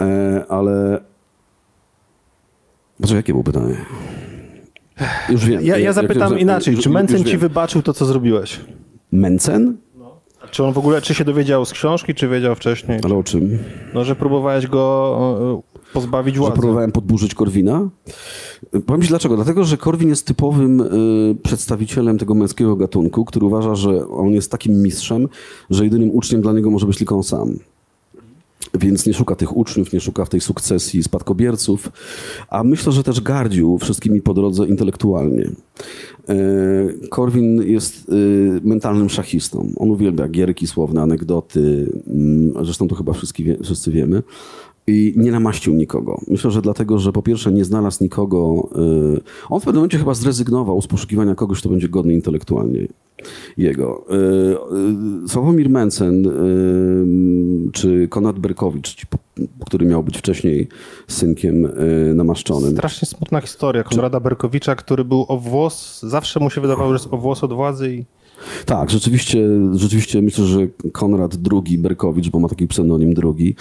Speaker 2: e, ale... Znaczy, jakie było pytanie? Już wiem.
Speaker 1: Ja, ja zapytam
Speaker 2: jak-
Speaker 1: inaczej. Czy Mencen ci wybaczył to, co zrobiłeś?
Speaker 2: Mencen?
Speaker 1: Czy on w ogóle, czy się dowiedział z książki, czy wiedział wcześniej?
Speaker 2: Ale o czym?
Speaker 1: No, że próbowałeś go pozbawić
Speaker 2: Że
Speaker 1: władzy.
Speaker 2: próbowałem podburzyć Korwina? Powiem ci dlaczego. Dlatego, że Korwin jest typowym y, przedstawicielem tego męskiego gatunku, który uważa, że on jest takim mistrzem, że jedynym uczniem dla niego może być tylko on sam. Więc nie szuka tych uczniów, nie szuka w tej sukcesji spadkobierców, a myślę, że też gardził wszystkimi po drodze intelektualnie. E, Korwin jest y, mentalnym szachistą. On uwielbia gierki słowne, anegdoty, mm, zresztą to chyba wszyscy, wszyscy wiemy. I nie namaścił nikogo. Myślę, że dlatego, że po pierwsze nie znalazł nikogo. y, On w pewnym momencie chyba zrezygnował z poszukiwania kogoś, kto będzie godny intelektualnie jego. Y, y, Sławomir Mencen czy Konrad Berkowicz, który miał być wcześniej synkiem namaszczonym.
Speaker 1: Strasznie smutna historia Konrada Berkowicza, który był o włos, zawsze mu się wydawało, że jest o włos od władzy i
Speaker 2: Tak, rzeczywiście, rzeczywiście myślę, że Konrad II Berkowicz, bo ma taki pseudonim drugi,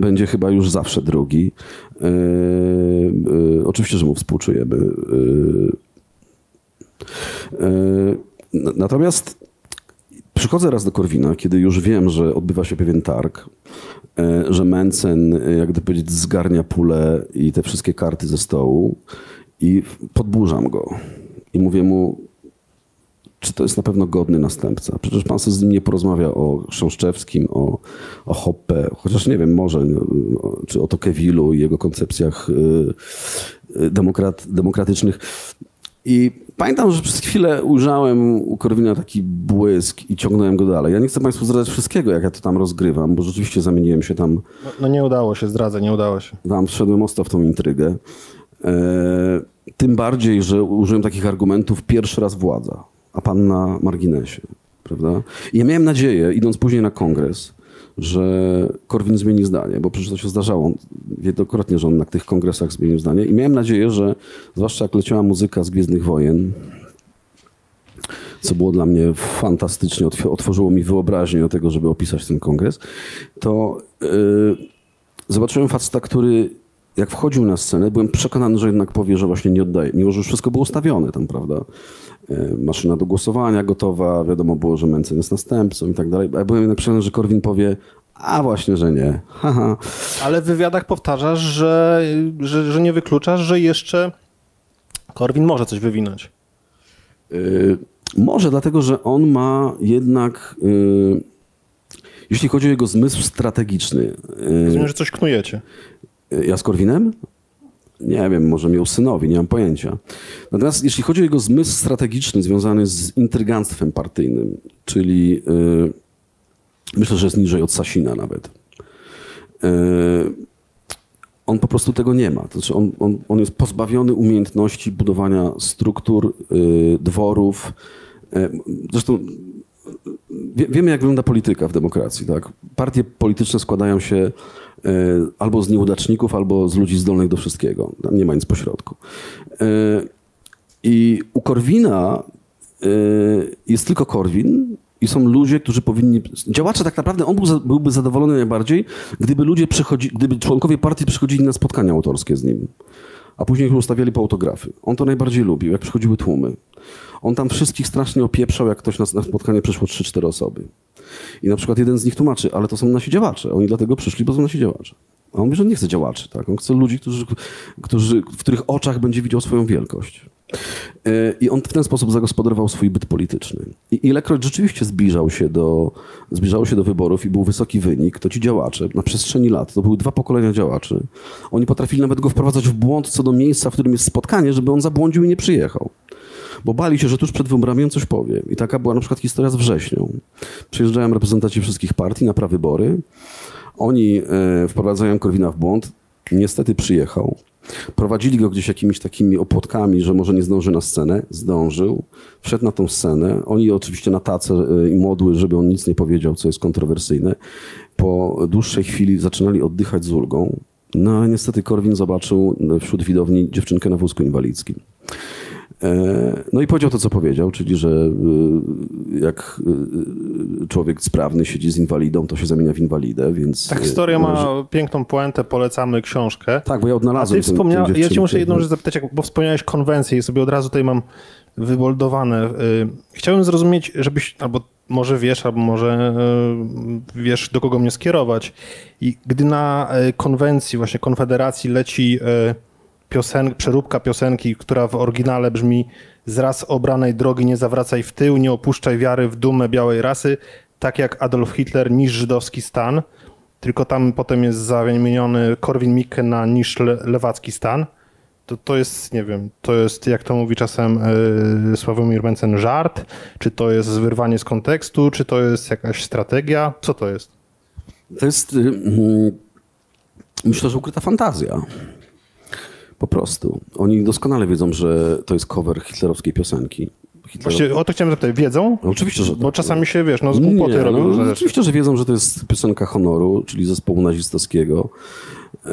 Speaker 2: będzie chyba już zawsze drugi. E, e, oczywiście, że mu współczujemy. E, natomiast przychodzę raz do Korwina, kiedy już wiem, że odbywa się pewien targ, że Mencen, jak gdyby powiedzieć, zgarnia pulę i te wszystkie karty ze stołu i podburzam go. I mówię mu, czy to jest na pewno godny następca? Przecież pan sobie z nim nie porozmawia o Chrząszczewskim, o, o Hoppe, chociaż nie wiem, może, no, o- czy o Tocquevillu i jego koncepcjach y, y, demokrat, demokratycznych. I pamiętam, że przez chwilę ujrzałem u Korwina taki błysk i ciągnąłem go dalej. Ja nie chcę państwu zdradzać wszystkiego, jak ja to tam rozgrywam, bo rzeczywiście zamieniłem się tam
Speaker 1: no, no nie udało się, zdradzę, nie udało się.
Speaker 2: tam wszedłem mocno w tą intrygę. E, tym bardziej, że użyłem takich argumentów pierwszy raz władza, a pan na marginesie, prawda? I ja miałem nadzieję, idąc później na kongres, że Korwin zmieni zdanie, bo przecież to się zdarzało wielokrotnie, że on na tych kongresach zmienił zdanie i miałem nadzieję, że zwłaszcza jak leciała muzyka z Gwiezdnych Wojen, co było dla mnie fantastycznie, otw- otworzyło mi wyobraźnię do tego, żeby opisać ten kongres, to yy, zobaczyłem faceta, który jak wchodził na scenę, byłem przekonany, że jednak powie, że właśnie nie oddaje, mimo że już wszystko było ustawione tam, prawda? E, Maszyna do głosowania gotowa, wiadomo było, że Mencen jest następcą i tak dalej. Ja byłem jednak przekonany, że Korwin powie, a właśnie, że nie. Haha.
Speaker 1: Ale w wywiadach powtarzasz, że, że, że nie wykluczasz, że jeszcze Korwin może coś wywinąć.
Speaker 2: Y, Może dlatego, że on ma jednak, y, jeśli chodzi o jego zmysł strategiczny,
Speaker 1: Rozumiem, że coś knujecie.
Speaker 2: Ja z Korwinem? Nie wiem, może miał synowi, nie mam pojęcia. Natomiast jeśli chodzi o jego zmysł strategiczny związany z intryganstwem partyjnym, czyli y, myślę, że jest niżej od Sasina nawet. Y, on po prostu tego nie ma. To znaczy on, on, on jest pozbawiony umiejętności budowania struktur, y, dworów. Y, zresztą Wie, wiemy, jak wygląda polityka w demokracji. Tak? Partie polityczne składają się albo z nieudaczników, albo z ludzi zdolnych do wszystkiego. Tam nie ma nic pośrodku. E, I u Korwina e, jest tylko Korwin i są ludzie, którzy powinni... Działacze tak naprawdę, on byłby zadowolony najbardziej, gdyby ludzie przychodzi, gdyby członkowie partii przychodzili na spotkania autorskie z nim. A później ich ustawiali po autografy. On to najbardziej lubił, jak przychodziły tłumy. On tam wszystkich strasznie opieprzał, jak ktoś na, na spotkanie przyszło 3-4 osoby. I na przykład jeden z nich tłumaczy, ale to są nasi działacze. Oni dlatego przyszli, bo są nasi działacze. A on mówi, że nie chce działaczy. Tak? On chce ludzi, którzy, którzy, w których oczach będzie widział swoją wielkość. E, I on w ten sposób zagospodarował swój byt polityczny. I ilekroć rzeczywiście zbliżał się do, zbliżało się do wyborów i był wysoki wynik, to ci działacze na przestrzeni lat, to były dwa pokolenia działaczy, oni potrafili nawet go wprowadzać w błąd co do miejsca, w którym jest spotkanie, żeby on zabłądził i nie przyjechał. Bo bali się, że tuż przed wyborami on coś powie. I taka była na przykład historia z wrześnią. Przyjeżdżają reprezentanci wszystkich partii na prawybory. Oni e, wprowadzają Korwina w błąd. Niestety przyjechał. Prowadzili go gdzieś jakimiś takimi opłotkami, że może nie zdąży na scenę. Zdążył. Wszedł na tą scenę. Oni oczywiście na tacę y, i modły, żeby on nic nie powiedział, co jest kontrowersyjne. Po dłuższej chwili zaczynali oddychać z ulgą. No ale niestety Korwin zobaczył wśród widowni dziewczynkę na wózku inwalidzkim. E, No i powiedział to, co powiedział, czyli że y, jak y, człowiek sprawny siedzi z inwalidą, to się zamienia w inwalidę, więc...
Speaker 1: Ta historia ma
Speaker 2: że-
Speaker 1: piękną puentę, polecamy książkę.
Speaker 2: Tak, bo ja
Speaker 1: A
Speaker 2: odnalazłem
Speaker 1: ty
Speaker 2: tę- tę
Speaker 1: wspomniałeś, ja cię muszę jedną rzecz zapytać, bo wspomniałeś konwencję i sobie od razu tutaj mam wyboldowane. Chciałem zrozumieć, żebyś, albo może wiesz, albo może wiesz, do kogo mnie skierować. I gdy na konwencji, właśnie konfederacji leci piosen, przeróbka piosenki, która w oryginale brzmi z raz obranej drogi nie zawracaj w tył, nie opuszczaj wiary w dumę białej rasy, tak jak Adolf Hitler niż żydowski stan, tylko tam potem jest zamieniony Korwin-Mikke na niż le, lewacki stan. To, to jest, nie wiem, to jest, jak to mówi czasem yy, Sławomir Mencen, żart? Czy to jest wyrwanie z kontekstu? Czy to jest jakaś strategia? Co to jest?
Speaker 2: To jest, y, mm, myślę, że ukryta fantazja. Po prostu. Oni doskonale wiedzą, że to jest cover hitlerowskiej piosenki. Hitler...
Speaker 1: Właściwie o to chciałem zapytać. Wiedzą?
Speaker 2: No, oczywiście, że
Speaker 1: Bo
Speaker 2: tak.
Speaker 1: czasami się, wiesz, no z głupoty
Speaker 2: Nie,
Speaker 1: robią
Speaker 2: no. Oczywiście, że wiedzą, że to jest piosenka honoru, czyli zespołu nazistowskiego. Eee,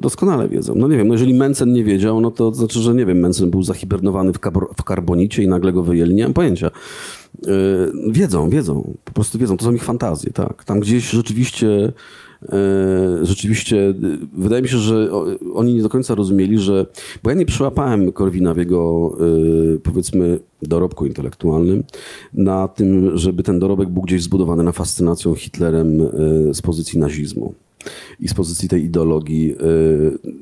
Speaker 2: doskonale wiedzą. No nie wiem, no jeżeli Mencen nie wiedział, no to znaczy, że nie wiem, Mencen był zahibernowany w, kabor- w karbonicie i nagle go wyjęli, nie mam pojęcia. Eee, wiedzą, wiedzą, po prostu wiedzą, to są ich fantazje, tak. Tam gdzieś rzeczywiście rzeczywiście e, wydaje mi się, że oni nie do końca rozumieli, że. Bo ja nie przyłapałem Korwina w jego e, powiedzmy dorobku intelektualnym na tym, żeby ten dorobek był gdzieś zbudowany na fascynacją Hitlerem e, z pozycji nazizmu i z pozycji tej ideologii. e,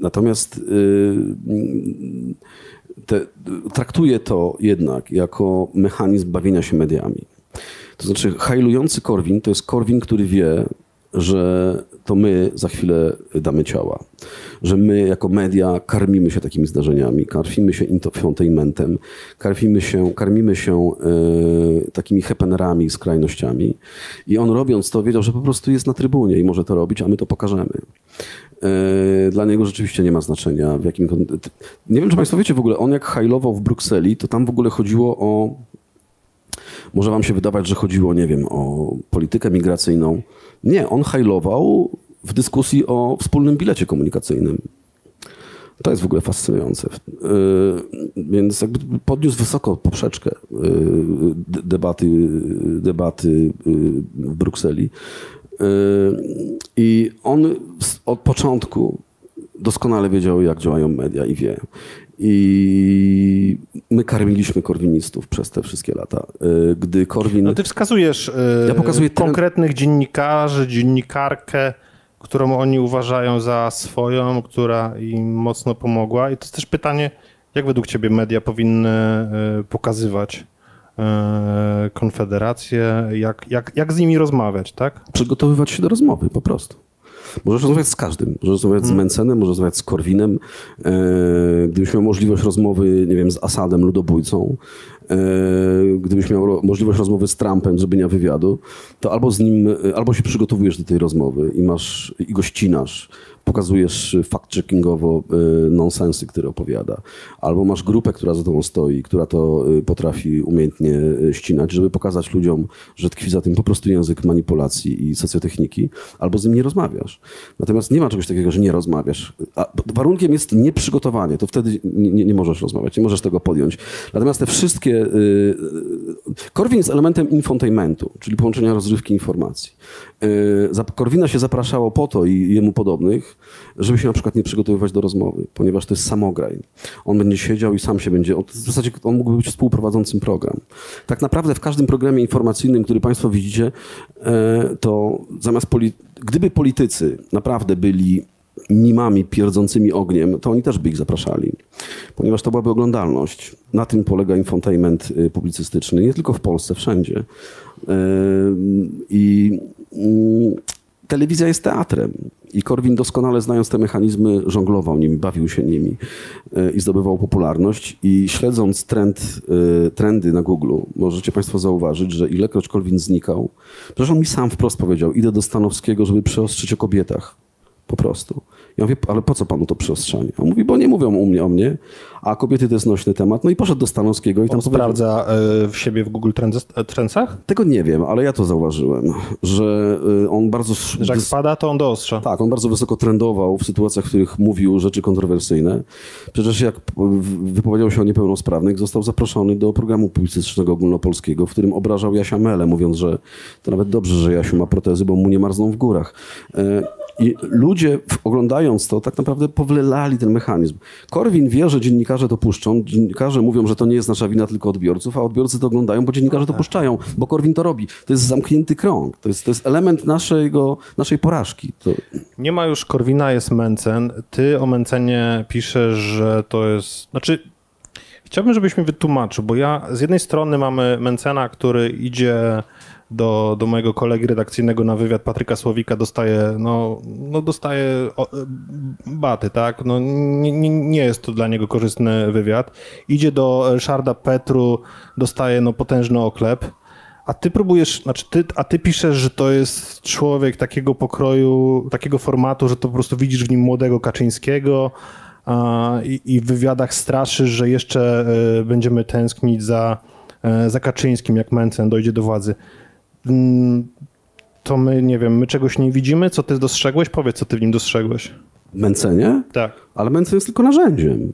Speaker 2: Natomiast e, te, traktuje to jednak jako mechanizm bawienia się mediami. To znaczy, hajlujący Korwin to jest Korwin, który wie, że to my za chwilę damy ciała. Że my jako media karmimy się takimi zdarzeniami, karmimy się infotainmentem, karmimy się, karmimy się e, takimi hepenerami, skrajnościami. I on robiąc to wiedział, że po prostu jest na trybunie i może to robić, a my to pokażemy. E, Dla niego rzeczywiście nie ma znaczenia w jakim... Nie wiem, czy Państwo wiecie w ogóle, on jak hajlował w Brukseli, to tam w ogóle chodziło o może wam się wydawać, że chodziło, nie wiem, o politykę migracyjną. Nie, on hajlował w dyskusji o wspólnym bilecie komunikacyjnym. To jest w ogóle fascynujące. Yy, Więc jakby podniósł wysoko poprzeczkę de- debaty, debaty yy, w Brukseli. I on od początku doskonale wiedział, jak działają media i wie. I my karmiliśmy korwinistów przez te wszystkie lata. Yy, Gdy Korwin...
Speaker 1: No ty wskazujesz e,
Speaker 2: Ja pokazuję ten-
Speaker 1: konkretnych dziennikarzy, dziennikarkę, którą oni uważają za swoją, która im mocno pomogła. I to jest też pytanie, jak według ciebie media powinny e, pokazywać Konfederację, jak, jak, jak z nimi rozmawiać, tak?
Speaker 2: przygotowywać się do rozmowy po prostu. Możesz rozmawiać z każdym. Możesz rozmawiać z Mencenem, możesz rozmawiać z Korwinem. E, gdybyś miał możliwość rozmowy, nie wiem, z Asadem, ludobójcą, e, gdybyś miał możliwość rozmowy z Trumpem, zrobienia wywiadu, to albo z nim, e, albo się przygotowujesz do tej rozmowy i masz, i go ścinasz, pokazujesz fact-checkingowo e, nonsensy, które opowiada, albo masz grupę, która za tobą stoi, która to e, potrafi umiejętnie ścinać, żeby pokazać ludziom, że tkwi za tym po prostu język manipulacji i socjotechniki, albo z nim nie rozmawiasz. Natomiast nie ma czegoś takiego, że nie rozmawiasz. A warunkiem jest nieprzygotowanie, to wtedy nie, nie, możesz rozmawiać, nie możesz tego podjąć. Natomiast te wszystkie... y, y, Korwin jest elementem infotainmentu, czyli połączenia rozrywki informacji. Y, Korwina się zapraszało po to i jemu podobnych, żeby się na przykład nie przygotowywać do rozmowy, ponieważ to jest samograj. On będzie siedział i sam się będzie... W zasadzie on mógłby być współprowadzącym program. Tak naprawdę w każdym programie informacyjnym, który Państwo widzicie, e, to zamiast... Poli- gdyby politycy naprawdę byli mimami pierdzącymi ogniem, to oni też by ich zapraszali, ponieważ to byłaby oglądalność. Na tym polega infotainment y, publicystyczny, nie tylko w Polsce, wszędzie. Yy, I telewizja jest teatrem. I Korwin doskonale znając te mechanizmy, żonglował nimi, bawił się nimi yy, i zdobywał popularność. I śledząc trend, yy, trendy na Google, możecie Państwo zauważyć, że ilekroć Korwin znikał, przecież on mi sam wprost powiedział, idę do Stanowskiego, żeby przeostrzyć o kobietach. Po prostu. Ja mówię, ale po co panu to przyostrzanie? On mówi, bo nie mówią u mnie o mnie, a kobiety to jest nośny temat. No i poszedł do Stanowskiego i tam
Speaker 1: On sprawdza e, w siebie w Google e, Trendsach?
Speaker 2: Tego nie wiem, ale ja to zauważyłem, że y, on bardzo...
Speaker 1: Że jak spada, to on doostrza.
Speaker 2: tak, on bardzo wysoko trendował w sytuacjach, w których mówił rzeczy kontrowersyjne. Przecież jak wypowiedział się o niepełnosprawnych, został zaproszony do programu publicystycznego ogólnopolskiego, w którym obrażał Jasia Mele, mówiąc, że to nawet dobrze, że Jasiu ma protezy, bo mu nie marzną w górach. I ludzie oglądając to tak naprawdę powlelali ten mechanizm. Korwin wie, że dziennikarze to puszczą, dziennikarze mówią, że to nie jest nasza wina, tylko odbiorców, a odbiorcy to oglądają, bo dziennikarze to puszczają, bo Korwin to robi. To jest zamknięty krąg, to jest, to jest element naszego, naszej porażki. To,
Speaker 1: Nie ma już Korwina, jest Mencen. Ty o Mencenie piszesz, że to jest... Znaczy, chciałbym, żebyś mi wytłumaczył, bo ja z jednej strony mamy Mencena, który idzie do, do mojego kolegi redakcyjnego na wywiad Patryka Słowika, dostaje, no, no dostaje baty, tak? No, nie, nie, jest to dla niego korzystny wywiad. Idzie do Ryszarda Petru, dostaje no, potężny oklep. A ty próbujesz, znaczy ty, a ty piszesz, że to jest człowiek takiego pokroju, takiego formatu, że to po prostu widzisz w nim młodego Kaczyńskiego a, i, i w wywiadach straszysz, że jeszcze e, będziemy tęsknić za, e, za Kaczyńskim, jak Mencen dojdzie do władzy. Mm, To my, nie wiem, my czegoś nie widzimy? Co ty dostrzegłeś? Powiedz, co ty w nim dostrzegłeś.
Speaker 2: Męcenie?
Speaker 1: Tak.
Speaker 2: Ale Mencen jest tylko narzędziem.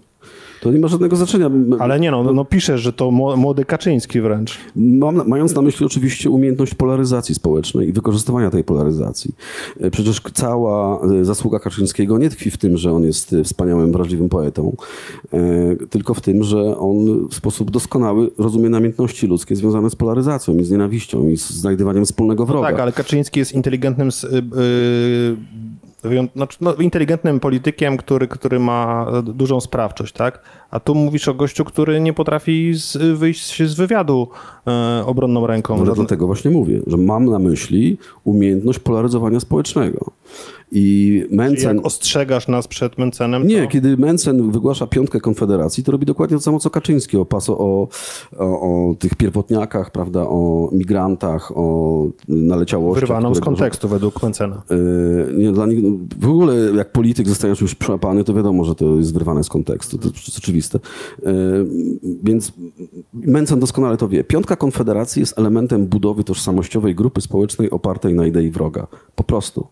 Speaker 2: To nie ma żadnego znaczenia.
Speaker 1: Ale nie no, no piszesz, że to mło- młody Kaczyński wręcz.
Speaker 2: Mam, mając na myśli oczywiście umiejętność polaryzacji społecznej i wykorzystywania tej polaryzacji. E, Przecież cała e, zasługa Kaczyńskiego nie tkwi w tym, że on jest e, wspaniałym, wrażliwym poetą, tylko w tym, że on w sposób doskonały rozumie namiętności ludzkie związane z polaryzacją i z nienawiścią i z znajdywaniem wspólnego wroga.
Speaker 1: Tak, ale Kaczyński jest inteligentnym, s- y, y, wyją- znaczy, no, inteligentnym politykiem, który, który ma dużą sprawczość, tak? A tu mówisz o gościu, który nie potrafi z, wyjść z wywiadu e, obronną ręką.
Speaker 2: No,
Speaker 1: Żadne-
Speaker 2: dlatego właśnie mówię, że mam na myśli umiejętność polaryzowania społecznego. I Mencen...
Speaker 1: Jak ostrzegasz nas przed Mencenem,
Speaker 2: Nie,
Speaker 1: to...
Speaker 2: kiedy Mencen wygłasza piątkę Konfederacji, to robi dokładnie to samo co Kaczyński o, paso, o, o, o tych pierwotniakach, prawda, o migrantach, o naleciałościach.
Speaker 1: wyrwaną z kontekstu według Mencena.
Speaker 2: Yy, nie, dla nich, w ogóle jak polityk zostaje już przyłapany, to wiadomo, że to jest wyrwane z kontekstu. To jest oczywiste. Yy, Więc Mencen doskonale to wie. Piątka Konfederacji jest elementem budowy tożsamościowej grupy społecznej opartej na idei wroga. Po prostu.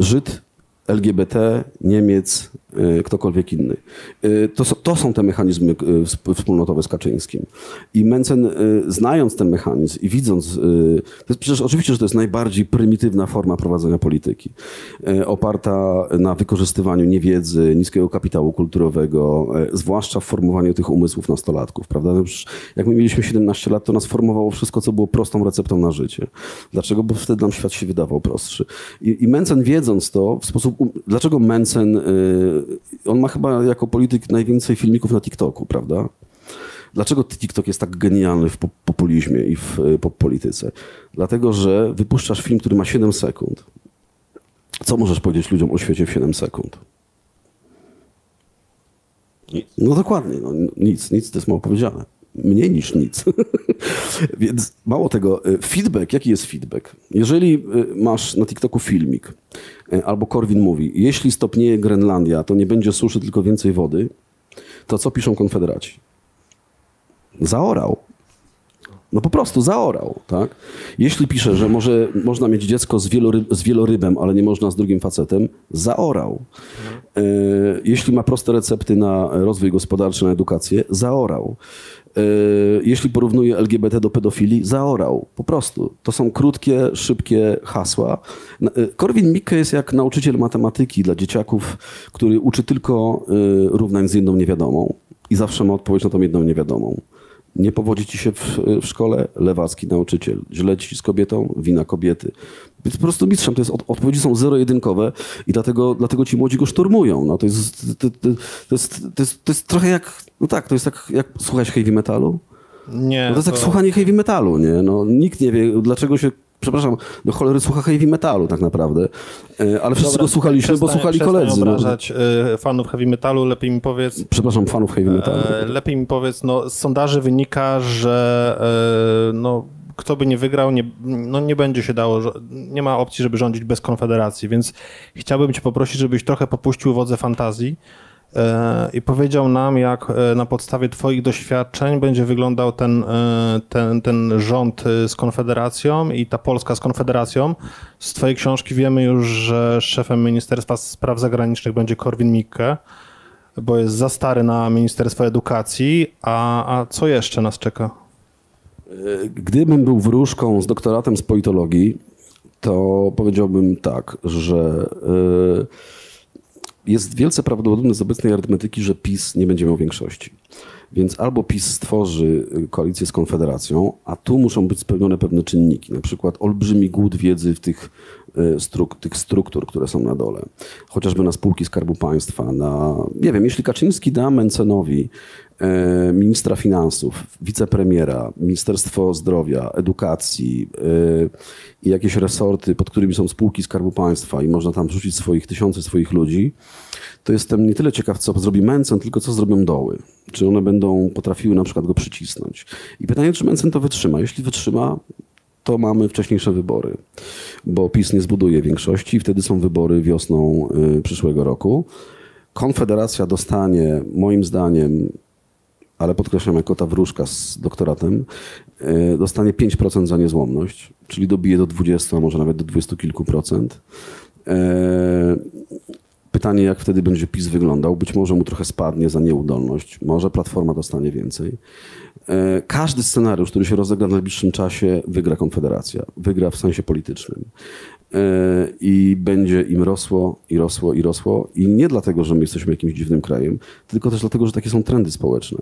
Speaker 2: Żyd, LGBT, Niemiec, y, ktokolwiek inny. Y, To, to są te mechanizmy y, wsp- wspólnotowe z Kaczyńskim. I Mencen, znając ten mechanizm i widząc, to jest przecież oczywiście, że to jest najbardziej prymitywna forma prowadzenia polityki, oparta na wykorzystywaniu niewiedzy, niskiego kapitału kulturowego, zwłaszcza w formowaniu tych umysłów nastolatków, prawda? No Jak my mieliśmy 17 lat, to nas formowało wszystko, co było prostą receptą na życie. Dlaczego? Bo wtedy nam świat się wydawał prostszy. I, i Mencen wiedząc to, w sposób... Dlaczego Mencen... y, on ma chyba jako polityk najwięcej filmików na TikToku, prawda? Dlaczego TikTok jest tak genialny w pop- populizmie i w y, polityce? Dlatego, że wypuszczasz film, który ma 7 sekund. Co możesz powiedzieć ludziom o świecie w 7 sekund? No dokładnie, no, nic, nic, to jest mało powiedziane. Mniej niż nic. Więc mało tego, y, feedback, jaki jest feedback? Jeżeli masz na TikToku filmik, albo Korwin mówi, jeśli stopnieje Grenlandia, to nie będzie suszy, tylko więcej wody, to co piszą konfederaci? Zaorał. No po prostu zaorał, tak? Jeśli pisze, że może, można mieć dziecko z, z wielorybem, ale nie można z drugim facetem, zaorał. E, jeśli ma proste recepty na rozwój gospodarczy, na edukację, zaorał. E, jeśli porównuje LGBT do pedofilii, zaorał. Po prostu. To są krótkie, szybkie hasła. Na- e, Korwin-Mikke jest jak nauczyciel matematyki dla dzieciaków, który uczy tylko e, równań z jedną niewiadomą i zawsze ma odpowiedź na tą jedną niewiadomą. Nie powodzi ci się w, w szkole? Lewacki nauczyciel. Źle ci z kobietą? Wina kobiety. Więc po prostu mistrzem. To jest, od, odpowiedzi są zero-jedynkowe i dlatego, dlatego ci młodzi go szturmują. No, to, jest, to, to, to, jest, to, jest, to jest trochę jak, no tak, to jest tak jak słuchać heavy metalu.
Speaker 1: Nie,
Speaker 2: No to jest jak słuchanie heavy metalu, nie? No, nikt nie wie, dlaczego się, przepraszam, do cholery słucha heavy metalu tak naprawdę. E, Ale wszyscy
Speaker 1: Dobra,
Speaker 2: go słuchaliśmy, bo słuchali koledzy. No.
Speaker 1: obrażać e, fanów heavy metalu, lepiej mi powiedz,
Speaker 2: Przepraszam, fanów heavy metalu.
Speaker 1: E, lepiej mi powiedz, no z sondaży wynika, że no, kto by nie wygrał, nie, no nie będzie się dało, nie ma opcji, żeby rządzić bez Konfederacji, więc chciałbym cię poprosić, żebyś trochę popuścił wodze fantazji e, i powiedział nam, jak e, na podstawie twoich doświadczeń będzie wyglądał ten, e, ten, ten rząd z Konfederacją i ta Polska z Konfederacją. Z twojej książki wiemy już, że szefem Ministerstwa Spraw Zagranicznych będzie Korwin-Mikke bo jest za stary na Ministerstwo Edukacji, a, a co jeszcze nas czeka?
Speaker 2: Gdybym był wróżką z doktoratem z politologii, to powiedziałbym tak, że e, jest wielce prawdopodobne z obecnej arytmetyki, że PiS nie będzie miał większości. Więc albo PiS stworzy koalicję z Konfederacją, a tu muszą być spełnione pewne czynniki, na przykład olbrzymi głód wiedzy w tych Y, struk tych struktur, które są na dole. Chociażby na spółki Skarbu Państwa, na, nie wiem, jeśli Kaczyński da Mencenowi ministra finansów, wicepremiera, Ministerstwo Zdrowia, Edukacji y, i jakieś resorty, pod którymi są spółki Skarbu Państwa i można tam wrzucić swoich tysiące swoich ludzi, to jestem nie tyle ciekaw, co zrobi Mencen, tylko co zrobią doły. Czy one będą potrafiły na przykład go przycisnąć. I pytanie, czy Mencen to wytrzyma. Jeśli wytrzyma, to mamy wcześniejsze wybory, bo PiS nie zbuduje większości i wtedy są wybory wiosną y, przyszłego roku. Konfederacja dostanie, moim zdaniem, ale podkreślam jako ta wróżka z doktoratem, y, dostanie 5% za niezłomność, czyli dobije do 20, a może nawet do 20 kilku procent. Y, pytanie, jak wtedy będzie PiS wyglądał. Być może mu trochę spadnie za nieudolność, może Platforma dostanie więcej. E, każdy scenariusz, który się rozegra w najbliższym czasie, wygra Konfederacja. Wygra w sensie politycznym. E, I będzie im rosło, i rosło, i rosło. I nie dlatego, że my jesteśmy jakimś dziwnym krajem, tylko też dlatego, że takie są trendy społeczne.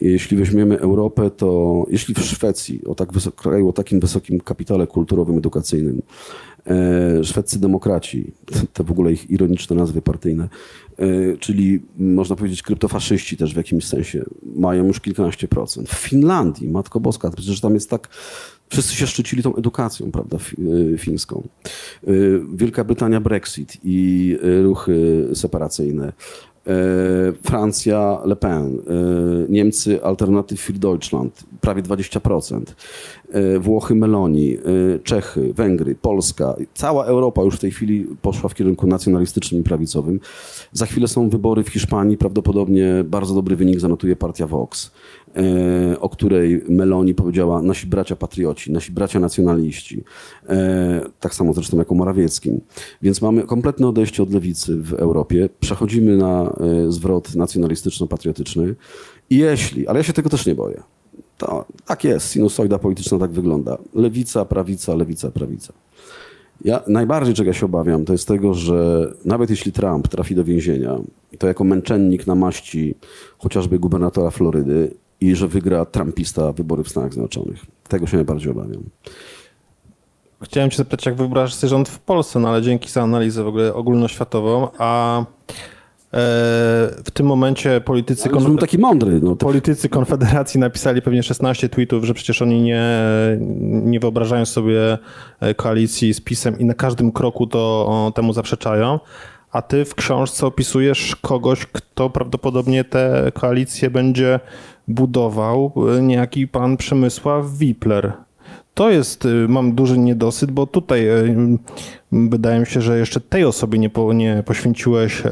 Speaker 2: Jeśli weźmiemy Europę, to jeśli w Szwecji, o tak wysok, kraju o takim wysokim kapitale kulturowym, edukacyjnym, szwedzcy demokraci, te w ogóle ich ironiczne nazwy partyjne, E, czyli można powiedzieć kryptofaszyści też w jakimś sensie, mają już kilkanaście procent. W Finlandii, Matko Boska, przecież tam jest tak, wszyscy się szczycili tą edukacją, prawda, e, fińską. E, Wielka Brytania Brexit i ruchy separacyjne. Francja Le Pen, Niemcy Alternative für Deutschland, prawie 20%. E, Włochy Meloni, e, Czechy, Węgry, Polska, cała Europa już w tej chwili poszła w kierunku nacjonalistycznym i prawicowym. Za chwilę są wybory w Hiszpanii, prawdopodobnie bardzo dobry wynik zanotuje partia Vox, e, o której Meloni powiedziała nasi bracia patrioci, nasi bracia nacjonaliści. Tak samo zresztą jako Morawieckim. Więc mamy kompletne odejście od lewicy w Europie. Przechodzimy na zwrot nacjonalistyczno-patriotyczny. I jeśli, ale ja się tego też nie boję, to tak jest, sinusoida polityczna tak wygląda. Lewica, prawica, lewica, prawica. Ja najbardziej czego się obawiam, to jest tego, że nawet jeśli Trump trafi do więzienia, to jako męczennik namaści chociażby gubernatora Florydy i że wygra Trumpista wybory w Stanach Zjednoczonych. Tego się najbardziej obawiam.
Speaker 1: Chciałem cię zapytać, jak wyobrażasz sobie rząd w Polsce, no ale dzięki za analizę w ogóle ogólnoświatową, a E, w tym momencie politycy...
Speaker 2: Był taki mądry. No,
Speaker 1: to... Politycy Konfederacji napisali pewnie 16 tweetów, że przecież oni nie, nie wyobrażają sobie e, koalicji z PiSem i na każdym kroku to temu zaprzeczają. A ty w książce opisujesz kogoś, kto prawdopodobnie tę koalicję będzie budował, e, niejaki pan Przemysław Wipler. To jest, mam duży niedosyt, bo tutaj wydaje mi się, że jeszcze tej osobie nie, po, nie poświęciłeś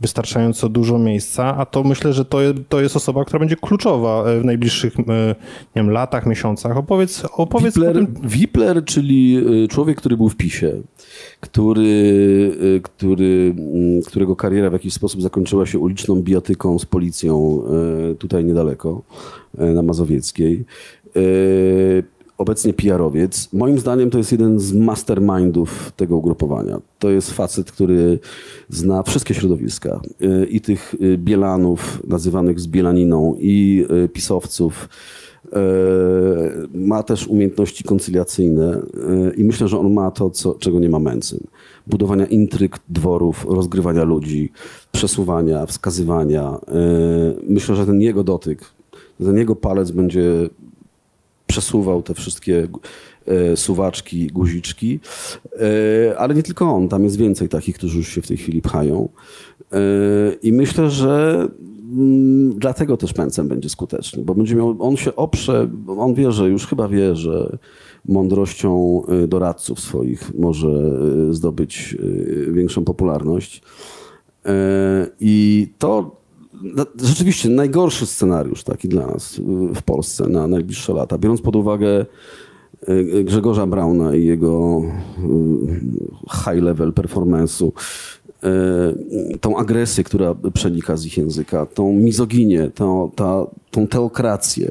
Speaker 1: wystarczająco dużo miejsca, a to myślę, że to, to jest osoba, która będzie kluczowa e, w najbliższych e, nie wiem, latach, miesiącach. Opowiedz, opowiedz
Speaker 2: Wipler, tym... Wipler, czyli e, człowiek, który był w PiSie, który, który, którego kariera w jakiś sposób zakończyła się uliczną bijatyką z policją tutaj niedaleko, na Mazowieckiej obecnie PR-owiec. Moim zdaniem to jest jeden z mastermindów tego ugrupowania. To jest facet, który zna wszystkie środowiska. Y, I tych y, bielanów nazywanych z bielaniną, i y, pisowców. Ma też umiejętności koncyliacyjne i myślę, że on ma to, co, czego nie ma Mencyn. Budowania intryg dworów, rozgrywania ludzi, przesuwania, wskazywania. Myślę, że ten jego dotyk, ten jego palec będzie przesuwał te wszystkie e, suwaczki, guziczki, e, ale nie tylko on, tam jest więcej takich, którzy już się w tej chwili pchają. E, I myślę, że mm, dlatego też Mencen będzie skuteczny, bo będzie miał, on się oprze, on wie, że już chyba wie, że mądrością doradców swoich może zdobyć większą popularność. I to rzeczywiście najgorszy scenariusz taki dla nas y, w Polsce na najbliższe lata, biorąc pod uwagę y, Grzegorza Brauna i jego y, high level performance'u, tą agresję, która przenika z ich języka, tą mizoginię, tą, ta, tą teokrację,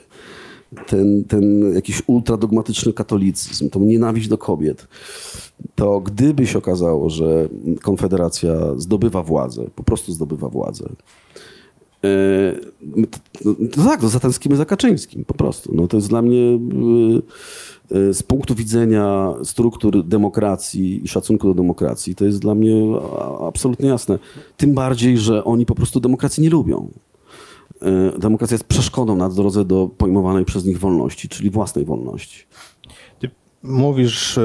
Speaker 2: ten, ten jakiś ultradogmatyczny katolicyzm, tą nienawiść do kobiet, to gdyby się okazało, że Konfederacja zdobywa władzę, po prostu zdobywa władzę, To, to tak, to za tęskimy za Kaczyńskim, po prostu. No, to jest dla mnie e, e, z punktu widzenia struktur demokracji i szacunku do demokracji, to jest dla mnie absolutnie jasne. Tym bardziej, że oni po prostu demokracji nie lubią. Demokracja jest przeszkodą na drodze do pojmowanej przez nich wolności, czyli własnej wolności.
Speaker 1: Mówisz y,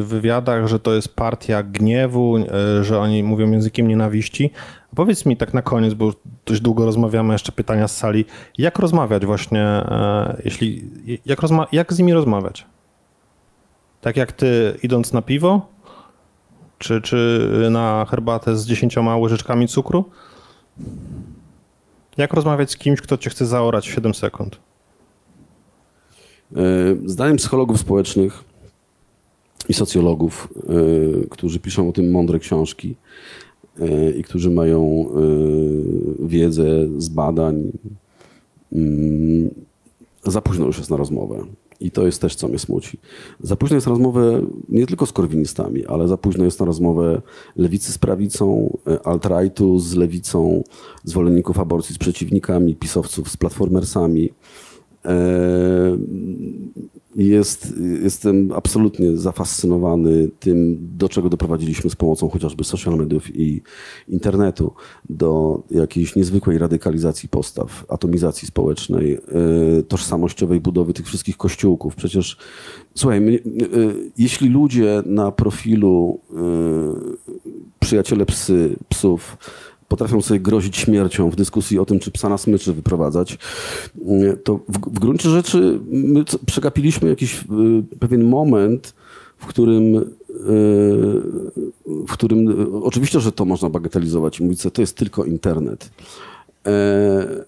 Speaker 1: w wywiadach, że to jest partia gniewu, y, że oni mówią językiem nienawiści. Powiedz mi tak na koniec, bo dość długo rozmawiamy, jeszcze pytania z sali. Jak rozmawiać właśnie, e, jeśli, jak, rozma- jak z nimi rozmawiać? Tak jak ty idąc na piwo? Czy, czy na herbatę z dziesięcioma łyżeczkami cukru? Jak rozmawiać z kimś, kto cię chce zaorać w 7 sekund?
Speaker 2: Zdaniem psychologów społecznych i socjologów, e, którzy piszą o tym mądre książki e, i którzy mają e, wiedzę z badań, mm, za późno już jest na rozmowę. I to jest też, co mnie smuci. Za późno jest na rozmowę nie tylko z korwinistami, ale za późno jest na rozmowę lewicy z prawicą, alt-rightu z lewicą, zwolenników aborcji z przeciwnikami, pisowców z platformersami. E, Jest, jestem absolutnie zafascynowany tym, do czego doprowadziliśmy z pomocą chociażby social mediów i internetu, do jakiejś niezwykłej radykalizacji postaw, atomizacji społecznej, e, tożsamościowej budowy tych wszystkich kościółków. Przecież, słuchaj, e, jeśli ludzie na profilu przyjaciele psy, psów potrafią sobie grozić śmiercią w dyskusji o tym, czy psa na smyczy wyprowadzać, y, to w, w gruncie rzeczy my przegapiliśmy jakiś y, pewien moment, w którym, y, w którym y, oczywiście, że to można bagatelizować i mówić, że to jest tylko internet. E,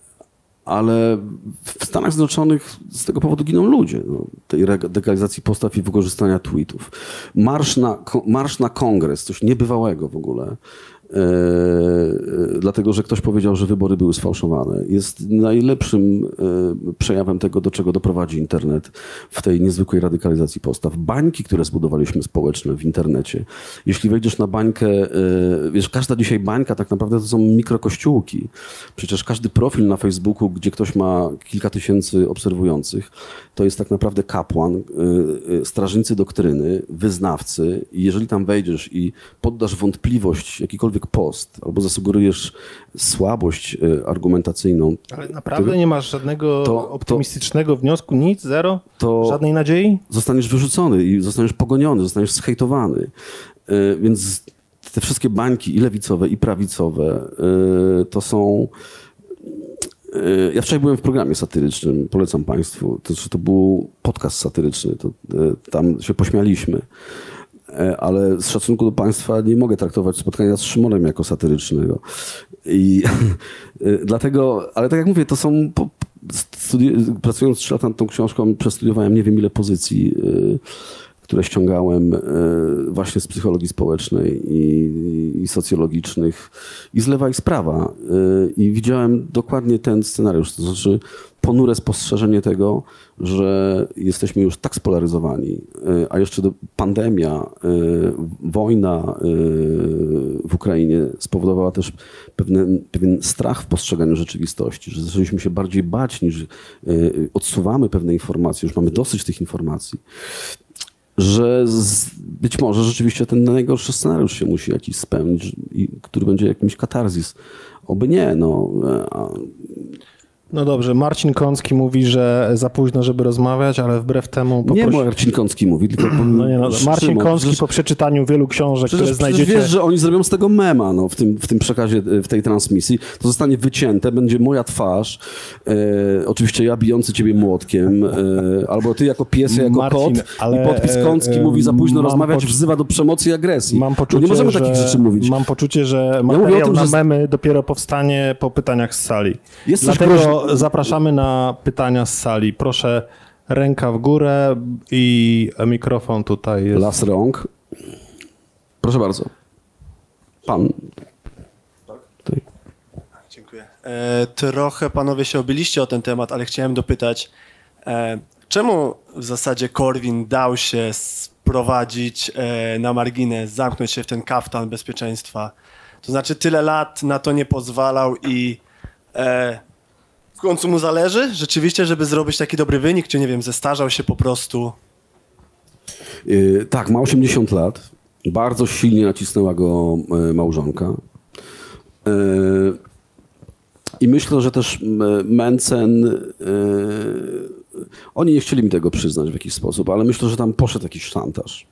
Speaker 2: ale w Stanach Zjednoczonych z tego powodu giną ludzie. No, tej radykalizacji postaw i wykorzystania tweetów. Marsz na, marsz na kongres, coś niebywałego w ogóle. E, e, dlatego, że ktoś powiedział, że wybory były sfałszowane. Jest najlepszym e, przejawem tego, do czego doprowadzi internet w tej niezwykłej radykalizacji postaw. Bańki, które zbudowaliśmy społeczne w internecie. Jeśli wejdziesz na bańkę, wiesz, każda dzisiaj bańka tak naprawdę to są mikrokościółki. Przecież każdy profil na Facebooku, gdzie ktoś ma kilka tysięcy obserwujących, to jest tak naprawdę kapłan, strażnicy doktryny, wyznawcy. I jeżeli tam wejdziesz i poddasz wątpliwość jakikolwiek post, albo zasugerujesz słabość y, argumentacyjną,
Speaker 1: Ale naprawdę nie masz żadnego
Speaker 2: To- to-
Speaker 1: optymistycznego wniosku? Nic? Zero?
Speaker 2: to
Speaker 1: Żadnej nadziei?
Speaker 2: zostaniesz wyrzucony i zostaniesz pogoniony, zostaniesz zhejtowany. Y, Więc te wszystkie bańki i lewicowe, i prawicowe y, to są. Ja wczoraj byłem w programie satyrycznym, polecam Państwu. To, znaczy, to był podcast satyryczny, to, tam się pośmialiśmy. E, Ale z szacunku do Państwa nie mogę traktować spotkania z Szymonem jako satyrycznego. I y, dlatego, ale tak jak mówię, to są. Po, pracując trzy lata nad tą książką, przestudiowałem nie wiem ile pozycji, y, które ściągałem y, właśnie z psychologii społecznej i, i socjologicznych, i z lewa i z prawa. Y, I widziałem dokładnie ten scenariusz, to znaczy ponure spostrzeżenie tego, że jesteśmy już tak spolaryzowani, y, a jeszcze pandemia, wojna w Ukrainie spowodowała też pewne, pewien strach w postrzeganiu rzeczywistości, że zaczęliśmy się bardziej bać niż odsuwamy pewne informacje, już mamy dosyć tych informacji że z, być może rzeczywiście ten najgorszy scenariusz się musi jakiś spełnić, który będzie jakimś katarzis. Oby nie, no.
Speaker 1: No dobrze, Marcin Kącki mówi, że za późno, żeby rozmawiać, ale wbrew temu
Speaker 2: Nie
Speaker 1: poprosi...
Speaker 2: Marcin Kącki mówi, tylko
Speaker 1: No nie, no, Marcin
Speaker 2: Szymon,
Speaker 1: Kącki
Speaker 2: przecież-
Speaker 1: po przeczytaniu wielu książek,
Speaker 2: Przecież,
Speaker 1: które
Speaker 2: przecież
Speaker 1: znajdziecie...
Speaker 2: wiesz, że oni zrobią z tego mema no, w, tym, w tym przekazie, e, w tej transmisji. To zostanie wycięte, będzie moja twarz, e, oczywiście ja bijący ciebie młotkiem, e, albo ty jako pies, ja jako
Speaker 1: Marcin,
Speaker 2: kot
Speaker 1: ale,
Speaker 2: i podpis
Speaker 1: e,
Speaker 2: Kącki
Speaker 1: e,
Speaker 2: mówi za późno rozmawiać,
Speaker 1: poczu-
Speaker 2: wzywa do przemocy i agresji.
Speaker 1: Mam
Speaker 2: No
Speaker 1: poczucie,
Speaker 2: nie możemy
Speaker 1: że,
Speaker 2: takich rzeczy mówić.
Speaker 1: Mam poczucie, że
Speaker 2: mówię o
Speaker 1: materiał
Speaker 2: tym,
Speaker 1: na
Speaker 2: że
Speaker 1: memy dopiero powstanie po pytaniach z sali.
Speaker 2: Jest coś
Speaker 1: Dlatego zapraszamy na pytania z sali. Proszę ręka w górę i mikrofon tutaj jest.
Speaker 2: Las rąk. Proszę bardzo. Pan. Tutaj.
Speaker 4: Dziękuję. E, trochę panowie się obiliście o ten temat, ale chciałem dopytać, e, czemu w zasadzie Korwin dał się sprowadzić e, na margines, zamknąć się w ten kaftan bezpieczeństwa? To znaczy tyle lat na to nie pozwalał i e, w końcu mu zależy rzeczywiście, żeby zrobić taki dobry wynik, czy nie wiem, zestarzał się po prostu?
Speaker 2: Yy, tak, ma 80 lat. Bardzo silnie nacisnęła go e, małżonka. E, I myślę, że też m, Mencen. e, Oni nie chcieli mi tego przyznać w jakiś sposób, ale myślę, że tam poszedł jakiś szantaż.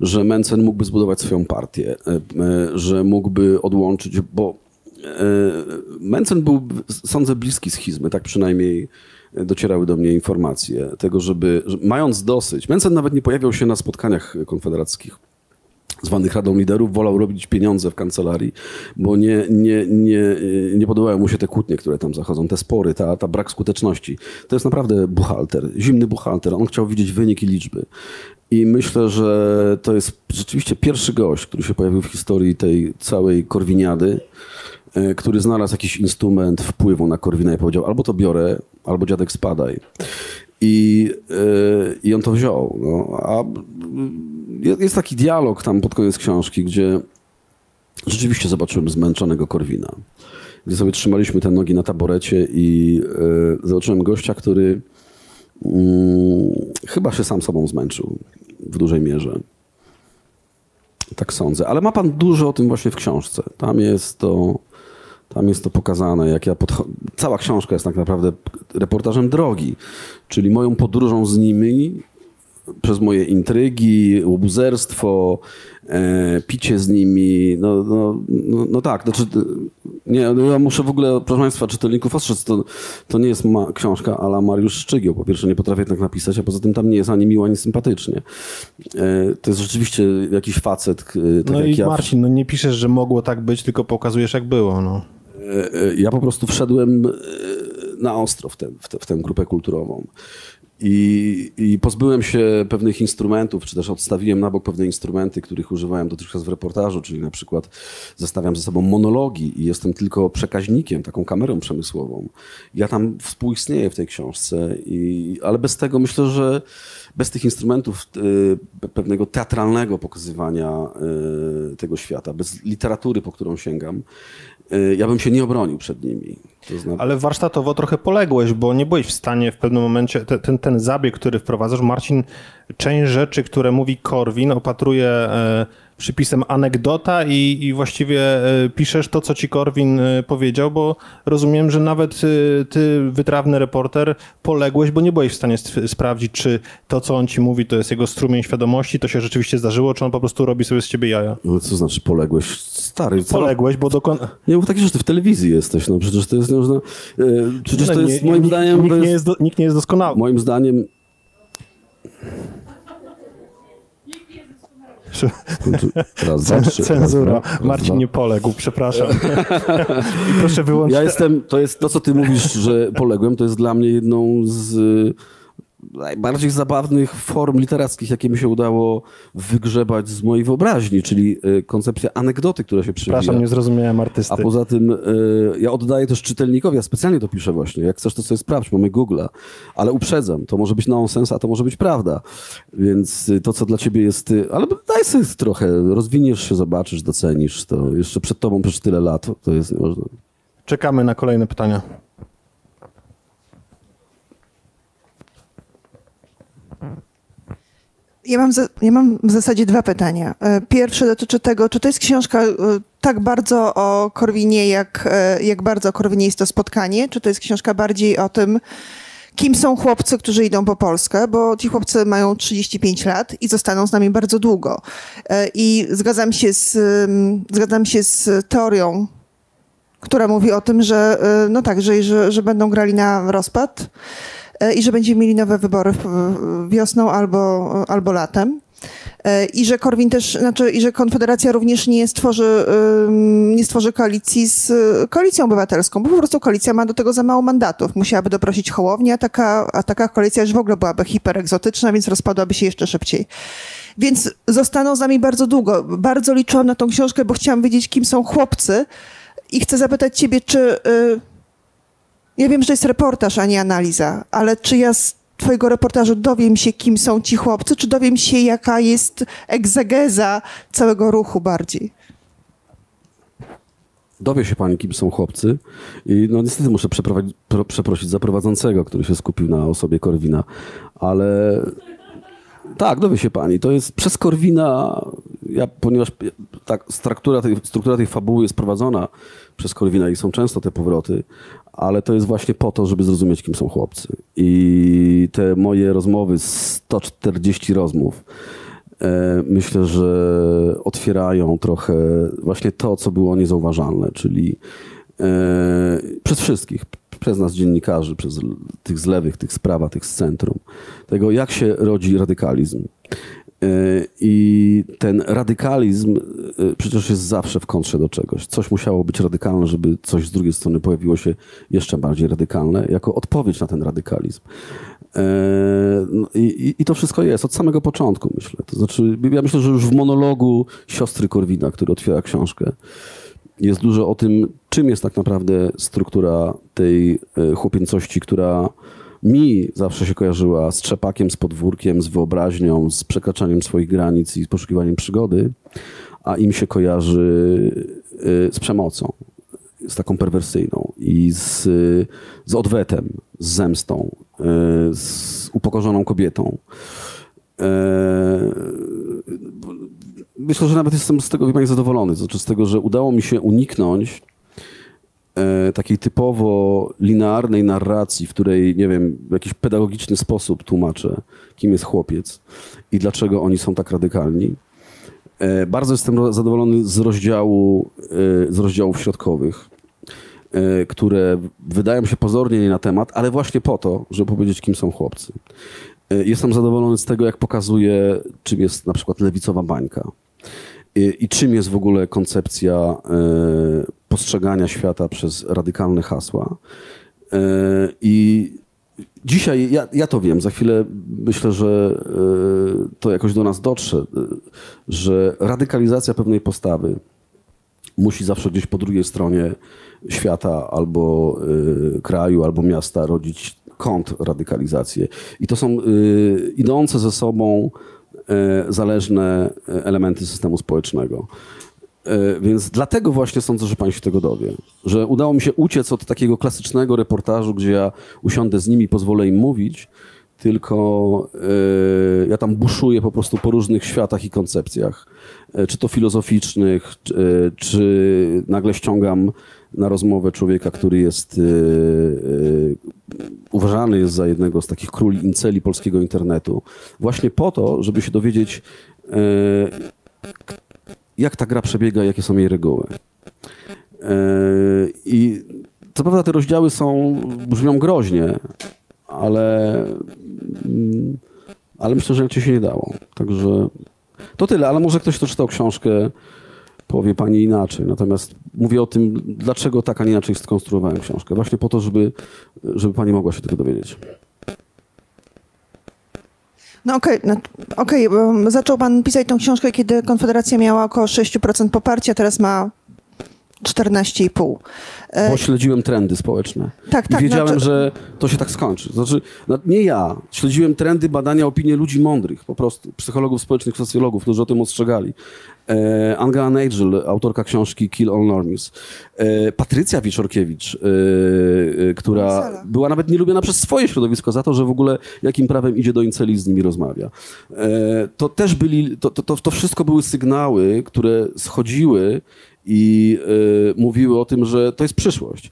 Speaker 2: Że Mencen mógłby zbudować swoją partię, e, e, że mógłby odłączyć, bo e, Mencen był, sądzę, bliski schizmy, tak przynajmniej docierały do mnie informacje tego, żeby, że mając dosyć, Mencen nawet nie pojawiał się na spotkaniach konfederackich zwanych Radą Liderów, wolał robić pieniądze w kancelarii, bo nie, nie, nie, nie podobały mu się te kłótnie, które tam zachodzą, te spory, ta, ta brak skuteczności. To jest naprawdę buchalter, zimny buchalter. On chciał widzieć wyniki liczby. I myślę, że to jest rzeczywiście pierwszy gość, który się pojawił w historii tej całej korwiniady, e, który znalazł jakiś instrument wpływu na Korwina i powiedział, albo to biorę, albo dziadek spadaj. I, e, i on to wziął. No. A mm, jest taki dialog tam pod koniec książki, gdzie rzeczywiście zobaczyłem zmęczonego Korwina. Gdzie sobie trzymaliśmy te nogi na taborecie i zobaczyłem gościa, który mm, chyba się sam sobą zmęczył w dużej mierze. Tak sądzę. Ale ma pan dużo o tym właśnie w książce. Tam jest to, tam jest to pokazane, jak ja podcho- Cała książka jest tak naprawdę reportażem drogi, czyli moją podróżą z nimi przez moje intrygi, łobuzerstwo, e, picie z nimi, no, no, no, no tak, znaczy, nie, no ja muszę w ogóle, proszę Państwa, czytelników ostrzec, to, to nie jest ma, książka ala Mariusz Szczygieł, po pierwsze nie potrafię tak napisać, a poza tym tam nie jest ani miło, ani sympatycznie. E, to jest rzeczywiście jakiś facet, e, tak
Speaker 1: No
Speaker 2: jak
Speaker 1: i
Speaker 2: ja.
Speaker 1: Marcin, no nie piszesz, że mogło tak być, tylko pokazujesz jak było. No.
Speaker 2: E, e, ja po prostu wszedłem e, na ostro w, tę w, tę- w tę grupę kulturową. I, I pozbyłem się pewnych instrumentów, czy też odstawiłem na bok pewne instrumenty, których używałem dotychczas w reportażu, czyli na przykład zestawiam ze sobą monologi i jestem tylko przekaźnikiem, taką kamerą przemysłową. Ja tam współistnieję w tej książce, i, ale bez tego myślę, że bez tych instrumentów y, pewnego teatralnego pokazywania y, tego świata, bez literatury, po którą sięgam, ja bym się nie obronił przed nimi. To znaczy,
Speaker 1: Ale warsztatowo trochę poległeś, bo nie byłeś w stanie w pewnym momencie, te, ten, ten zabieg, który wprowadzasz, Marcin, część rzeczy, które mówi Korwin, opatruje e, przypisem anegdota i, i właściwie e, piszesz to, co ci Korwin e, powiedział, bo rozumiem, że nawet e, ty, wytrawny reporter, poległeś, bo nie byłeś w stanie sprawdzić, czy to, co on ci mówi, to jest jego strumień świadomości, to się rzeczywiście zdarzyło, czy on po prostu robi sobie z ciebie jaja.
Speaker 2: no, co znaczy poległeś? Stary, co?
Speaker 1: Poległeś, bo dokon...
Speaker 2: Nie, bo takie rzeczy, w telewizji jesteś, no przecież to jest, no, no, przecież to
Speaker 1: No,
Speaker 2: jest
Speaker 1: nie-
Speaker 2: moim
Speaker 1: nikt,
Speaker 2: zdaniem,
Speaker 1: Nikt
Speaker 2: to
Speaker 1: nie,
Speaker 2: jest
Speaker 1: do, nikt nie jest doskonały.
Speaker 2: moim zdaniem, raz, dwa, trzy,
Speaker 1: Cenzura.
Speaker 2: raz,
Speaker 1: Marcin
Speaker 2: dwa.
Speaker 1: nie poległ, przepraszam. I proszę wyłączyć.
Speaker 2: Ja jestem, to jest to, co ty mówisz, że poległem, to jest dla mnie jedną z najbardziej zabawnych form literackich, jakie mi się udało wygrzebać z mojej wyobraźni, czyli y, koncepcja anegdoty, która się przewija.
Speaker 1: Przepraszam, nie zrozumiałem artysty.
Speaker 2: A poza tym y, ja oddaję też czytelnikowi, ja specjalnie to piszę właśnie. Jak chcesz, to sobie sprawdź, mamy Google'a. Ale uprzedzam, to może być nonsens, a to może być prawda. Więc y, to, co dla ciebie jest... Ale daj sobie trochę, rozwiniesz się, zobaczysz, docenisz to. Jeszcze przed tobą przez tyle lat, to jest niemożne.
Speaker 1: Czekamy na kolejne pytania.
Speaker 5: Ja mam, ja mam w zasadzie dwa pytania. E, Pierwsze dotyczy tego, czy to jest książka e, tak bardzo o Korwinie, jak, e, jak bardzo o Korwinie jest to spotkanie? Czy to jest książka bardziej o tym, kim są chłopcy, którzy idą po Polskę, bo ci chłopcy mają 35 lat i zostaną z nami bardzo długo. I zgadzam się z, zgadzam się z teorią, która mówi o tym, że no tak, że, że, że będą grali na rozpad i że będziemy mieli nowe wybory wiosną albo, albo latem. E, I że Korwin też, znaczy, i że Konfederacja również nie stworzy, nie stworzy koalicji z koalicją obywatelską, bo po prostu koalicja ma do tego za mało mandatów. Musiałaby doprosić Hołownię, a taka, a taka koalicja już w ogóle byłaby hiperegzotyczna, więc rozpadłaby się jeszcze szybciej. Więc zostaną z nami bardzo długo. Bardzo liczyłam na tą książkę, bo chciałam wiedzieć, kim są chłopcy i chcę zapytać ciebie, czy... Y, ja wiem, że to jest reportaż, a nie analiza, ale czy ja z twojego reportażu dowiem się, kim są ci chłopcy, czy dowiem się, jaka jest egzegeza całego ruchu bardziej?
Speaker 2: Dowie się pani, kim są chłopcy i no niestety muszę przeprosić za prowadzącego, który się skupił na osobie Korwina, ale tak, dowie się pani. To jest przez Korwina, ja, ponieważ tak, struktura tej, struktura tej fabuły jest prowadzona przez Korwina i są często te powroty, ale to jest właśnie po to, żeby zrozumieć, kim są chłopcy. I te moje rozmowy, 140 rozmów, E, myślę, że otwierają trochę właśnie to, co było niezauważalne, czyli e, przez wszystkich, przez nas dziennikarzy, przez tych z lewych, tych z prawa, tych z centrum, tego jak się rodzi radykalizm. E, I ten radykalizm e, przecież jest zawsze w kontrze do czegoś. Coś musiało być radykalne, żeby coś z drugiej strony pojawiło się jeszcze bardziej radykalne, jako odpowiedź na ten radykalizm. E, no i- I to wszystko jest od samego początku, myślę. To znaczy, ja myślę, że już w monologu siostry Korwina, który otwiera książkę, jest dużo o tym, czym jest tak naprawdę struktura tej e, chłopięcości, która mi zawsze się kojarzyła z trzepakiem, z podwórkiem, z wyobraźnią, z przekraczaniem swoich granic i z poszukiwaniem przygody, a im się kojarzy e, z przemocą, z taką perwersyjną i z, z odwetem, z zemstą, e, z upokorzoną kobietą. Myślę, że nawet jestem z tego pani, zadowolony, znaczy z tego, że udało mi się uniknąć e, takiej typowo linearnej narracji, w której, nie wiem, w jakiś pedagogiczny sposób tłumaczę, kim jest chłopiec i dlaczego oni są tak radykalni. E, Bardzo jestem zadowolony z rozdziału, e, z rozdziałów środkowych, które wydają się pozornie nie na temat, ale właśnie po to, żeby powiedzieć, kim są chłopcy. Jestem zadowolony z tego, jak pokazuje, czym jest na przykład lewicowa bańka i, i czym jest w ogóle koncepcja e, postrzegania świata przez radykalne hasła. E, I dzisiaj ja, ja to wiem, za chwilę myślę, że e, to jakoś do nas dotrze, że radykalizacja pewnej postawy musi zawsze gdzieś po drugiej stronie świata albo kraju, albo miasta rodzić kontrradykalizację. I to są idące ze sobą zależne y, elementy systemu społecznego. Y, Więc dlatego właśnie sądzę, że pan się tego dowie. Że udało mi się uciec od takiego klasycznego reportażu, gdzie ja usiądę z nimi pozwolę im mówić, tylko y, ja tam buszuję po prostu po różnych światach i koncepcjach, y, czy to filozoficznych, y, czy nagle ściągam na rozmowę człowieka, który jest y, y, uważany jest za jednego z takich króli inceli polskiego internetu, właśnie po to, żeby się dowiedzieć, y, jak ta gra przebiega, jakie są jej reguły. E, I co prawda te rozdziały są, brzmią groźnie, ale, mm, ale myślę, że inaczej się nie dało. Także to tyle, ale może ktoś, kto czytał książkę, powie pani inaczej. Natomiast mówię o tym, dlaczego tak, a nie inaczej skonstruowałem książkę. Właśnie po to, żeby, żeby pani mogła się tego dowiedzieć.
Speaker 5: No okej, no, okej, bo zaczął pan pisać tą książkę, kiedy Konfederacja miała około 6% poparcia, teraz ma 14,5%. E,
Speaker 2: Bo śledziłem trendy społeczne.
Speaker 5: Tak,
Speaker 2: I
Speaker 5: tak,
Speaker 2: wiedziałem,
Speaker 5: znaczy-
Speaker 2: że to się tak skończy. Znaczy, no, nie ja. Śledziłem trendy badania opinii ludzi mądrych, po prostu. Psychologów społecznych, socjologów, którzy o tym ostrzegali. E, Angela Nagel, autorka książki Kill All Normies. E, Patrycja Wieczorkiewicz, e, która
Speaker 5: Incela.
Speaker 2: była nawet nielubiona przez swoje środowisko za to, że w ogóle jakim prawem idzie do inceli i z nimi rozmawia. To też byli, to, to, to, wszystko były sygnały, które schodziły i mówiły o tym, że to jest przyszłość.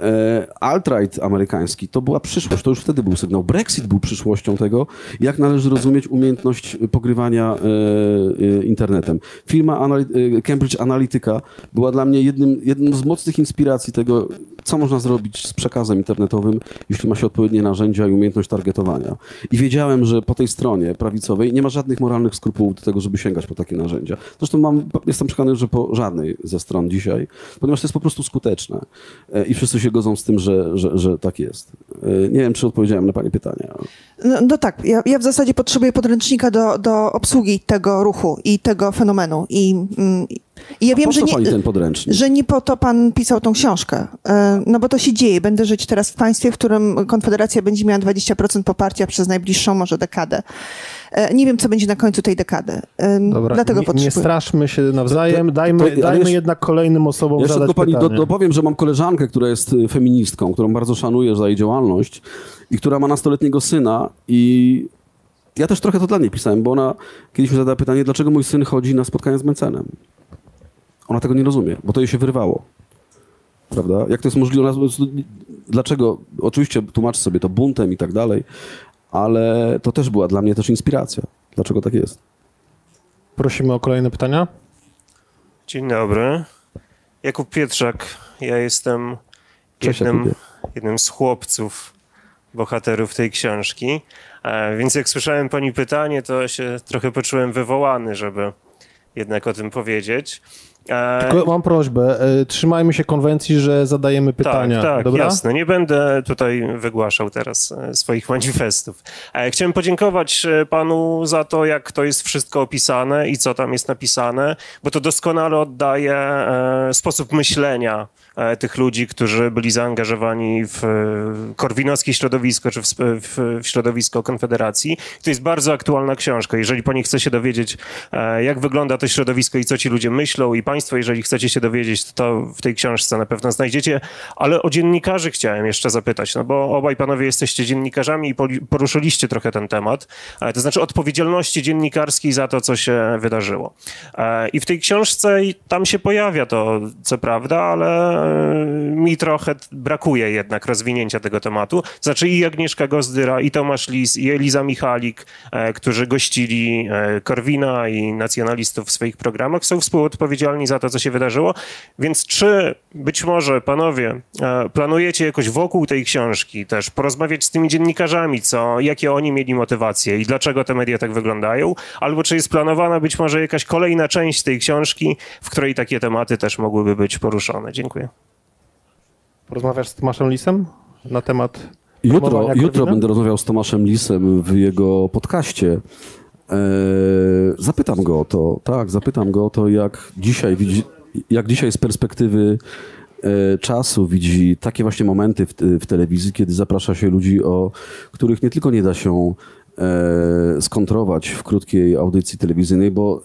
Speaker 2: E, alt-right amerykański to była przyszłość, to już wtedy był sygnał. Brexit był przyszłością tego, jak należy rozumieć umiejętność pogrywania e, e, internetem. Firma Cambridge Analytica była dla mnie jednym, jedną z mocnych inspiracji tego, co można zrobić z przekazem internetowym, jeśli ma się odpowiednie narzędzia i umiejętność targetowania. I wiedziałem, że po tej stronie prawicowej nie ma żadnych moralnych skrupułów do tego, żeby sięgać po takie narzędzia. Zresztą mam, jestem przekonany, że po żadnej ze stron dzisiaj, ponieważ to jest po prostu skuteczne. I wszyscy się godzą z tym, że, że, że tak jest. E, Nie wiem, czy odpowiedziałem na Pani pytania.
Speaker 5: No, no tak, ja, ja w zasadzie potrzebuję podręcznika do, do obsługi tego ruchu i tego fenomenu. I, mm, i ja
Speaker 2: A
Speaker 5: wiem, że nie, że nie po to pan pisał tą książkę. E, No bo to się dzieje. Będę żyć teraz w państwie, w którym Konfederacja będzie miała 20% poparcia przez najbliższą może dekadę. E, Nie wiem, co będzie na końcu tej dekady.
Speaker 1: Dobra,
Speaker 5: Dlatego
Speaker 1: nie, nie straszmy się nawzajem,
Speaker 2: To- to-
Speaker 1: dajmy,
Speaker 2: to-
Speaker 1: dajmy
Speaker 2: jeszcze-
Speaker 1: jednak kolejnym osobom
Speaker 2: Ja jeszcze
Speaker 1: zadać
Speaker 2: tylko pani
Speaker 1: pytanie.
Speaker 2: dopowiem, że mam koleżankę, która jest y, feministką, którą bardzo szanuję za jej działalność i która ma nastoletniego syna i ja też trochę to dla niej pisałem, bo ona kiedyś mi zadała pytanie, dlaczego mój syn chodzi na spotkania z Mencenem. Ona tego nie rozumie, bo to jej się wyrwało. Prawda? Jak to jest możliwe? Dlaczego? Oczywiście tłumaczę sobie to buntem i tak dalej, ale to też była dla mnie też inspiracja. Dlaczego tak jest?
Speaker 1: Prosimy o kolejne pytania.
Speaker 6: Dzień dobry. Jakub Pietrzak. Ja jestem
Speaker 2: Cześć,
Speaker 6: jednym,
Speaker 2: Jakubie.
Speaker 6: jednym z chłopców, bohaterów tej książki. E, więc jak słyszałem pani pytanie, to się trochę poczułem wywołany, żeby jednak o tym powiedzieć.
Speaker 1: Tylko mam prośbę, e, trzymajmy się konwencji, że zadajemy pytania.
Speaker 6: Tak, tak,
Speaker 1: dobra?
Speaker 6: jasne. Nie będę tutaj wygłaszał teraz e, swoich manifestów. E, Chciałem podziękować panu za to, jak to jest wszystko opisane i co tam jest napisane, bo to doskonale oddaje sposób myślenia tych ludzi, którzy byli zaangażowani w e, korwinowskie środowisko, czy w, w, w środowisko Konfederacji. To jest bardzo aktualna książka. Jeżeli pani chce się dowiedzieć, e, jak wygląda to środowisko i co ci ludzie myślą i państwo, jeżeli chcecie się dowiedzieć, to, w tej książce na pewno znajdziecie. Ale o dziennikarzy chciałem jeszcze zapytać, no bo obaj panowie jesteście dziennikarzami i poruszyliście trochę ten temat, e, to znaczy odpowiedzialności dziennikarskiej za to, co się wydarzyło. E, I w tej książce tam się pojawia to, co prawda, ale e, mi trochę brakuje jednak rozwinięcia tego tematu. Znaczy i Agnieszka Gozdyra, i Tomasz Lis, i Eliza Michalik, e, którzy gościli e, Korwina i nacjonalistów w swoich programach, są współodpowiedzialni za to, co się wydarzyło. Więc czy być może panowie e, planujecie jakoś wokół tej książki też porozmawiać z tymi dziennikarzami, co, jakie oni mieli motywacje i dlaczego te media tak wyglądają? Albo czy jest planowana być może jakaś kolejna część tej książki, w której takie tematy też mogłyby być poruszone? Dziękuję.
Speaker 1: Porozmawiasz z Tomaszem Lisem na temat
Speaker 2: Jutro, jutro będę rozmawiał z Tomaszem Lisem w jego podcaście. Eee, zapytam go o to, tak, zapytam go o to, jak dzisiaj widzi, jak dzisiaj z perspektywy e, czasu widzi takie właśnie momenty w, w telewizji, kiedy zaprasza się ludzi, o których nie tylko nie da się e, skontrować w krótkiej audycji telewizyjnej, bo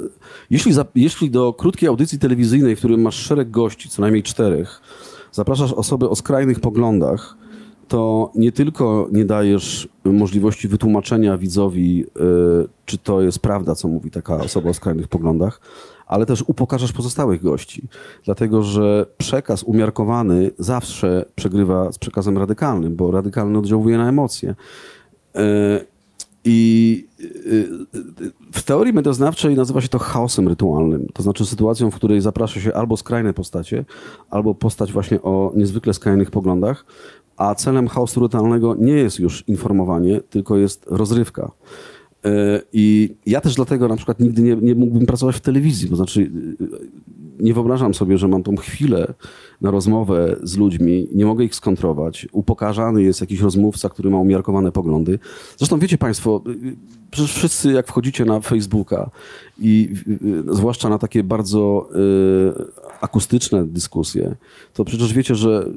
Speaker 2: jeśli, za, jeśli do krótkiej audycji telewizyjnej, w którym masz szereg gości, co najmniej czterech, zapraszasz osoby o skrajnych poglądach, to nie tylko nie dajesz możliwości wytłumaczenia widzowi, y, czy to jest prawda, co mówi taka osoba o skrajnych poglądach, ale też upokarzasz pozostałych gości. Dlatego, że przekaz umiarkowany zawsze przegrywa z przekazem radykalnym, bo radykalny oddziałuje na emocje. Y, I y, w teorii medioznawczej nazywa się to chaosem rytualnym, to znaczy sytuacją, w której zaprasza się albo skrajne postacie, albo postać właśnie o niezwykle skrajnych poglądach, a celem chaosu rytualnego nie jest już informowanie, tylko jest rozrywka. I ja też dlatego na przykład nigdy nie, nie mógłbym pracować w telewizji, to znaczy y, nie wyobrażam sobie, że mam tą chwilę na rozmowę z ludźmi, nie mogę ich skontrować. Upokarzany jest jakiś rozmówca, który ma umiarkowane poglądy. Zresztą wiecie Państwo, y, y, przecież wszyscy jak wchodzicie na Facebooka i zwłaszcza na takie bardzo y, akustyczne dyskusje, to przecież wiecie, że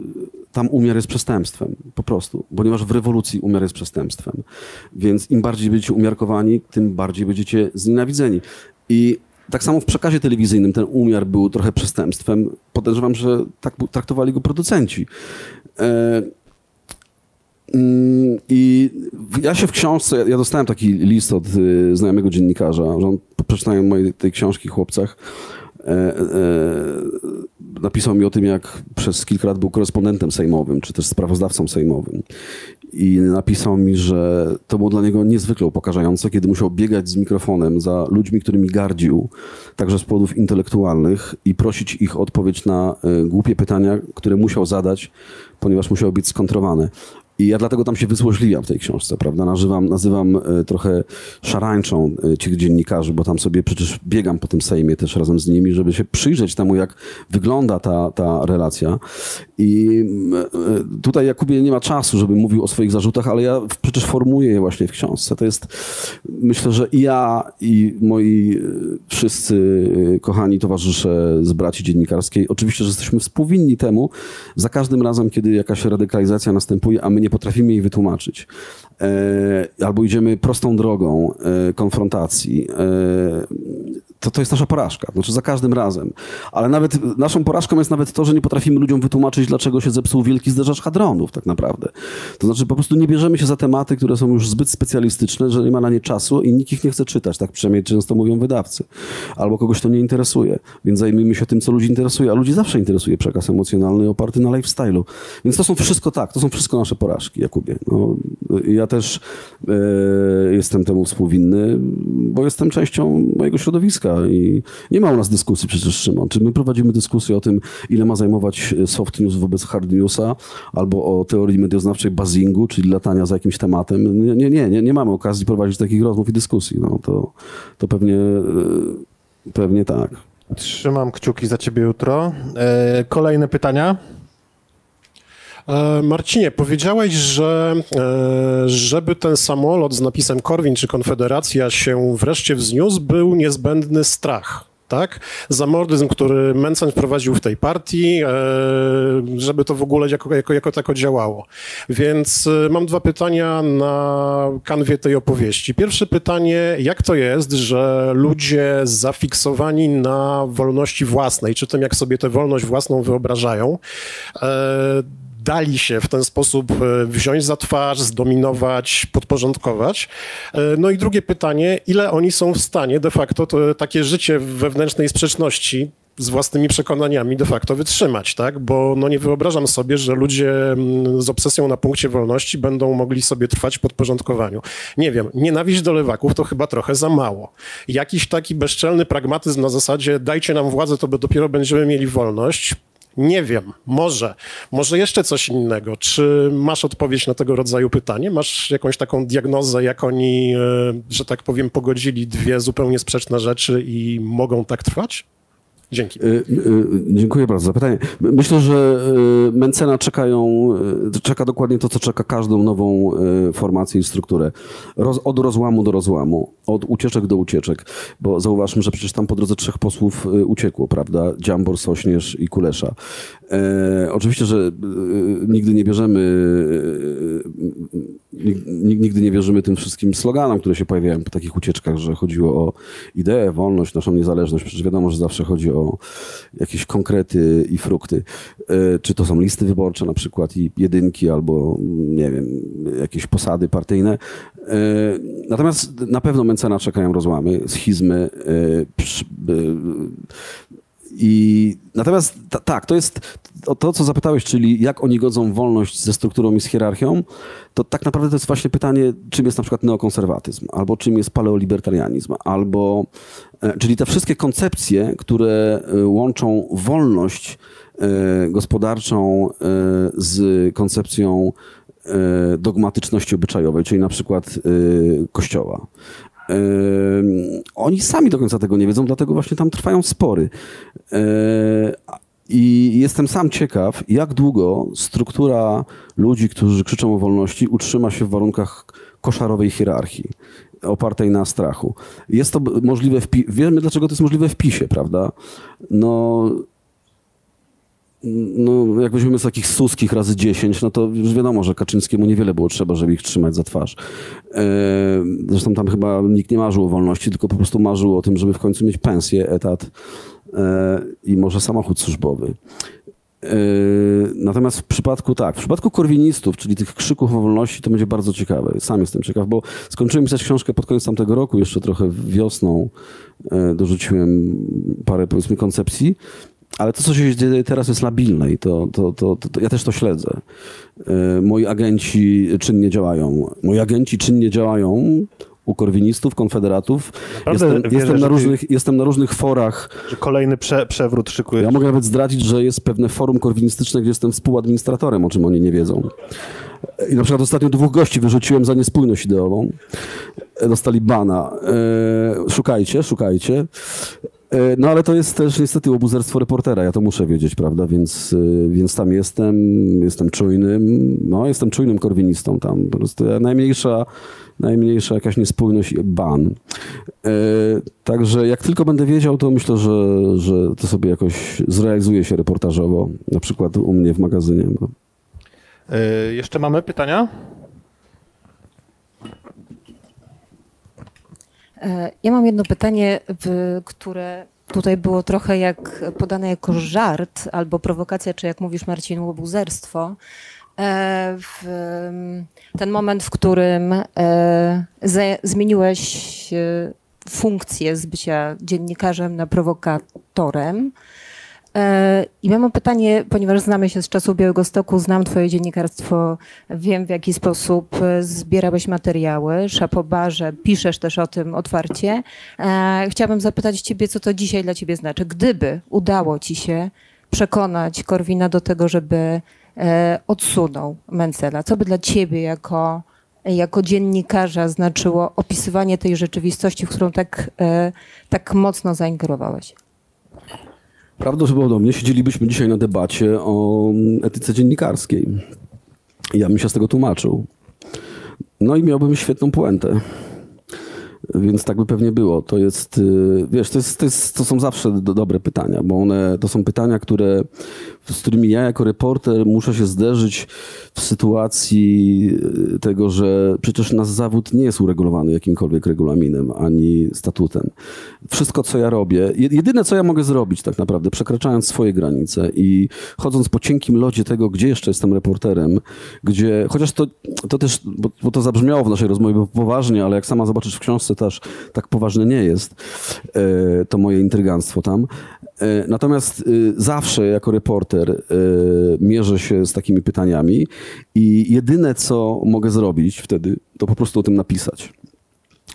Speaker 2: tam umiar jest przestępstwem, po prostu, ponieważ w rewolucji umiar jest przestępstwem. Więc im bardziej będziecie umiarkowani, tym bardziej będziecie znienawidzeni. I tak samo w przekazie telewizyjnym ten umiar był trochę przestępstwem. Podejrzewam, że tak traktowali go producenci. E, mm, I ja się w książce, ja dostałem taki list od y, znajomego dziennikarza, że on po przeczytaniu mojej tej książki chłopcach, napisał mi o tym, jak przez kilka lat był korespondentem sejmowym, czy też sprawozdawcą sejmowym. I napisał mi, że to było dla niego niezwykle upokarzające, kiedy musiał biegać z mikrofonem za ludźmi, którymi gardził, także z powodów intelektualnych, i prosić ich o odpowiedź na e, głupie pytania, które musiał zadać, ponieważ musiały być skontrowane. I ja dlatego tam się wysłoźliwiam w tej książce, prawda? Nazywam, nazywam e, trochę szarańczą e, tych dziennikarzy, bo tam sobie przecież biegam po tym Sejmie też razem z nimi, żeby się przyjrzeć temu, jak wygląda ta, ta relacja. I e, tutaj Jakubie nie ma czasu, żeby mówił o swoich zarzutach, ale ja przecież formuję je właśnie w książce. To jest, myślę, że i ja, i moi wszyscy kochani towarzysze z braci dziennikarskiej, oczywiście, że jesteśmy współwinni temu, za każdym razem, kiedy jakaś radykalizacja następuje, a my nie potrafimy jej wytłumaczyć, e, albo idziemy prostą drogą e, konfrontacji, e, to, to jest nasza porażka. Znaczy za każdym razem. Ale nawet naszą porażką jest nawet to, że nie potrafimy ludziom wytłumaczyć, dlaczego się zepsuł wielki zderzacz hadronów tak naprawdę. To znaczy po prostu nie bierzemy się za tematy, które są już zbyt specjalistyczne, że nie ma na nie czasu i nikt ich nie chce czytać. Tak przynajmniej często mówią wydawcy. Albo kogoś to nie interesuje. Więc zajmijmy się tym, co ludzi interesuje. A ludzi zawsze interesuje przekaz emocjonalny oparty na lifestyle'u. Więc to są wszystko tak. To są wszystko nasze porażki, Jakubie. No, ja też e, jestem temu współwinny, bo jestem częścią mojego środowiska i nie ma u nas dyskusji przecież, Szymon. Czy my prowadzimy dyskusję o tym, ile ma zajmować soft news wobec hard newsa, albo o teorii medioznawczej buzzingu, czyli latania za jakimś tematem. Nie, nie, nie, nie mamy okazji prowadzić takich rozmów i dyskusji. No, to, to pewnie, e, pewnie tak.
Speaker 1: Trzymam kciuki za ciebie jutro. E, kolejne pytania?
Speaker 7: E, Marcinie, powiedziałeś, że e, żeby ten samolot z napisem Korwin czy Konfederacja się wreszcie wzniósł, był niezbędny strach. Tak? Zamordyzm, który Mencen wprowadził w tej partii, e, żeby to w ogóle jako, jako, jako tako działało. Więc mam dwa pytania na kanwie tej opowieści. Pierwsze pytanie, jak to jest, że ludzie zafiksowani na wolności własnej, czy tym, jak sobie tę wolność własną wyobrażają, dali się w ten sposób e, wziąć za twarz, zdominować, podporządkować. E, no i drugie pytanie, ile oni są w stanie de facto to, takie życie wewnętrznej sprzeczności z własnymi przekonaniami de facto wytrzymać, tak? Bo no nie wyobrażam sobie, że ludzie z obsesją na punkcie wolności będą mogli sobie trwać w podporządkowaniu. Nie wiem, nienawiść do lewaków to chyba trochę za mało. Jakiś taki bezczelny pragmatyzm na zasadzie dajcie nam władzę, to dopiero będziemy mieli wolność, nie wiem, może. Może jeszcze coś innego. Czy masz odpowiedź na tego rodzaju pytanie? Masz jakąś taką diagnozę, jak oni, e, że tak powiem, pogodzili dwie zupełnie sprzeczne rzeczy i mogą tak trwać? Dzięki. Y, y,
Speaker 2: dziękuję bardzo za pytanie. Myślę, że y, Mencena czekają, czeka dokładnie to, co czeka każdą nową formację i strukturę. Roz, od rozłamu do rozłamu, od ucieczek do ucieczek, bo zauważmy, że przecież tam po drodze trzech posłów uciekło, prawda? Dziambor, Sośnierz i Kulesza. E, oczywiście, że e, nigdy nie bierzemy, e, nigdy nie wierzymy tym wszystkim sloganom, które się pojawiają po takich ucieczkach, że chodziło o ideę, wolność, naszą niezależność. Przecież wiadomo, że zawsze chodzi o jakieś konkrety i frukty. E, czy to są listy wyborcze na przykład i jedynki, albo nie wiem, jakieś posady partyjne. E, natomiast na pewno Mencena czekają rozłamy, schizmy, i natomiast tak, to jest to, co zapytałeś, czyli jak oni godzą wolność ze strukturą i z hierarchią, to tak naprawdę to jest właśnie pytanie, czym jest na przykład neokonserwatyzm, albo czym jest paleolibertarianizm, albo, e, czyli te wszystkie koncepcje, które e, łączą wolność e, gospodarczą z koncepcją dogmatyczności obyczajowej, czyli na przykład kościoła. Oni sami do końca tego nie wiedzą, dlatego właśnie tam trwają spory. I jestem sam ciekaw, jak długo struktura ludzi, którzy krzyczą o wolności, utrzyma się w warunkach koszarowej hierarchii opartej na strachu. Jest to możliwe w. Wiemy, dlaczego to jest możliwe w PiSie, prawda? No, no, jak weźmiemy z takich suskich razy 10, no to już wiadomo, że Kaczyńskiemu niewiele było trzeba, żeby ich trzymać za twarz. E, zresztą tam chyba nikt nie marzył o wolności, tylko po prostu marzył o tym, żeby w końcu mieć pensję, etat i może samochód służbowy. Yy, Natomiast w przypadku tak, w przypadku korwinistów, czyli tych krzyków o wolności, to będzie bardzo ciekawe. Sam jestem ciekaw, bo skończyłem pisać książkę pod koniec tamtego roku, jeszcze trochę wiosną e, dorzuciłem parę powiedzmy koncepcji, ale to, co się dzieje teraz jest labilne i to, to, to, to, to ja też to śledzę. E, Moi agenci czynnie działają. Moi agenci czynnie działają u korwinistów, konfederatów.
Speaker 1: Naprawdę
Speaker 2: Jestem,
Speaker 1: wierzę,
Speaker 2: jestem, na
Speaker 1: ty-
Speaker 2: różnych, jestem na różnych forach
Speaker 1: Że kolejny prze, przewrót szykuje.
Speaker 2: ja mogę nawet zdradzić, że jest pewne forum korwinistyczne, gdzie jestem współadministratorem, o czym oni nie wiedzą. I na przykład ostatnio dwóch gości wyrzuciłem za niespójność ideową. Dostali bana. E, szukajcie, szukajcie. E, No ale to jest też niestety łobuzerstwo reportera, ja to muszę wiedzieć, prawda, więc, e, więc tam jestem, jestem czujnym, no jestem czujnym korwinistą tam, po prostu najmniejsza, najmniejsza jakaś niespójność i ban. E, Także jak tylko będę wiedział, to myślę, że, że to sobie jakoś zrealizuje się reportażowo, na przykład u mnie w magazynie.
Speaker 1: Y, jeszcze mamy pytania?
Speaker 8: E, Ja mam jedno pytanie, które tutaj było trochę jak podane jako żart albo prowokacja, czy jak mówisz Marcin, łobuzerstwo. E, W, ten moment, w którym e, zmieniłeś e, funkcję z bycia dziennikarzem na prowokatorem. I ja mam pytanie, ponieważ znamy się z czasów Białego Stoku, znam twoje dziennikarstwo, wiem w jaki sposób zbierałeś materiały, szapobarze, piszesz też o tym otwarcie. Chciałabym zapytać ciebie, co to dzisiaj dla ciebie znaczy. Gdyby udało ci się przekonać Korwina do tego, żeby odsunął Mencela, co by dla ciebie jako, jako dziennikarza znaczyło opisywanie tej rzeczywistości, w którą tak, e, tak mocno zaingerowałeś?
Speaker 2: Prawdopodobnie siedzielibyśmy dzisiaj na debacie o etyce dziennikarskiej. Ja bym się z tego tłumaczył. No i miałbym świetną puentę. Więc tak by pewnie było. To jest, y, wiesz, to, jest, to, jest, to są zawsze do, dobre pytania, bo one to są pytania, które, z którymi ja jako reporter muszę się zderzyć w sytuacji y, tego, że przecież nasz zawód nie jest uregulowany jakimkolwiek regulaminem ani statutem. Wszystko, co ja robię, je- jedyne, co ja mogę zrobić tak naprawdę, przekraczając swoje granice i chodząc po cienkim lodzie tego, gdzie jeszcze jestem reporterem, gdzie, chociaż to, to też, bo, bo to zabrzmiało w naszej rozmowie poważnie, ale jak sama zobaczysz w książce, też tak poważne nie jest e, to moje intryganstwo tam. E, Natomiast e, zawsze jako reporter e, mierzę się z takimi pytaniami i jedyne, co mogę zrobić wtedy, to po prostu o tym napisać.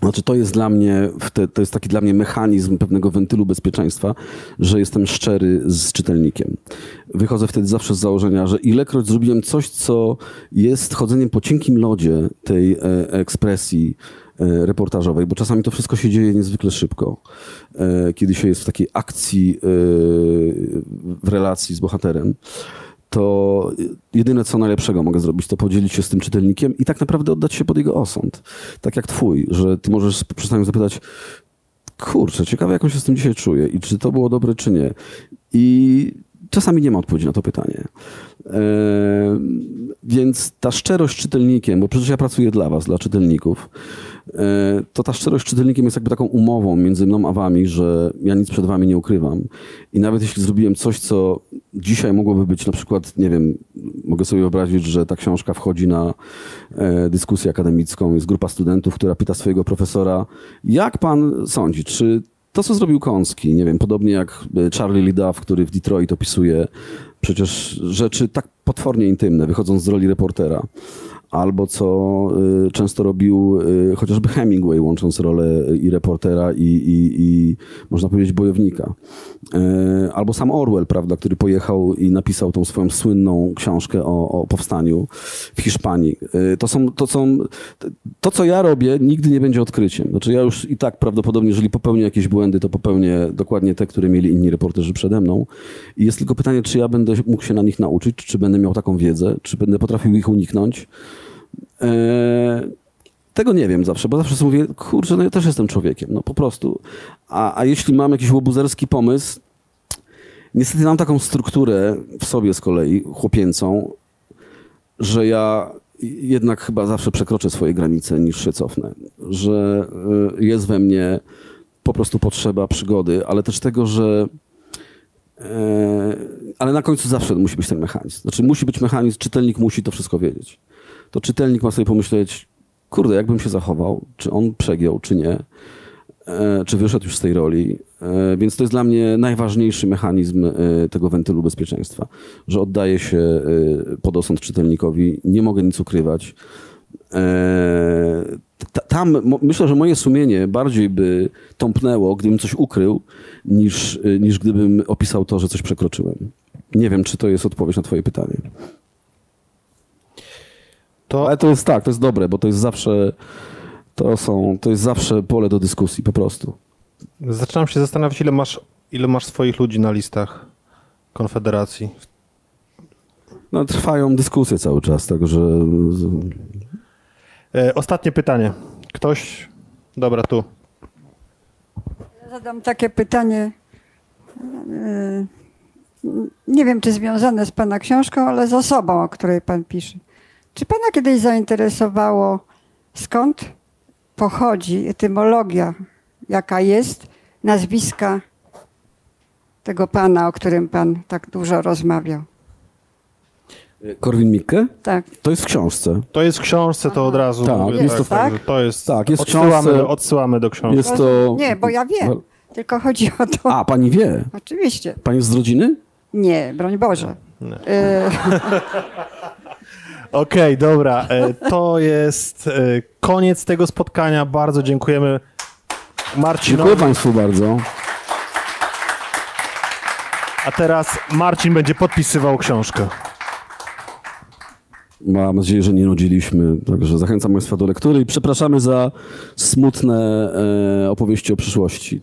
Speaker 2: Znaczy, to jest dla mnie, to jest taki dla mnie mechanizm pewnego wentylu bezpieczeństwa, że jestem szczery z czytelnikiem. Wychodzę wtedy zawsze z założenia, że ilekroć zrobiłem coś, co jest chodzeniem po cienkim lodzie tej ekspresji reportażowej, bo czasami to wszystko się dzieje niezwykle szybko, e, kiedy się jest w takiej akcji, e, w relacji z bohaterem to jedyne co najlepszego mogę zrobić, to podzielić się z tym czytelnikiem i tak naprawdę oddać się pod jego osąd. Tak jak twój, że ty możesz przestać zapytać, kurczę, ciekawe jak on się z tym dzisiaj czuje i czy to było dobre, czy nie. I czasami nie ma odpowiedzi na to pytanie. E, więc ta szczerość czytelnikiem, bo przecież ja pracuję dla was, dla czytelników, e, to ta szczerość czytelnikiem jest jakby taką umową między mną a wami, że ja nic przed wami nie ukrywam. I nawet jeśli zrobiłem coś, co dzisiaj mogłoby być na przykład, nie wiem, mogę sobie wyobrazić, że ta książka wchodzi na e, dyskusję akademicką, jest grupa studentów, która pyta swojego profesora, jak pan sądzi, czy to, co zrobił Kąski, nie wiem, podobnie jak e, Charlie Lee Duff, który w Detroit opisuje przecież rzeczy tak potwornie intymne, wychodząc z roli reportera, albo co y, często robił y, chociażby Hemingway, łącząc rolę i reportera i, i, i można powiedzieć bojownika. Y, albo sam Orwell, prawda, który pojechał i napisał tą swoją słynną książkę o, o powstaniu w Hiszpanii. To są, to są, to co ja robię nigdy nie będzie odkryciem. Znaczy ja już i tak prawdopodobnie, jeżeli popełnię jakieś błędy, to popełnię dokładnie te, które mieli inni reporterzy przede mną. I jest tylko pytanie, czy ja będę mógł się na nich nauczyć, czy będę miał taką wiedzę, czy będę potrafił ich uniknąć. Eee, tego nie wiem zawsze, bo zawsze mówię, kurczę, no ja też jestem człowiekiem, no po prostu. A, a jeśli mam jakiś łobuzerski pomysł, niestety mam taką strukturę w sobie z kolei, chłopięcą, że ja jednak chyba zawsze przekroczę swoje granice niż się cofnę. Że y, jest we mnie po prostu potrzeba przygody, ale też tego, że E, ale na końcu zawsze musi być ten mechanizm. Znaczy musi być mechanizm, czytelnik musi to wszystko wiedzieć. To czytelnik ma sobie pomyśleć, kurde, jakbym się zachował, czy on przegiął, czy nie, e, czy wyszedł już z tej roli. E, więc to jest dla mnie najważniejszy mechanizm e, tego wentylu bezpieczeństwa, że oddaję się pod osąd czytelnikowi, nie mogę nic ukrywać. Ta- Tam myślę, że moje sumienie bardziej by tąpnęło, gdybym coś ukrył, niż, niż gdybym opisał to, że coś przekroczyłem. Nie wiem, czy to jest odpowiedź na Twoje pytanie.
Speaker 1: To
Speaker 2: Ale to jest tak, to jest dobre, bo to jest zawsze, to są, to jest zawsze pole do dyskusji, po prostu.
Speaker 1: zaczynam się zastanawiać, ile masz, ile masz swoich ludzi na listach Konfederacji.
Speaker 2: No, trwają dyskusje cały czas, także
Speaker 1: E, ostatnie pytanie. Ktoś? Dobra, tu.
Speaker 3: Ja zadam takie pytanie. e, Nie wiem, czy związane z Pana książką, ale z osobą, o której Pan pisze. Czy Pana kiedyś zainteresowało, skąd pochodzi etymologia, jaka jest nazwiska tego Pana, o którym Pan tak dużo rozmawiał?
Speaker 2: Korwin-Mikke?
Speaker 3: Tak.
Speaker 2: To jest w książce.
Speaker 1: To jest w książce, to od razu
Speaker 2: Tak,
Speaker 1: mówię.
Speaker 2: jest to
Speaker 3: tak?
Speaker 1: to jest,
Speaker 2: Tak, jest w
Speaker 1: odsyłamy,
Speaker 2: książce.
Speaker 1: do, odsyłamy do książki.
Speaker 2: Jest to...
Speaker 3: Nie, bo ja wiem. Tylko chodzi o to.
Speaker 2: A, pani wie.
Speaker 3: Oczywiście.
Speaker 2: Pani jest z rodziny?
Speaker 3: Nie, broń Boże. E,
Speaker 1: Okej, dobra. E, To jest e, koniec tego spotkania. Bardzo dziękujemy Marcinowi.
Speaker 2: Dziękuję Państwu bardzo.
Speaker 1: A teraz Marcin będzie podpisywał książkę.
Speaker 2: Mam nadzieję, że nie nudziliśmy, także zachęcam Państwa do lektury i przepraszamy za smutne e, opowieści o przyszłości.